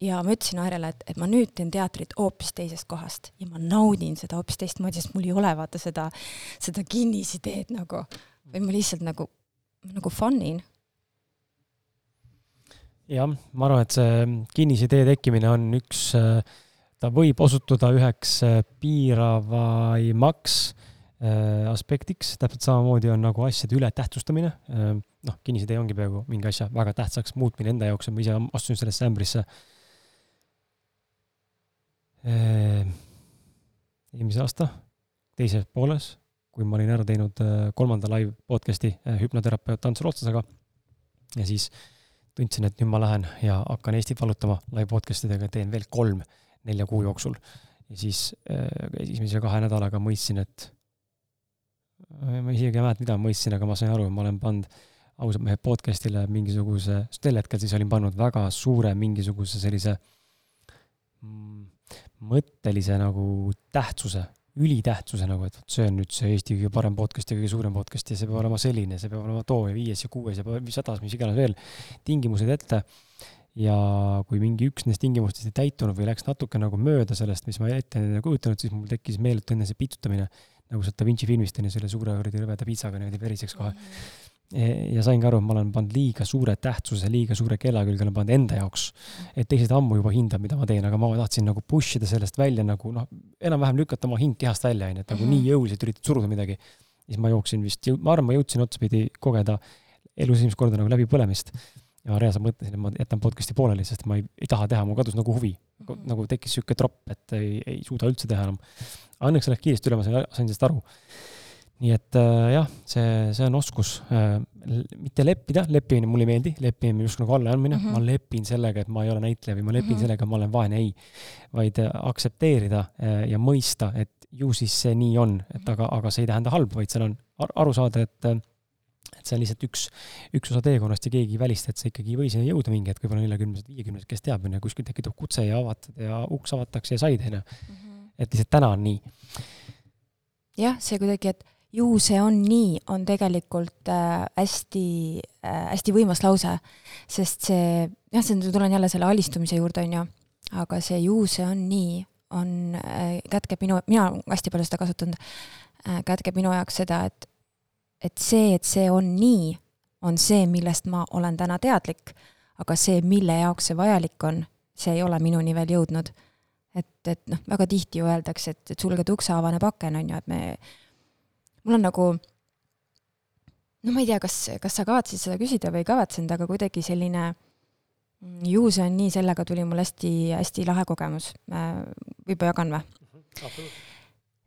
ja ma ütlesin Airele, et, et ma nüüd teen teatrit hoopis teisest kohast ja ma naudin seda hoopis teistmoodi, sest mul ei ole vaata seda, seda kinnisideed nagu, või ma lihtsalt nagu, nagu fun in jah, ma arvan, et see kinnisidee tekkimine on üks äh, ta võib osutuda üheks äh, piiravaimaks äh, aspektiks, täpselt samamoodi on nagu asjade ületähtsustamine. Äh, noh, kinnisidee ongi peaaegu mingi asja väga tähtsaks muutmine enda jaoks ja ma ise astusin sellesse ämbrisse eelmise aasta teises pooles, kui ma olin ära teinud kolmanda live podcast'i hüpnoterapeut Ants Rootsasaga. ja siis tundsin, et nüüd ma lähen ja hakkan Eestit valutama live podcast idega, teen veel kolm nelja kuu jooksul. ja siis äh, esimese kahe nädalaga mõistsin, et äh, ma isegi ei mäleta, mida ma mõistsin, aga ma sain aru, ma olen pannud ausalt mehe podcast'ile mingisuguse, sel hetkel siis olin pannud väga suure mingisuguse sellise mm, mõttelise nagu tähtsuse, ülitähtsuse nagu, et vot see on nüüd see Eesti kõige parem podcast ja kõige suurem podcast ja see peab olema selline, see peab olema too ja viies ja kuues ja sadas, mis iganes veel tingimused ette ja kui mingi üks neist tingimustest ei täitunud või läks natuke nagu mööda sellest, mis ma ette ei kujutanud, siis mul tekkis meeletu enese pitutamine, nagu sealt Da Vinci filmist on ju, selle suure kuradi rõveda piitsaga niimoodi veriseks kohe mm. -hmm. Ja saingi aru, et ma olen pannud liiga suure tähtsuse, liiga suure kella külge olen pannud enda jaoks. et teised ammu juba hindavad, mida ma teen, aga ma tahtsin nagu push ida sellest välja nagu noh, enam-vähem lükata oma hing kehast välja, onju, et nagu mm -hmm. nii jõuliselt üritad suruda midagi. siis ma jooksin vist, ma arvan, ma jõudsin otsapidi kogeda elus esimest korda nagu läbipõlemist ja reaalselt mõtlesin, et ma jätan podcast'i pooleli, sest ma ei, ei taha teha, mul kadus nagu huvi mm. -hmm. nagu tekkis niisugune tropp, et ei, ei suuda üldse teha enam. Õnneks läks kiiresti üle, ma sain, sain sellest aru. Nii et äh, jah, see, see on oskus äh,, mitte leppida, leppimine mulle ei meeldi, leppimine just nagu allaandmine mm, -hmm. ma lepin sellega, et ma ei ole näitleja või ma lepin mm -hmm. sellega, et ma olen vaene, ei. vaid äh, aktsepteerida ja mõista, et ju siis see nii on, et aga, aga see ei tähenda halba, vaid seal on aru saada, et et see on lihtsalt üks, üks osa teekonnast ja keegi ei välista, et sa ikkagi ei või sinna jõuda mingi hetk, võib-olla neljakümnesed, viiekümnesed, kes teab, on ju, kuskil tekitab kutse ja avatad ja uks avatakse ja said, on ju. Mhm. et lihtsalt täna on nii. jah, see kuidagi, et ju see on nii, on tegelikult äh, hästi äh,, hästi võimas lause, sest see, jah, see, tulen jälle selle alistumise juurde, on ju, aga see ju see on nii, on äh,, kätkeb minu, mina olen hästi palju seda kasutanud kätkeb minu jaoks seda, et et see, et see on nii, on see, millest ma olen täna teadlik, aga see, mille jaoks see vajalik on, see ei ole minuni veel jõudnud. et, et noh, väga tihti ju öeldakse, et, et sulged ukse, avaneb aken, on ju, et me, mul on nagu no ma ei tea, kas, kas sa kavatsesid seda küsida või ei kavatsenud, aga kuidagi selline ju see on nii, sellega tuli mul hästi-hästi lahe kogemus. võib-olla jagan või?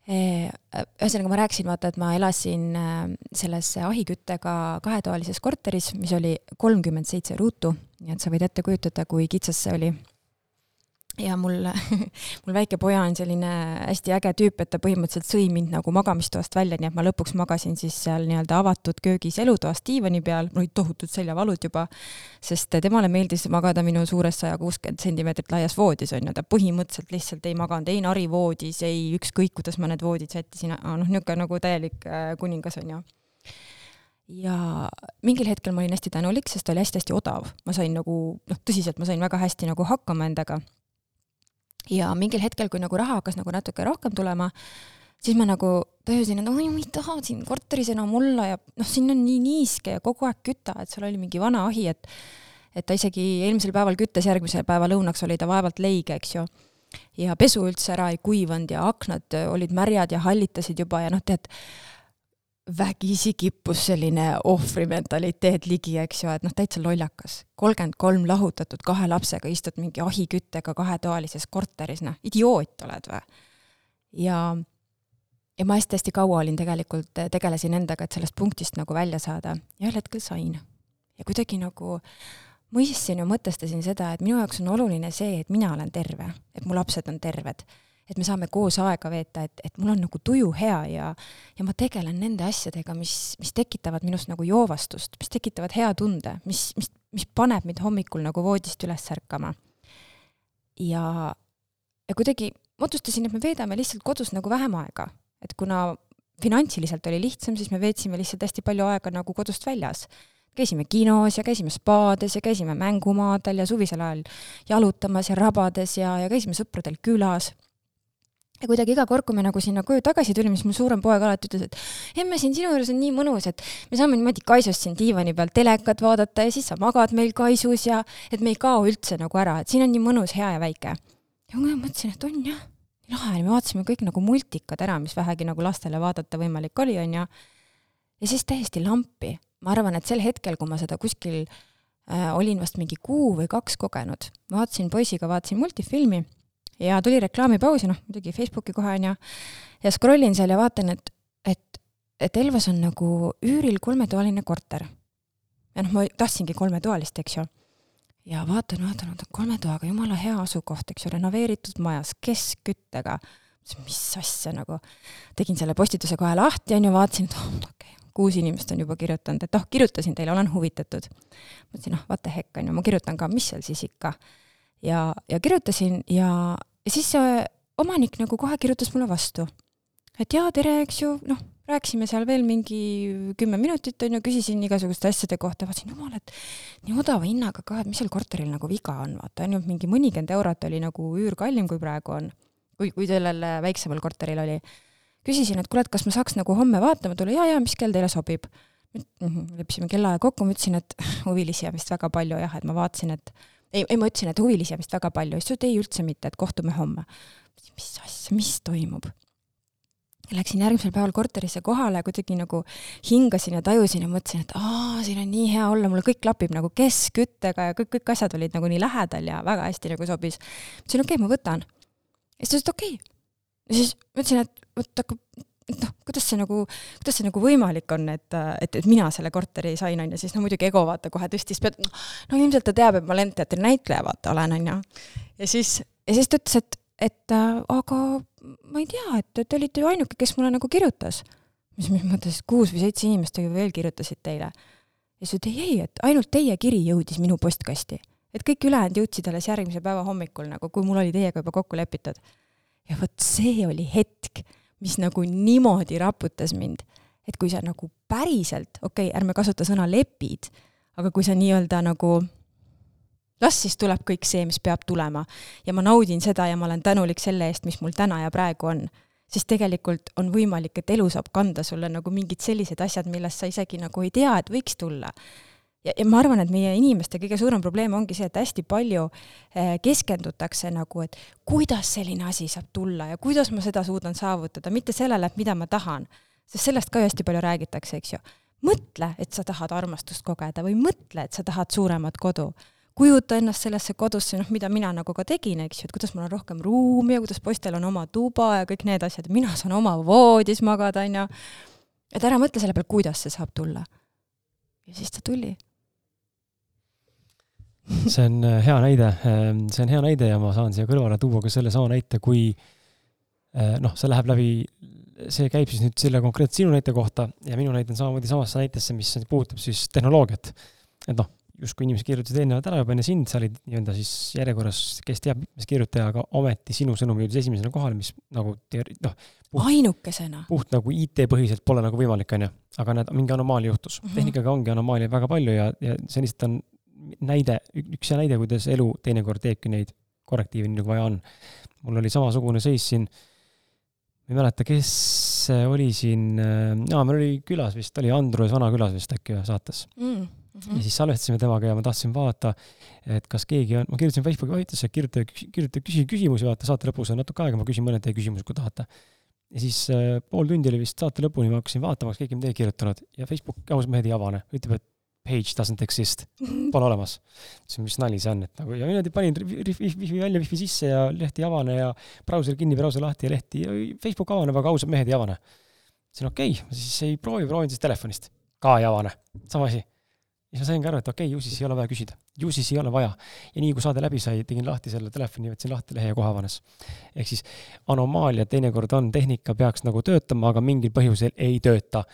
ühesõnaga, ma rääkisin, vaata, et ma elasin selles ahiküttega kahetoalises korteris, mis oli kolmkümmend seitse ruutu, nii et sa võid ette kujutada, kui kitsas see oli ja mul, mul väike poja on selline hästi äge tüüp, et ta põhimõtteliselt sõi mind nagu magamistoast välja, nii et ma lõpuks magasin siis seal nii-öelda avatud köögis elutoas diivani peal, mul olid tohutud seljavalud juba, sest temale meeldis magada minu suures saja kuuskümmend sentimeetrit laias voodis, on ju, ta põhimõtteliselt lihtsalt ei maganud ei narivoodis, ei ükskõik, kuidas ma need voodid sättisin, noh, niisugune nagu täielik äh, kuningas, on ju. Ja mingil hetkel ma olin hästi tänulik, sest ta oli hästi-hästi odav, ma sain nagu noh, tõsiselt ma sain väga hästi nagu hakkama endaga ja mingil hetkel, kui nagu raha hakkas nagu natuke rohkem tulema, siis ma nagu tajusin, et oi, ma ei taha siin korteris enam olla ja noh, siin on nii niiske ja kogu aeg küta, et seal oli mingi vana ahi, et et ta isegi eelmisel päeval küttes, järgmise päeva lõunaks oli ta vaevalt leige, eks ju. ja pesu üldse ära ei kuivanud ja aknad olid märjad ja hallitasid juba ja noh, tead, vägisi kippus selline ohvrimentaliteet ligi, eks ju, et noh, täitsa lollakas. kolmkümmend kolm lahutatud kahe lapsega istud mingi ahiküttega kahetoalises korteris, noh, idioot oled või? ja, ja ma hästi-hästi kaua olin tegelikult, tegelesin endaga, et sellest punktist nagu välja saada ja ühel hetkel sain. ja kuidagi nagu mõistsin ja mõtestasin seda, et minu jaoks on oluline see, et mina olen terve, et mu lapsed on terved et me saame koos aega veeta, et, et mul on nagu tuju hea ja, ja ma tegelen nende asjadega, mis, mis tekitavad minust nagu joovastust, mis tekitavad hea tunde, mis, mis, mis paneb mind hommikul nagu voodist üles ärkama. ja, ja kuidagi otsustasin, et me veedame lihtsalt kodus nagu vähem aega, et kuna finantsiliselt oli lihtsam, siis me veetsime lihtsalt hästi palju aega nagu kodust väljas. Käisime kinos ja käisime spaades ja käisime mängumaadel ja suvisel ajal jalutamas ja rabades ja, ja käisime sõpradel külas ja kuidagi iga kord, kui me nagu sinna koju tagasi tulime, siis mu suurem poeg alati ütles, et emme, siin sinu juures on nii mõnus, et me saame niimoodi kaisus siin diivani peal telekat vaadata ja siis sa magad meil kaisus ja et me ei kao üldse nagu ära, et siin on nii mõnus, hea ja väike. ja ma mõtlesin, et on jah, lahe, me vaatasime kõik nagu multikad ära, mis vähegi nagu lastele vaadata võimalik oli, onju. ja siis täiesti lampi. ma arvan, et sel hetkel, kui ma seda kuskil äh, olin vast mingi kuu või kaks kogenud, vaatasin poisiga, vaatasin multifilmi ja tuli reklaamipaus ja noh, muidugi Facebooki kohe on ju, ja scroll in seal ja vaatan, et, et, et Elvas on nagu üüril kolmetoaline korter. ja noh, ma tahtsingi kolmetoalist, eks ju. ja vaatan, vaatan, vaatan, kolme toaga, jumala hea asukoht, eks ju, renoveeritud majas, keskküttega. mis asja nagu, tegin selle postituse kohe lahti, on ju, vaatasin, et oh, okei okay,, kuus inimest on juba kirjutanud, et oh, kirjutasin teile, olen huvitatud. mõtlesin, noh, what the heck, on ju, ma kirjutan ka, mis seal siis ikka ja, ja kirjutasin ja, ja siis see omanik nagu kohe kirjutas mulle vastu. et jaa, tere, eks ju, noh, rääkisime seal veel mingi kümme minutit, on ju, küsisin igasuguste asjade kohta, vaatasin, jumal, et nii odava hinnaga ka, et mis seal korteril nagu viga on, vaata, ainult mingi mõnikümmend eurot oli nagu üür kallim, kui praegu on. kui, kui sellel väiksemal korteril oli. küsisin, et kuule, et kas ma saaks nagu homme vaatama tulla, jaa, jaa, mis kell teile sobib? Mhm, leppisime kellaaja kokku, ma ütlesin, et huvilisi on vist väga palju jah, et ma vaatasin, et ei, ei ma ütlesin, et huvilisi on vist väga palju, siis ta ütles ei üldse mitte, et kohtume homme. mis asja, mis toimub? Läksin järgmisel päeval korterisse kohale, kuidagi nagu hingasin ja tajusin ja mõtlesin, et aa, siin on nii hea olla, mulle kõik klapib nagu keskküttega ja kõik, kõik asjad olid nagu nii lähedal ja väga hästi nagu sobis. ütlesin okei okay,, ma võtan. ja siis ta ütles, okei okay. ja siis mõtlesin, et vot hakkab noh, kuidas see nagu, kuidas see nagu võimalik on, et, et, et mina selle korteri sain, on ju, siis no muidugi ego vaata kohe tõstis pead, no ilmselt ta teab, et ma Lendteatri näitleja vaata olen, on ju. ja siis, ja siis ta ütles, et, et äh, aga ma ei tea, et te olite ju ainuke, kes mulle nagu kirjutas. mis, mis mõttes, kuus või seitse inimest veel kirjutasid teile. ja siis ta ütles, ei, ei, et ainult teie kiri jõudis minu postkasti. et kõik ülejäänud jõudsid alles järgmise päeva hommikul nagu, kui mul oli teiega juba kokku lepitud. ja vot see oli hetk mis nagu niimoodi raputas mind, et kui sa nagu päriselt, okei okay,, ärme kasuta sõna lepid, aga kui sa nii-öelda nagu las siis tuleb kõik see, mis peab tulema. Ja ma naudin seda ja ma olen tänulik selle eest, mis mul täna ja praegu on, siis tegelikult on võimalik, et elu saab kanda sulle nagu mingid sellised asjad, millest sa isegi nagu ei tea, et võiks tulla ja, ja ma arvan, et meie inimeste kõige suurem probleem ongi see, et hästi palju eh, keskendutakse nagu, et kuidas selline asi saab tulla ja kuidas ma seda suudan saavutada, mitte sellele, et mida ma tahan. sest sellest ka ju hästi palju räägitakse, eks ju. mõtle, et sa tahad armastust kogeda või mõtle, et sa tahad suuremat kodu. kujuta ennast sellesse kodusse, noh, mida mina nagu ka tegin, eks ju, et kuidas mul on rohkem ruumi ja kuidas poistel on oma tuba ja kõik need asjad, mina saan oma voodis magada, onju. et ära mõtle selle peale, kuidas see saab tulla. ja siis ta tuli see on äh, hea näide, ähm, see on hea näide ja ma saan siia kõrvale tuua ka sellesama näite, kui äh, noh, see läheb läbi, see käib siis nüüd selle konkreetse sinu näite kohta ja minu näide on samamoodi samasse näitesse, mis puudutab siis tehnoloogiat. et noh, justkui inimesed kirjutasid eelnevalt ära juba enne sind, sa olid nii-öelda siis järjekorras, kes teab, mitmes kirjutaja, aga ometi sinu sõnum jõudis esimesena kohale, mis nagu noh. ainukesena. puht nagu IT-põhiselt pole nagu võimalik, onju. aga näed, mingi anomaalia juhtus mm. -hmm. tehnikaga ongi anomaalia väga palju ja, ja see lihtsalt on näide, üks hea näide, kuidas elu teinekord teebki neid korrektiive nii, nagu vaja on. mul oli samasugune seis siin, ma ei mäleta, kes oli siin, aa, meil oli külas vist, oli Andrus Vana-külas vist äkki saates mm. -hmm. ja siis salvestasime temaga ja ma tahtsin vaadata, et kas keegi on, ma kirjutasin Facebooki vahetusse, kirjutage, kirjutage, küsi küsimusi, vaata saate lõpus on natuke aega, ma küsin mõned teie küsimused, kui tahate. ja siis äh, pool tundi oli vist saate lõpuni, ma hakkasin vaatama, kas keegi on midagi kirjutanud ja Facebook ausalt mehed ei avane, ütleb, et page doesn't exist, pole olemas. siis mis nali see on, et nagu ja niimoodi panin wifi välja, wifi sisse ja leht ei avane ja brauser kinni, brauser lahti ja lehti, Facebook avaneb, aga ausad mehed ei avane. ütlesin okei okay,, siis ei proovi, proovin siis telefonist, ka ei avane, sama asi. ja siis ma saingi aru, et okei okay,, ju siis ei ole vaja küsida, ju siis ei ole vaja. ja nii kui saade läbi sai, tegin lahti selle telefoni, võtsin lahti lehe ja kohe avanes. ehk siis anomaalia teinekord on, tehnika peaks nagu töötama, aga mingil põhjusel ei tööta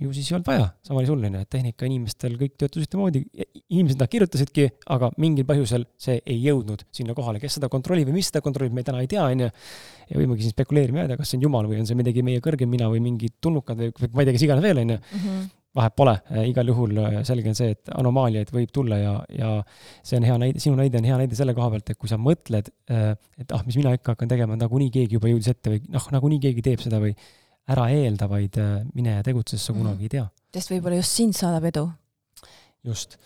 ju siis ei olnud vaja, sama oli sul, onju, et tehnika inimestel kõik töötas ühtemoodi, inimesed nad kirjutasidki, aga mingil põhjusel see ei jõudnud sinna kohale, kes seda kontrollib ja mis seda kontrollib, me täna ei tea, onju. ja võimegi siin spekuleerima jääda, kas see on jumal või on see midagi meie kõrgem mina või mingid tulnukad või ma ei tea, kes iganes veel, onju. Mhm. vahet pole, igal juhul äh, selge on see, et anomaaliaid võib tulla ja, ja see on hea näide, sinu näide on hea näide selle koha pealt, et kui sa mõtled, äh, et ah, mis mina ikka hakkan tegema, nagunii keegi juba jõudis ette või noh, nagunii keegi teeb seda või ära eelda, vaid äh, mine ja tegutse, sest sa mm. kunagi ei tea. sest võib-olla just sind saadab edu. just.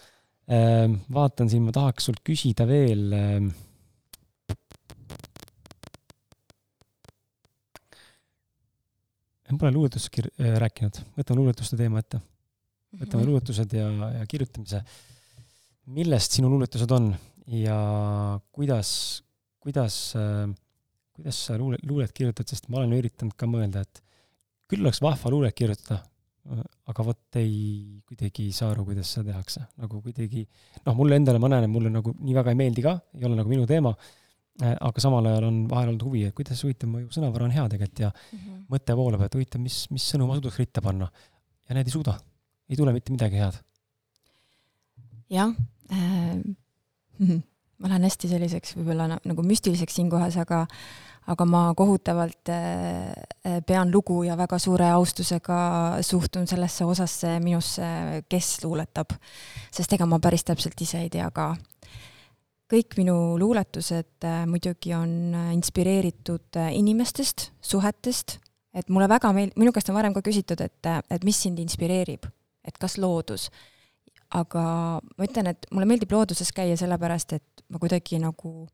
Ähm, vaatan siin, ma tahaks sult küsida veel. Ähm, Pole luuletust kir-, äh, rääkinud, võtame luuletuste teema ette. võtame mhm. luuletused ja, ja kirjutamise. millest sinu luuletused on ja kuidas, kuidas äh, kuidas sa luule, luulet kirjutad, sest ma olen üritanud ka mõelda, et küll oleks vahva luulet kirjutada, aga vot ei, kuidagi ei saa aru, kuidas seda tehakse, nagu kuidagi noh, mulle endale, ma näen, et mulle nagu nii väga ei meeldi ka, ei ole nagu minu teema, aga samal ajal on vahel olnud huvi, et kuidas huvitav, mu sõnavara on hea tegelikult ja mm -hmm. mõte voolab, et huvitav, mis, mis sõnu ma suudaks ritta panna. ja need ei suuda, ei tule mitte midagi head. jah äh,, ma lähen hästi selliseks võib-olla nagu müstiliseks siinkohas, aga aga ma kohutavalt äh, äh, pean lugu ja väga suure austusega suhtun sellesse osasse minusse, kes luuletab. sest ega ma päris täpselt ise ei tea ka. kõik minu luuletused äh, muidugi on inspireeritud inimestest, suhetest, et mulle väga meeldib, minu käest on varem ka küsitud, et, et mis sind inspireerib, et kas loodus aga ma ütlen, et mulle meeldib looduses käia sellepärast, et ma kuidagi nagu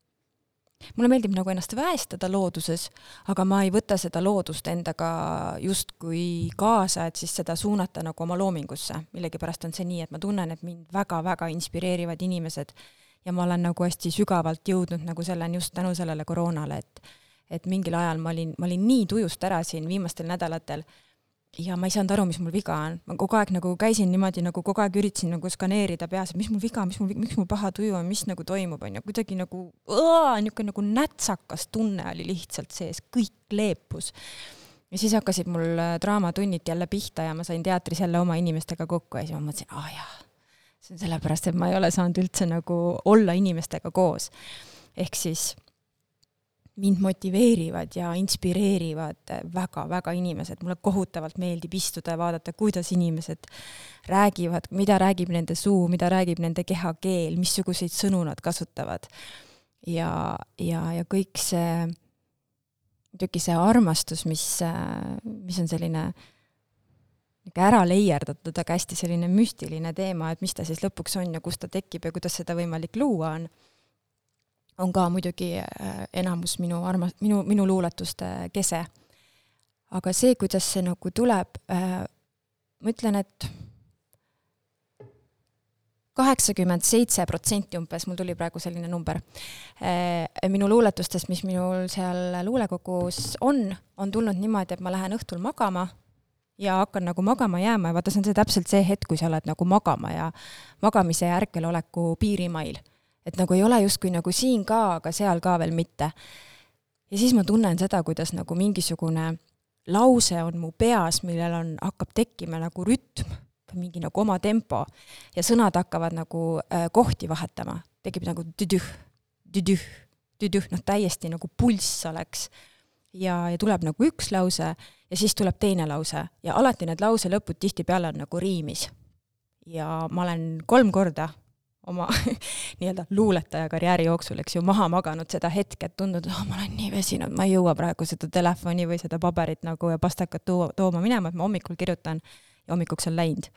mulle meeldib nagu ennast väestada looduses, aga ma ei võta seda loodust endaga justkui kaasa, et siis seda suunata nagu oma loomingusse. millegipärast on see nii, et ma tunnen, et mind väga-väga inspireerivad inimesed ja ma olen nagu hästi sügavalt jõudnud nagu selleni just tänu sellele koroonale, et et mingil ajal ma olin, ma olin nii tujust ära siin viimastel nädalatel ja ma ei saanud aru, mis mul viga on, ma kogu aeg nagu käisin niimoodi nagu kogu aeg üritasin nagu skaneerida peas, et mis mul viga, mis mul, miks mul paha tuju on, mis nagu toimub, onju, kuidagi nagu niisugune nagu nätsakas tunne oli lihtsalt sees, kõik leepus. ja siis hakkasid mul äh, draamatunnid jälle pihta ja ma sain teatris jälle oma inimestega kokku ja siis ma mõtlesin, aa ah, jaa, see on sellepärast, et ma ei ole saanud üldse nagu olla inimestega koos. ehk siis mind motiveerivad ja inspireerivad väga-väga inimesed, mulle kohutavalt meeldib istuda ja vaadata, kuidas inimesed räägivad, mida räägib nende suu, mida räägib nende kehakeel, missuguseid sõnu nad kasutavad. ja, ja, ja kõik see, muidugi see armastus, mis, mis on selline niisugune ära leierdatud, aga hästi selline müstiline teema, et mis ta siis lõpuks on ja kust ta tekib ja kuidas seda võimalik luua on on ka muidugi äh, enamus minu armas-, minu, minu luuletuste kese. aga see, kuidas see nagu tuleb, äh, ma ütlen, et kaheksakümmend seitse protsenti umbes, mul tuli praegu selline number, minu luuletustest, mis minul seal luulekogus on, on tulnud niimoodi, et ma lähen õhtul magama ja hakkan nagu magama jääma ja vaata, see on see täpselt see hetk, kui sa oled nagu magama ja magamise ja ärkveloleku piirimail. Et nagu ei ole justkui nagu siin ka, aga seal ka veel mitte. ja siis ma tunnen seda, kuidas nagu mingisugune lause on mu peas, millel on, hakkab tekkima nagu rütm mingi nagu oma tempo ja sõnad hakkavad nagu äh, kohti vahetama, tekib nagu tüdüh, tüdüh, tüdüh, noh, täiesti nagu pulss oleks. ja, ja tuleb nagu üks lause ja siis tuleb teine lause ja alati need lause lõpud tihtipeale on nagu riimis. ja ma olen kolm korda oma nii-öelda luuletaja karjääri jooksul, eks ju, maha maganud seda hetke, et tundnud, et oh, ma olen nii väsinud, ma ei jõua praegu seda telefoni või seda paberit nagu ja pastakat tuua, tooma minema, et ma hommikul kirjutan ja hommikuks on läinud.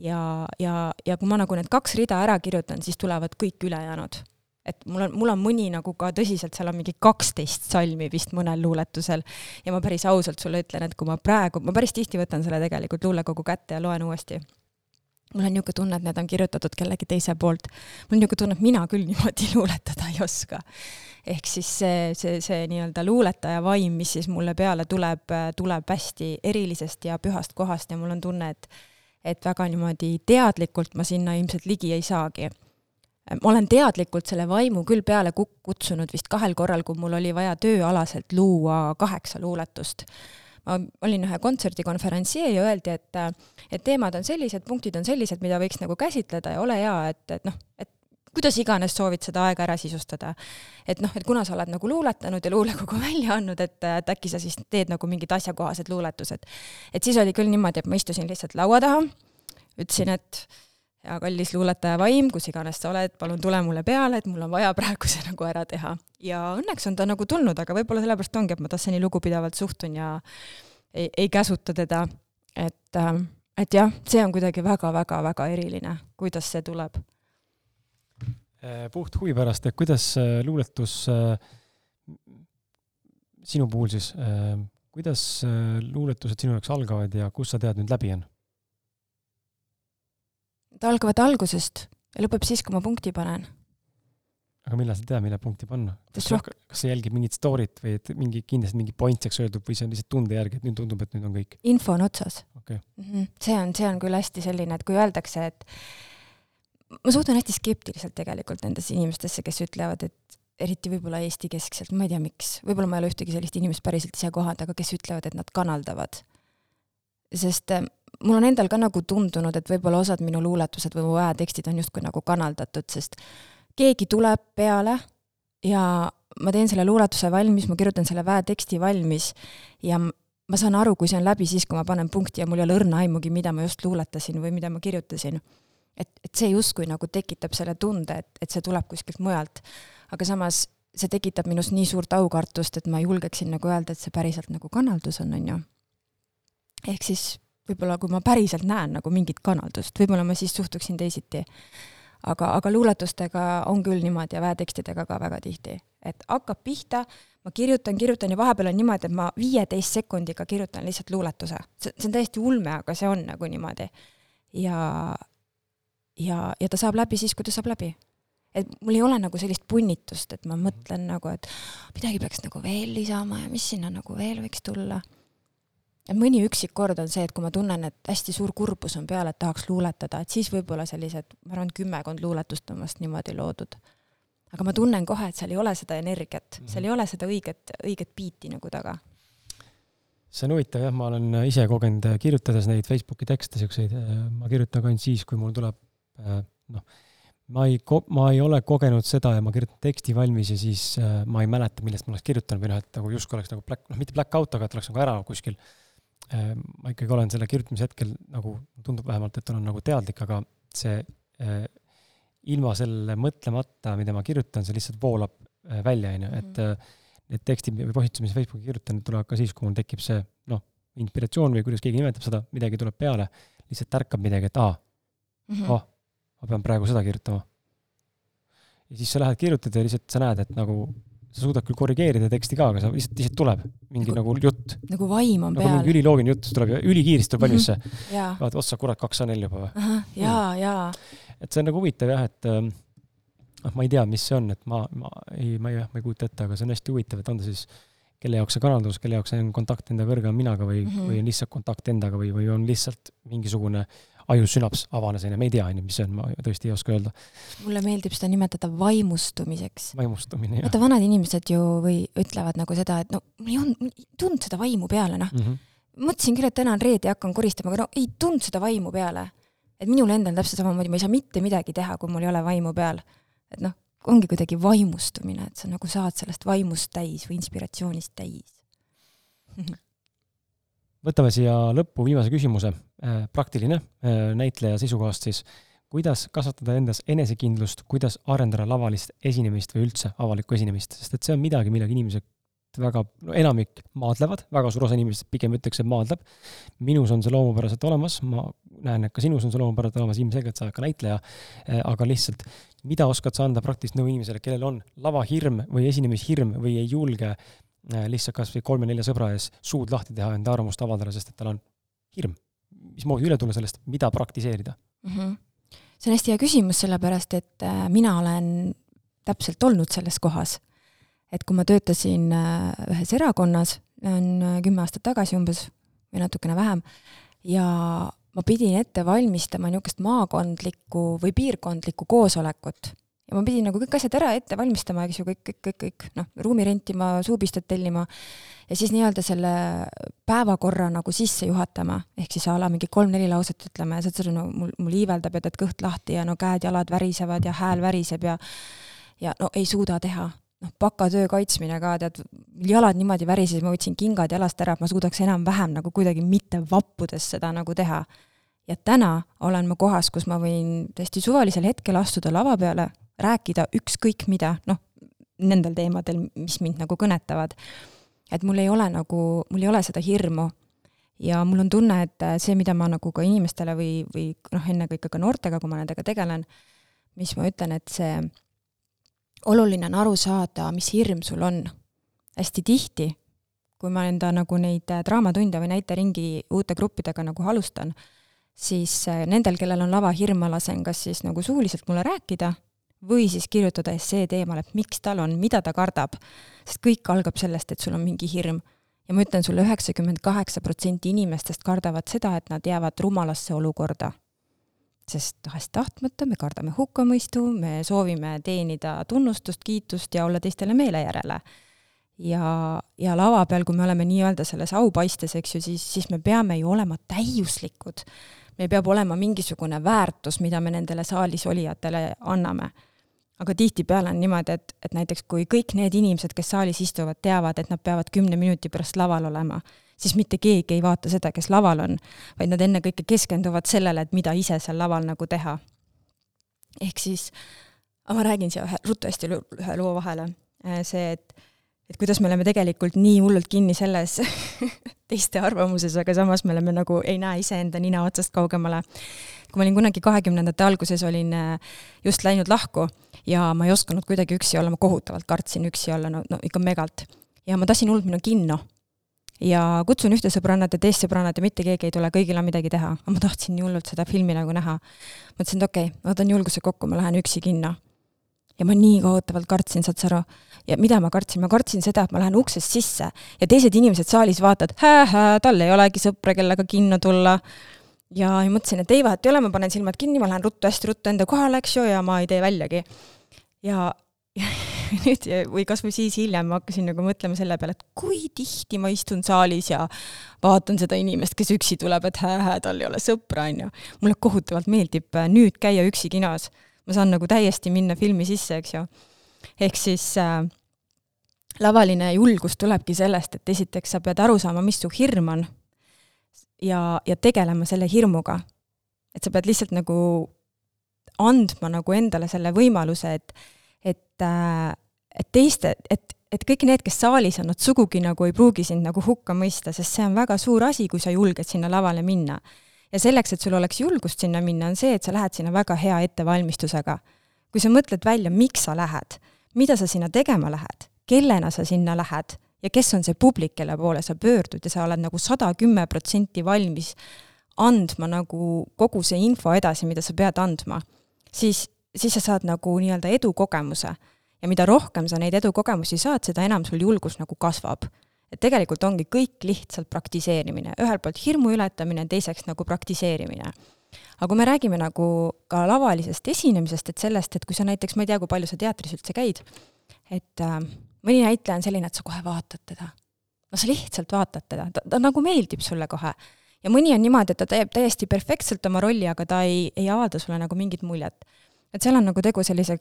ja, ja, ja kui ma nagu need kaks rida ära kirjutan, siis tulevad kõik ülejäänud. et mul on, mul on mõni nagu ka tõsiselt, seal on mingi kaksteist salmi vist mõnel luuletusel ja ma päris ausalt sulle ütlen, et kui ma praegu, ma päris tihti võtan selle tegelikult luulekogu kätte ja loen uuesti mul on niisugune tunne, et need on kirjutatud kellegi teise poolt. mul on niisugune tunne, et mina küll niimoodi luuletada ei oska. ehk siis see, see, see nii-öelda luuletaja vaim, mis siis mulle peale tuleb, tuleb hästi erilisest ja pühast kohast ja mul on tunne, et et väga niimoodi teadlikult ma sinna ilmselt ligi ei saagi. ma olen teadlikult selle vaimu küll peale kutsunud vist kahel korral, kui mul oli vaja tööalaselt luua kaheksa luuletust ma olin ühe kontserdi konverentsier ja öeldi, et, et teemad on sellised, punktid on sellised, mida võiks nagu käsitleda ja ole hea, et, et noh, et kuidas iganes soovid seda aega ära sisustada. et noh, et kuna sa oled nagu luuletanud ja luulekogu välja andnud, et, et äkki sa siis teed nagu mingid asjakohased luuletused. et siis oli küll niimoodi, et ma istusin lihtsalt laua taha, ütlesin, et hea kallis luuletaja vaim, kus iganes sa oled, palun tule mulle peale, et mul on vaja praegu see nagu ära teha. ja õnneks on ta nagu tulnud, aga võib-olla sellepärast ongi, et ma tasse nii lugupidavalt suhtun ja ei, ei käsuta teda, et, äh, et jah, see on kuidagi väga-väga-väga eriline, kuidas see tuleb. Äh, puht huvi pärast, et kuidas äh, luuletus sinu puhul siis, kuidas luuletused sinu jaoks algavad ja kus sa tead nüüd läbi on? Nad algavad algusest ja lõpeb siis, kui ma punkti panen. aga millal sa tead, millal punkti panna? kas sa, kas sa jälgid mingit story't või et mingi, kindlasti mingi point saaks öeldud või see on lihtsalt tunde järgi, et nüüd tundub, et nüüd on kõik? info on otsas okay.. -hmm. see on, see on küll hästi selline, et kui öeldakse, et ma suhtun hästi skeptiliselt tegelikult nendesse inimestesse, kes ütlevad, et eriti võib-olla Eesti keskselt, ma ei tea, miks, võib-olla ma ei ole ühtegi sellist inimest päriselt ise kohanud, aga kes ütlevad, et nad kanaldavad. sest mul on endal ka nagu tundunud, et võib-olla osad minu luuletused või mu väetekstid on justkui nagu kanaldatud, sest keegi tuleb peale ja ma teen selle luuletuse valmis, ma kirjutan selle väeteksti valmis ja ma saan aru, kui see on läbi siis, kui ma panen punkti ja mul ei ole õrna aimugi, mida ma just luuletasin või mida ma kirjutasin. et, et see justkui nagu tekitab selle tunde, et, et see tuleb kuskilt mujalt. aga samas see tekitab minus nii suurt aukartust, et ma julgeksin nagu öelda, et see päriselt nagu kanaldus on, on ju. ehk siis võib-olla kui ma päriselt näen nagu mingit kanaldust, võib-olla ma siis suhtuksin teisiti. aga, aga luuletustega on küll niimoodi ja väetekstidega ka väga tihti, et hakkab pihta, ma kirjutan, kirjutan ja vahepeal on niimoodi, et ma viieteist sekundiga kirjutan lihtsalt luuletuse. see, see on täiesti ulme, aga see on nagu niimoodi. ja, ja, ja ta saab läbi siis, kui ta saab läbi et mul ei ole nagu sellist punnitust, et ma mõtlen nagu, et midagi peaks nagu veel lisama ja mis sinna nagu veel võiks tulla mõni üksik kord on see, et kui ma tunnen, et hästi suur kurbus on peal, et tahaks luuletada, et siis võib-olla sellised, ma arvan, kümmekond luuletust on vast niimoodi loodud. aga ma tunnen kohe, et seal ei ole seda energiat mm, -hmm. seal ei ole seda õiget, õiget biiti nagu taga. see on huvitav jah, ma olen ise kogenud, äh, kirjutades neid Facebooki tekste, siukseid, äh, ma kirjutan ka ainult siis, kui mul tuleb äh, noh, ma ei, ma ei ole kogenud seda ja ma kirjutan teksti valmis ja siis ma ei mäleta, millest ma oleks kirjutanud või noh, et nagu justkui oleks nagu black, noh, mitte black out, aga et oleks nagu ära kuskil Äh, ma ikkagi olen selle kirjutamise hetkel nagu, tundub vähemalt, et olen nagu teadlik, aga see äh, ilma selle mõtlemata, mida ma kirjutan, see lihtsalt voolab äh, välja, onju, et mhm. need tekstid või postitused, mis Facebooki kirjutan, tulevad ka siis, kui mul tekib see noh, inspiratsioon või kuidas keegi nimetab seda, midagi tuleb peale, lihtsalt ärkab midagi, et aa mm, -hmm. oh, ma pean praegu seda kirjutama. ja siis sa lähed kirjutad ja lihtsalt sa näed, et nagu sa suudad küll korrigeerida teksti ka, aga sa lihtsalt, lihtsalt tuleb mingi nagu, nagu jutt. nagu vaim on nagu peal. mingi üliloogiline jutt, tuleb ülikiiresti tuleb valmis see mm -hmm.. vaatad otsa, kurat, kaks A4 juba või? ja, ja. et see on nagu huvitav jah, et noh, ma ei tea, mis see on, et ma, ma ei, ma ei, ma ei kujuta ette, aga see on hästi huvitav, et on ta siis kelle jaoks see kanaldus, kelle jaoks see on kontakt enda kõrgema minaga või mm, -hmm. või on lihtsalt kontakt endaga või, või on lihtsalt mingisugune ajusünaps avanes, onju, me ei tea, onju, mis see on, ma tõesti ei oska öelda. mulle meeldib seda nimetada vaimustumiseks. vaimustumine, jah. vaata, vanad inimesed ju või ütlevad nagu seda, et no mul ei olnud, ei tulnud seda vaimu peale, noh mm -hmm.. mõtlesin küll, et täna on reede ja hakkan koristama, aga no ei tulnud seda vaimu peale. et minul endal täpselt samamoodi, ma ei saa mitte midagi teha, kui mul ei ole vaimu peal. et noh, ongi kuidagi vaimustumine, et sa nagu saad sellest vaimust täis või inspiratsioonist täis võtame siia lõppu viimase küsimuse, praktiline äh, näitleja seisukohast siis. kuidas kasvatada endas enesekindlust, kuidas arendada lavalist esinemist või üldse avalikku esinemist, sest et see on midagi, millega inimesed väga, no enamik maadlevad, väga suur osa inimestest pigem ütleks, et maadleb. minus on see loomupäraselt olemas, ma näen, et ka sinus on see loomupäraselt olemas, ilmselgelt sa oled ka näitleja, äh, aga lihtsalt, mida oskad sa anda praktilist nõu inimesele, kellel on lavahirm või esinemishirm või ei julge Äh, lihtsalt kas või kolme-nelja sõbra ees suud lahti teha, enda arvamust avaldada, sest et tal on hirm. Mismoodi üle tulla sellest, mida praktiseerida mm? -hmm. see on hästi hea küsimus, sellepärast et äh, mina olen täpselt olnud selles kohas. et kui ma töötasin äh, ühes erakonnas, on kümme aastat tagasi umbes või natukene vähem, ja ma pidin ette valmistama niisugust maakondlikku või piirkondlikku koosolekut ja ma pidin nagu kõik asjad ära ette valmistama, eks ju, kõik, kõik, kõik, kõik, noh, ruumi rentima, suupistet tellima. Ja siis nii-öelda selle päevakorra nagu sisse juhatama, ehk siis a la mingi kolm-neli lauset ütleme. Saad sa aru, no mul, mul iiveldab ja tead kõht lahti ja no käed-jalad värisevad ja hääl väriseb ja ja no ei suuda teha. noh, bakatöö kaitsmine ka, tead, jalad niimoodi värisesid, ma võtsin kingad jalast ära, et ma suudaks enam-vähem nagu kuidagi mitte vappudes seda nagu teha. Ja täna olen ma kohas, kus ma võin täiesti suvalisel hetkel astuda lava peale, rääkida ükskõik mida, noh, nendel teemadel, mis mind nagu kõnetavad. et mul ei ole nagu, mul ei ole seda hirmu ja mul on tunne, et see, mida ma nagu ka inimestele või, või noh, ennekõike ka noortega, kui ma nendega tegelen, mis ma ütlen, et see oluline on aru saada, mis hirm sul on. hästi tihti, kui ma enda nagu neid draamatunde või näiteringi uute gruppidega nagu alustan, siis nendel, kellel on lavahirm, ma lasen kas siis nagu suuliselt mulle rääkida või siis kirjutada essee teemal, et miks tal on, mida ta kardab. sest kõik algab sellest, et sul on mingi hirm. ja ma ütlen sulle, üheksakümmend kaheksa protsenti inimestest kardavad seda, et nad jäävad rumalasse olukorda. sest tahes-tahtmata me kardame hukkamõistu, me soovime teenida tunnustust, kiitust ja olla teistele meele järele. ja, ja lava peal, kui me oleme nii-öelda selles aupaistes, eks ju, siis, siis me peame ju olema täiuslikud meil peab olema mingisugune väärtus, mida me nendele saalis olijatele anname aga tihtipeale on niimoodi, et, et näiteks kui kõik need inimesed, kes saalis istuvad, teavad, et nad peavad kümne minuti pärast laval olema, siis mitte keegi ei vaata seda, kes laval on, vaid nad ennekõike keskenduvad sellele, et mida ise seal laval nagu teha. ehk siis, ma räägin siia ühe, ruttu hästi ühe loo vahele, äh, see, et et kuidas me oleme tegelikult nii hullult kinni selles teiste arvamuses, aga samas me oleme nagu, ei näe iseenda nina otsast kaugemale. kui ma olin kunagi kahekümnendate alguses, olin äh, just läinud lahku ja ma ei osanud kuidagi üksi olla, ma kohutavalt kartsin üksi olla, no, no ikka megalt. ja ma tahtsin hullult minna kinno. ja kutsun ühte sõbrannat ja teist sõbrannat ja mitte keegi ei tule, kõigil on midagi teha. aga ma tahtsin nii hullult seda filmi nagu näha. mõtlesin, et okei okay,, ma võtan julguse kokku, ma lähen üksi kinno. ja ma nii kohutavalt kartsin, saad sa aru ja mida ma kartsin, ma kartsin seda, et ma lähen uksest sisse ja teised inimesed saalis vaatavad, hää-hää, tal ei olegi sõpra, kellega kinno tulla. Ja mõtlesin, et ei vahet ei ole, ma panen silmad kinni, ma lähen ruttu, hästi ruttu enda kohale, eks ju, ja ma ei tee väljagi. ja, ja nüüd või kasvõi siis hiljem ma hakkasin nagu mõtlema selle peale, et kui tihti ma istun saalis ja vaatan seda inimest, kes üksi tuleb, et hää-hää, tal ei ole sõpra, on ju. mulle kohutavalt meeldib äh, nüüd käia üksi kinos. ma saan nagu täiesti minna filmi sisse, eks ju ehk siis äh, lavaline julgus tulebki sellest, et esiteks sa pead aru saama, mis su hirm on ja, ja tegelema selle hirmuga. et sa pead lihtsalt nagu andma nagu endale selle võimaluse, et, et, äh, et teiste, et, et kõik need, kes saalis on, nad sugugi nagu ei pruugi sind nagu hukka mõista, sest see on väga suur asi, kui sa julged sinna lavale minna. ja selleks, et sul oleks julgust sinna minna, on see, et sa lähed sinna väga hea ettevalmistusega. kui sa mõtled välja, miks sa lähed mida sa sinna tegema lähed, kellena sa sinna lähed ja kes on see publik, kelle poole sa pöördud ja sa oled nagu sada kümme protsenti valmis andma nagu kogu see info edasi, mida sa pead andma, siis, siis sa saad nagu nii-öelda edukogemuse. ja mida rohkem sa neid edukogemusi saad, seda enam sul julgus nagu kasvab. et tegelikult ongi kõik lihtsalt praktiseerimine, ühelt poolt hirmu ületamine, teiseks nagu praktiseerimine aga kui me räägime nagu ka lavalisest esinemisest, et sellest, et kui sa näiteks, ma ei tea, kui palju sa teatris üldse käid, et äh, mõni näitleja on selline, et sa kohe vaatad teda. no sa lihtsalt vaatad teda, ta, ta nagu meeldib sulle kohe. ja mõni on niimoodi, et ta teeb täiesti perfektselt oma rolli, aga ta ei, ei avalda sulle nagu mingit muljet. et seal on nagu tegu sellise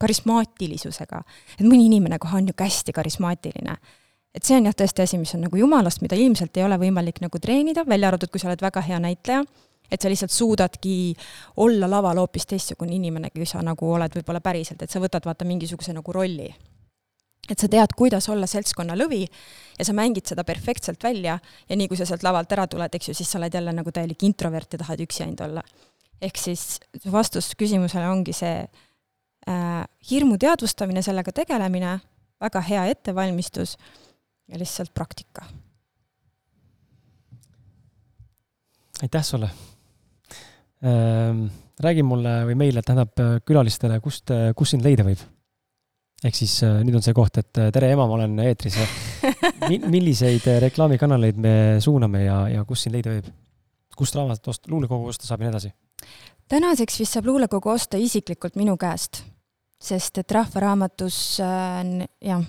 karismaatilisusega. et mõni inimene kohe on niisugune hästi karismaatiline et see on jah, tõesti asi, mis on nagu jumalast, mida ilmselt ei ole võimalik nagu treenida, välja arvatud, kui sa oled väga hea näitleja, et sa lihtsalt suudadki olla laval hoopis teistsugune inimene, kui sa nagu oled võib-olla päriselt, et sa võtad vaata mingisuguse nagu rolli et sa tead, kuidas olla seltskonna lõvi ja sa mängid seda perfektselt välja ja nii kui sa sealt lavalt ära tuled, eks ju, siis sa oled jälle nagu täielik introvert ja tahad üksi ainult olla. ehk siis vastus küsimusele ongi see äh, hirmu teadvustamine, sellega tegelemine, väga hea ettevalmistus ja lihtsalt praktika. aitäh sulle ähm,. räägi mulle või meile, tähendab külalistele, kust, kus sind leida võib ehk siis äh, nüüd on see koht, et äh, tere ema, ma olen eetris milliseid äh, reklaamikanaleid me suuname ja, ja kus sind leida võib? kust raamatut osta, luulekogu osta saab ja nii edasi? tänaseks vist saab luulekogu osta isiklikult minu käest, sest et Rahvaraamatus äh, jah,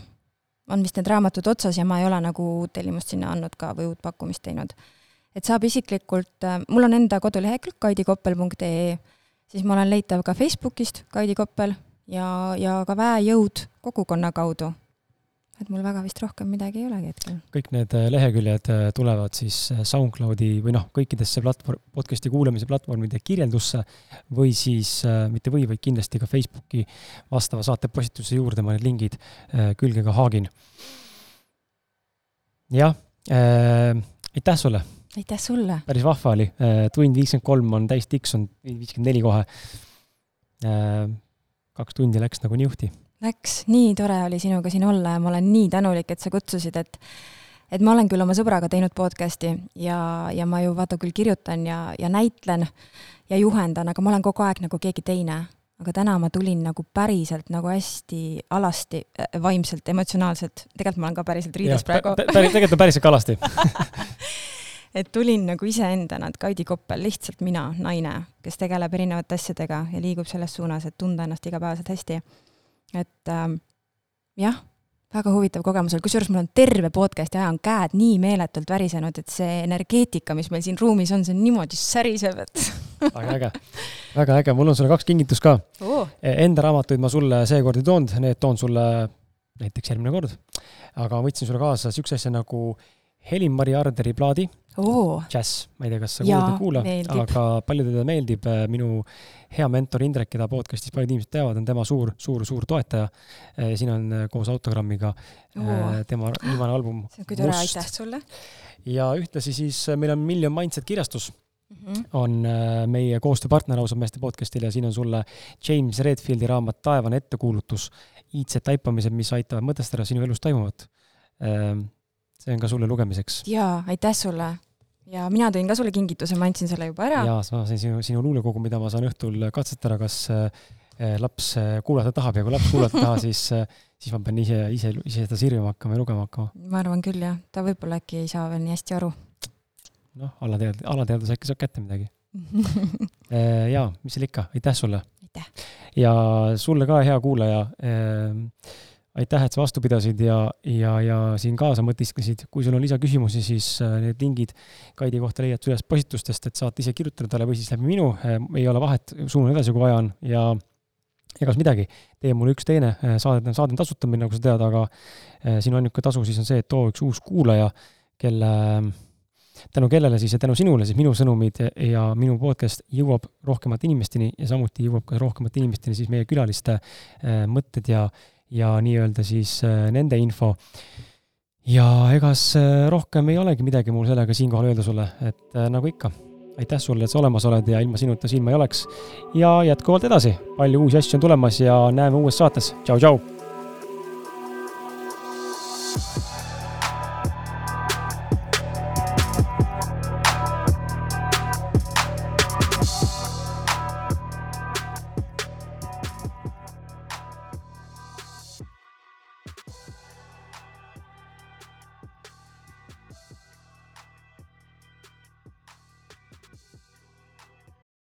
on vist need raamatud otsas ja ma ei ole nagu tellimust sinna andnud ka või uut pakkumist teinud. et saab isiklikult mul on enda kodulehekülg kaidikoppel.ee, siis ma olen leitav ka Facebookist Kaidi Koppel ja, ja ka väejõud kogukonna kaudu. et mul väga vist rohkem midagi ei olegi hetkel. kõik need äh, leheküljed äh, tulevad siis äh, SoundCloudi või noh, kõikidesse platvorm, podcast'i kuulamise platvormide kirjeldusse või siis mitte või, vaid kindlasti ka Facebooki vastava saate postituse juurde ma need lingid külge ka haagin. jah äh,, aitäh sulle! aitäh sulle! päris vahva oli, tund viiskümmend kolm on täis tiks, on viiskümmend neli kohe kaks tundi läks nagu niuhti. Läks, nii tore oli sinuga siin olla ja ma olen nii tänulik, et sa kutsusid, et et ma olen küll oma sõbraga teinud podcast'i ja, ja ma ju vaata küll kirjutan ja, ja näitlen ja juhendan, aga ma olen kogu aeg nagu keegi teine. aga täna ma tulin nagu päriselt nagu hästi alasti, äh, vaimselt, emotsionaalselt, tegelikult ma olen ka päriselt riides ja, praegu. tegelikult on päriselt ka alasti et tulin nagu iseendana, et Kaidi Koppel, lihtsalt mina, naine, kes tegeleb erinevate asjadega ja liigub selles suunas, et tunda ennast igapäevaselt hästi. et ähm, jah, väga huvitav kogemus oli, kusjuures mul on terve podcast'i aja on käed nii meeletult värisenud, et see energeetika, mis meil siin ruumis on, see on niimoodi säriseb, et väga äge, väga äge, mul on sulle kaks kingitust ka. Oh.. Enda raamatuid ma sulle seekord ei toonud, need toon sulle näiteks järgmine kord. aga ma võtsin sulle kaasa siukse asja nagu Helin-Mari Arderi plaadi oh.. Jazz, ma ei tea, kas sa kuulad või kuula, aga paljudele meeldib. Äh, minu hea mentor Indrek, keda podcast'is paljud inimesed teavad, on tema suur, suur, suur toetaja. Äh, siin on äh, koos autogrammiga oh. tema viimane album. kui tore, aitäh sulle. ja ühtlasi siis meil on Million Mindset kirjastus mm. -hmm. on meie koostööpartner ausalt meeste podcast'il ja siin on sulle James Redfieldi raamat Taevane ettekuulutus, iidsed taipamised, mis aitavad mõtestada sinu elus toimuvat see on ka sulle lugemiseks. jaa, aitäh sulle ja mina tõin ka sulle kingituse, ma andsin selle juba ära. jaa, ma sain sinu, sinu luulekogu, mida ma saan õhtul katsetada, kas äh, laps äh, kuulata tahab ja kui laps kuulata ei taha, siis äh,, siis ma pean ise, ise, ise seda sirvima hakkama ja lugema hakkama. ma arvan küll jah, ta võib-olla äkki ei saa veel nii hästi aru. noh, alatead-, alateadvus äkki saab kätte midagi jaa, mis seal ikka, aitäh sulle! aitäh! ja sulle ka, hea kuulaja aitäh, et sa vastu pidasid ja, ja, ja siin kaasa mõtisklesid. kui sul on lisaküsimusi, siis äh, need lingid Kaidi kohta leiad üles postitustest, et saate ise kirjutada talle või siis läbi minu. Äh, ei ole vahet, suunan edasi, kui vaja on ja egas midagi, tee mulle üks teine, äh, saade, saade on tasuta meil, nagu sa tead, aga sinu ainuke tasu siis on see, et too üks uus kuulaja, kelle, tänu kellele siis ja tänu sinule siis minu sõnumid ja minu podcast jõuab rohkemate inimesteni ja samuti jõuab ka rohkemate inimesteni siis meie külaliste mõtted ja ja nii-öelda siis äh, nende info. ja egas äh, rohkem ei olegi midagi mul sellega siinkohal öelda sulle, et äh, nagu ikka, aitäh sulle, et sa olemas oled ja ilma sinuta siin ma ei oleks. ja jätkuvalt edasi, palju uusi asju on tulemas ja näeme uues saates, tšau-tšau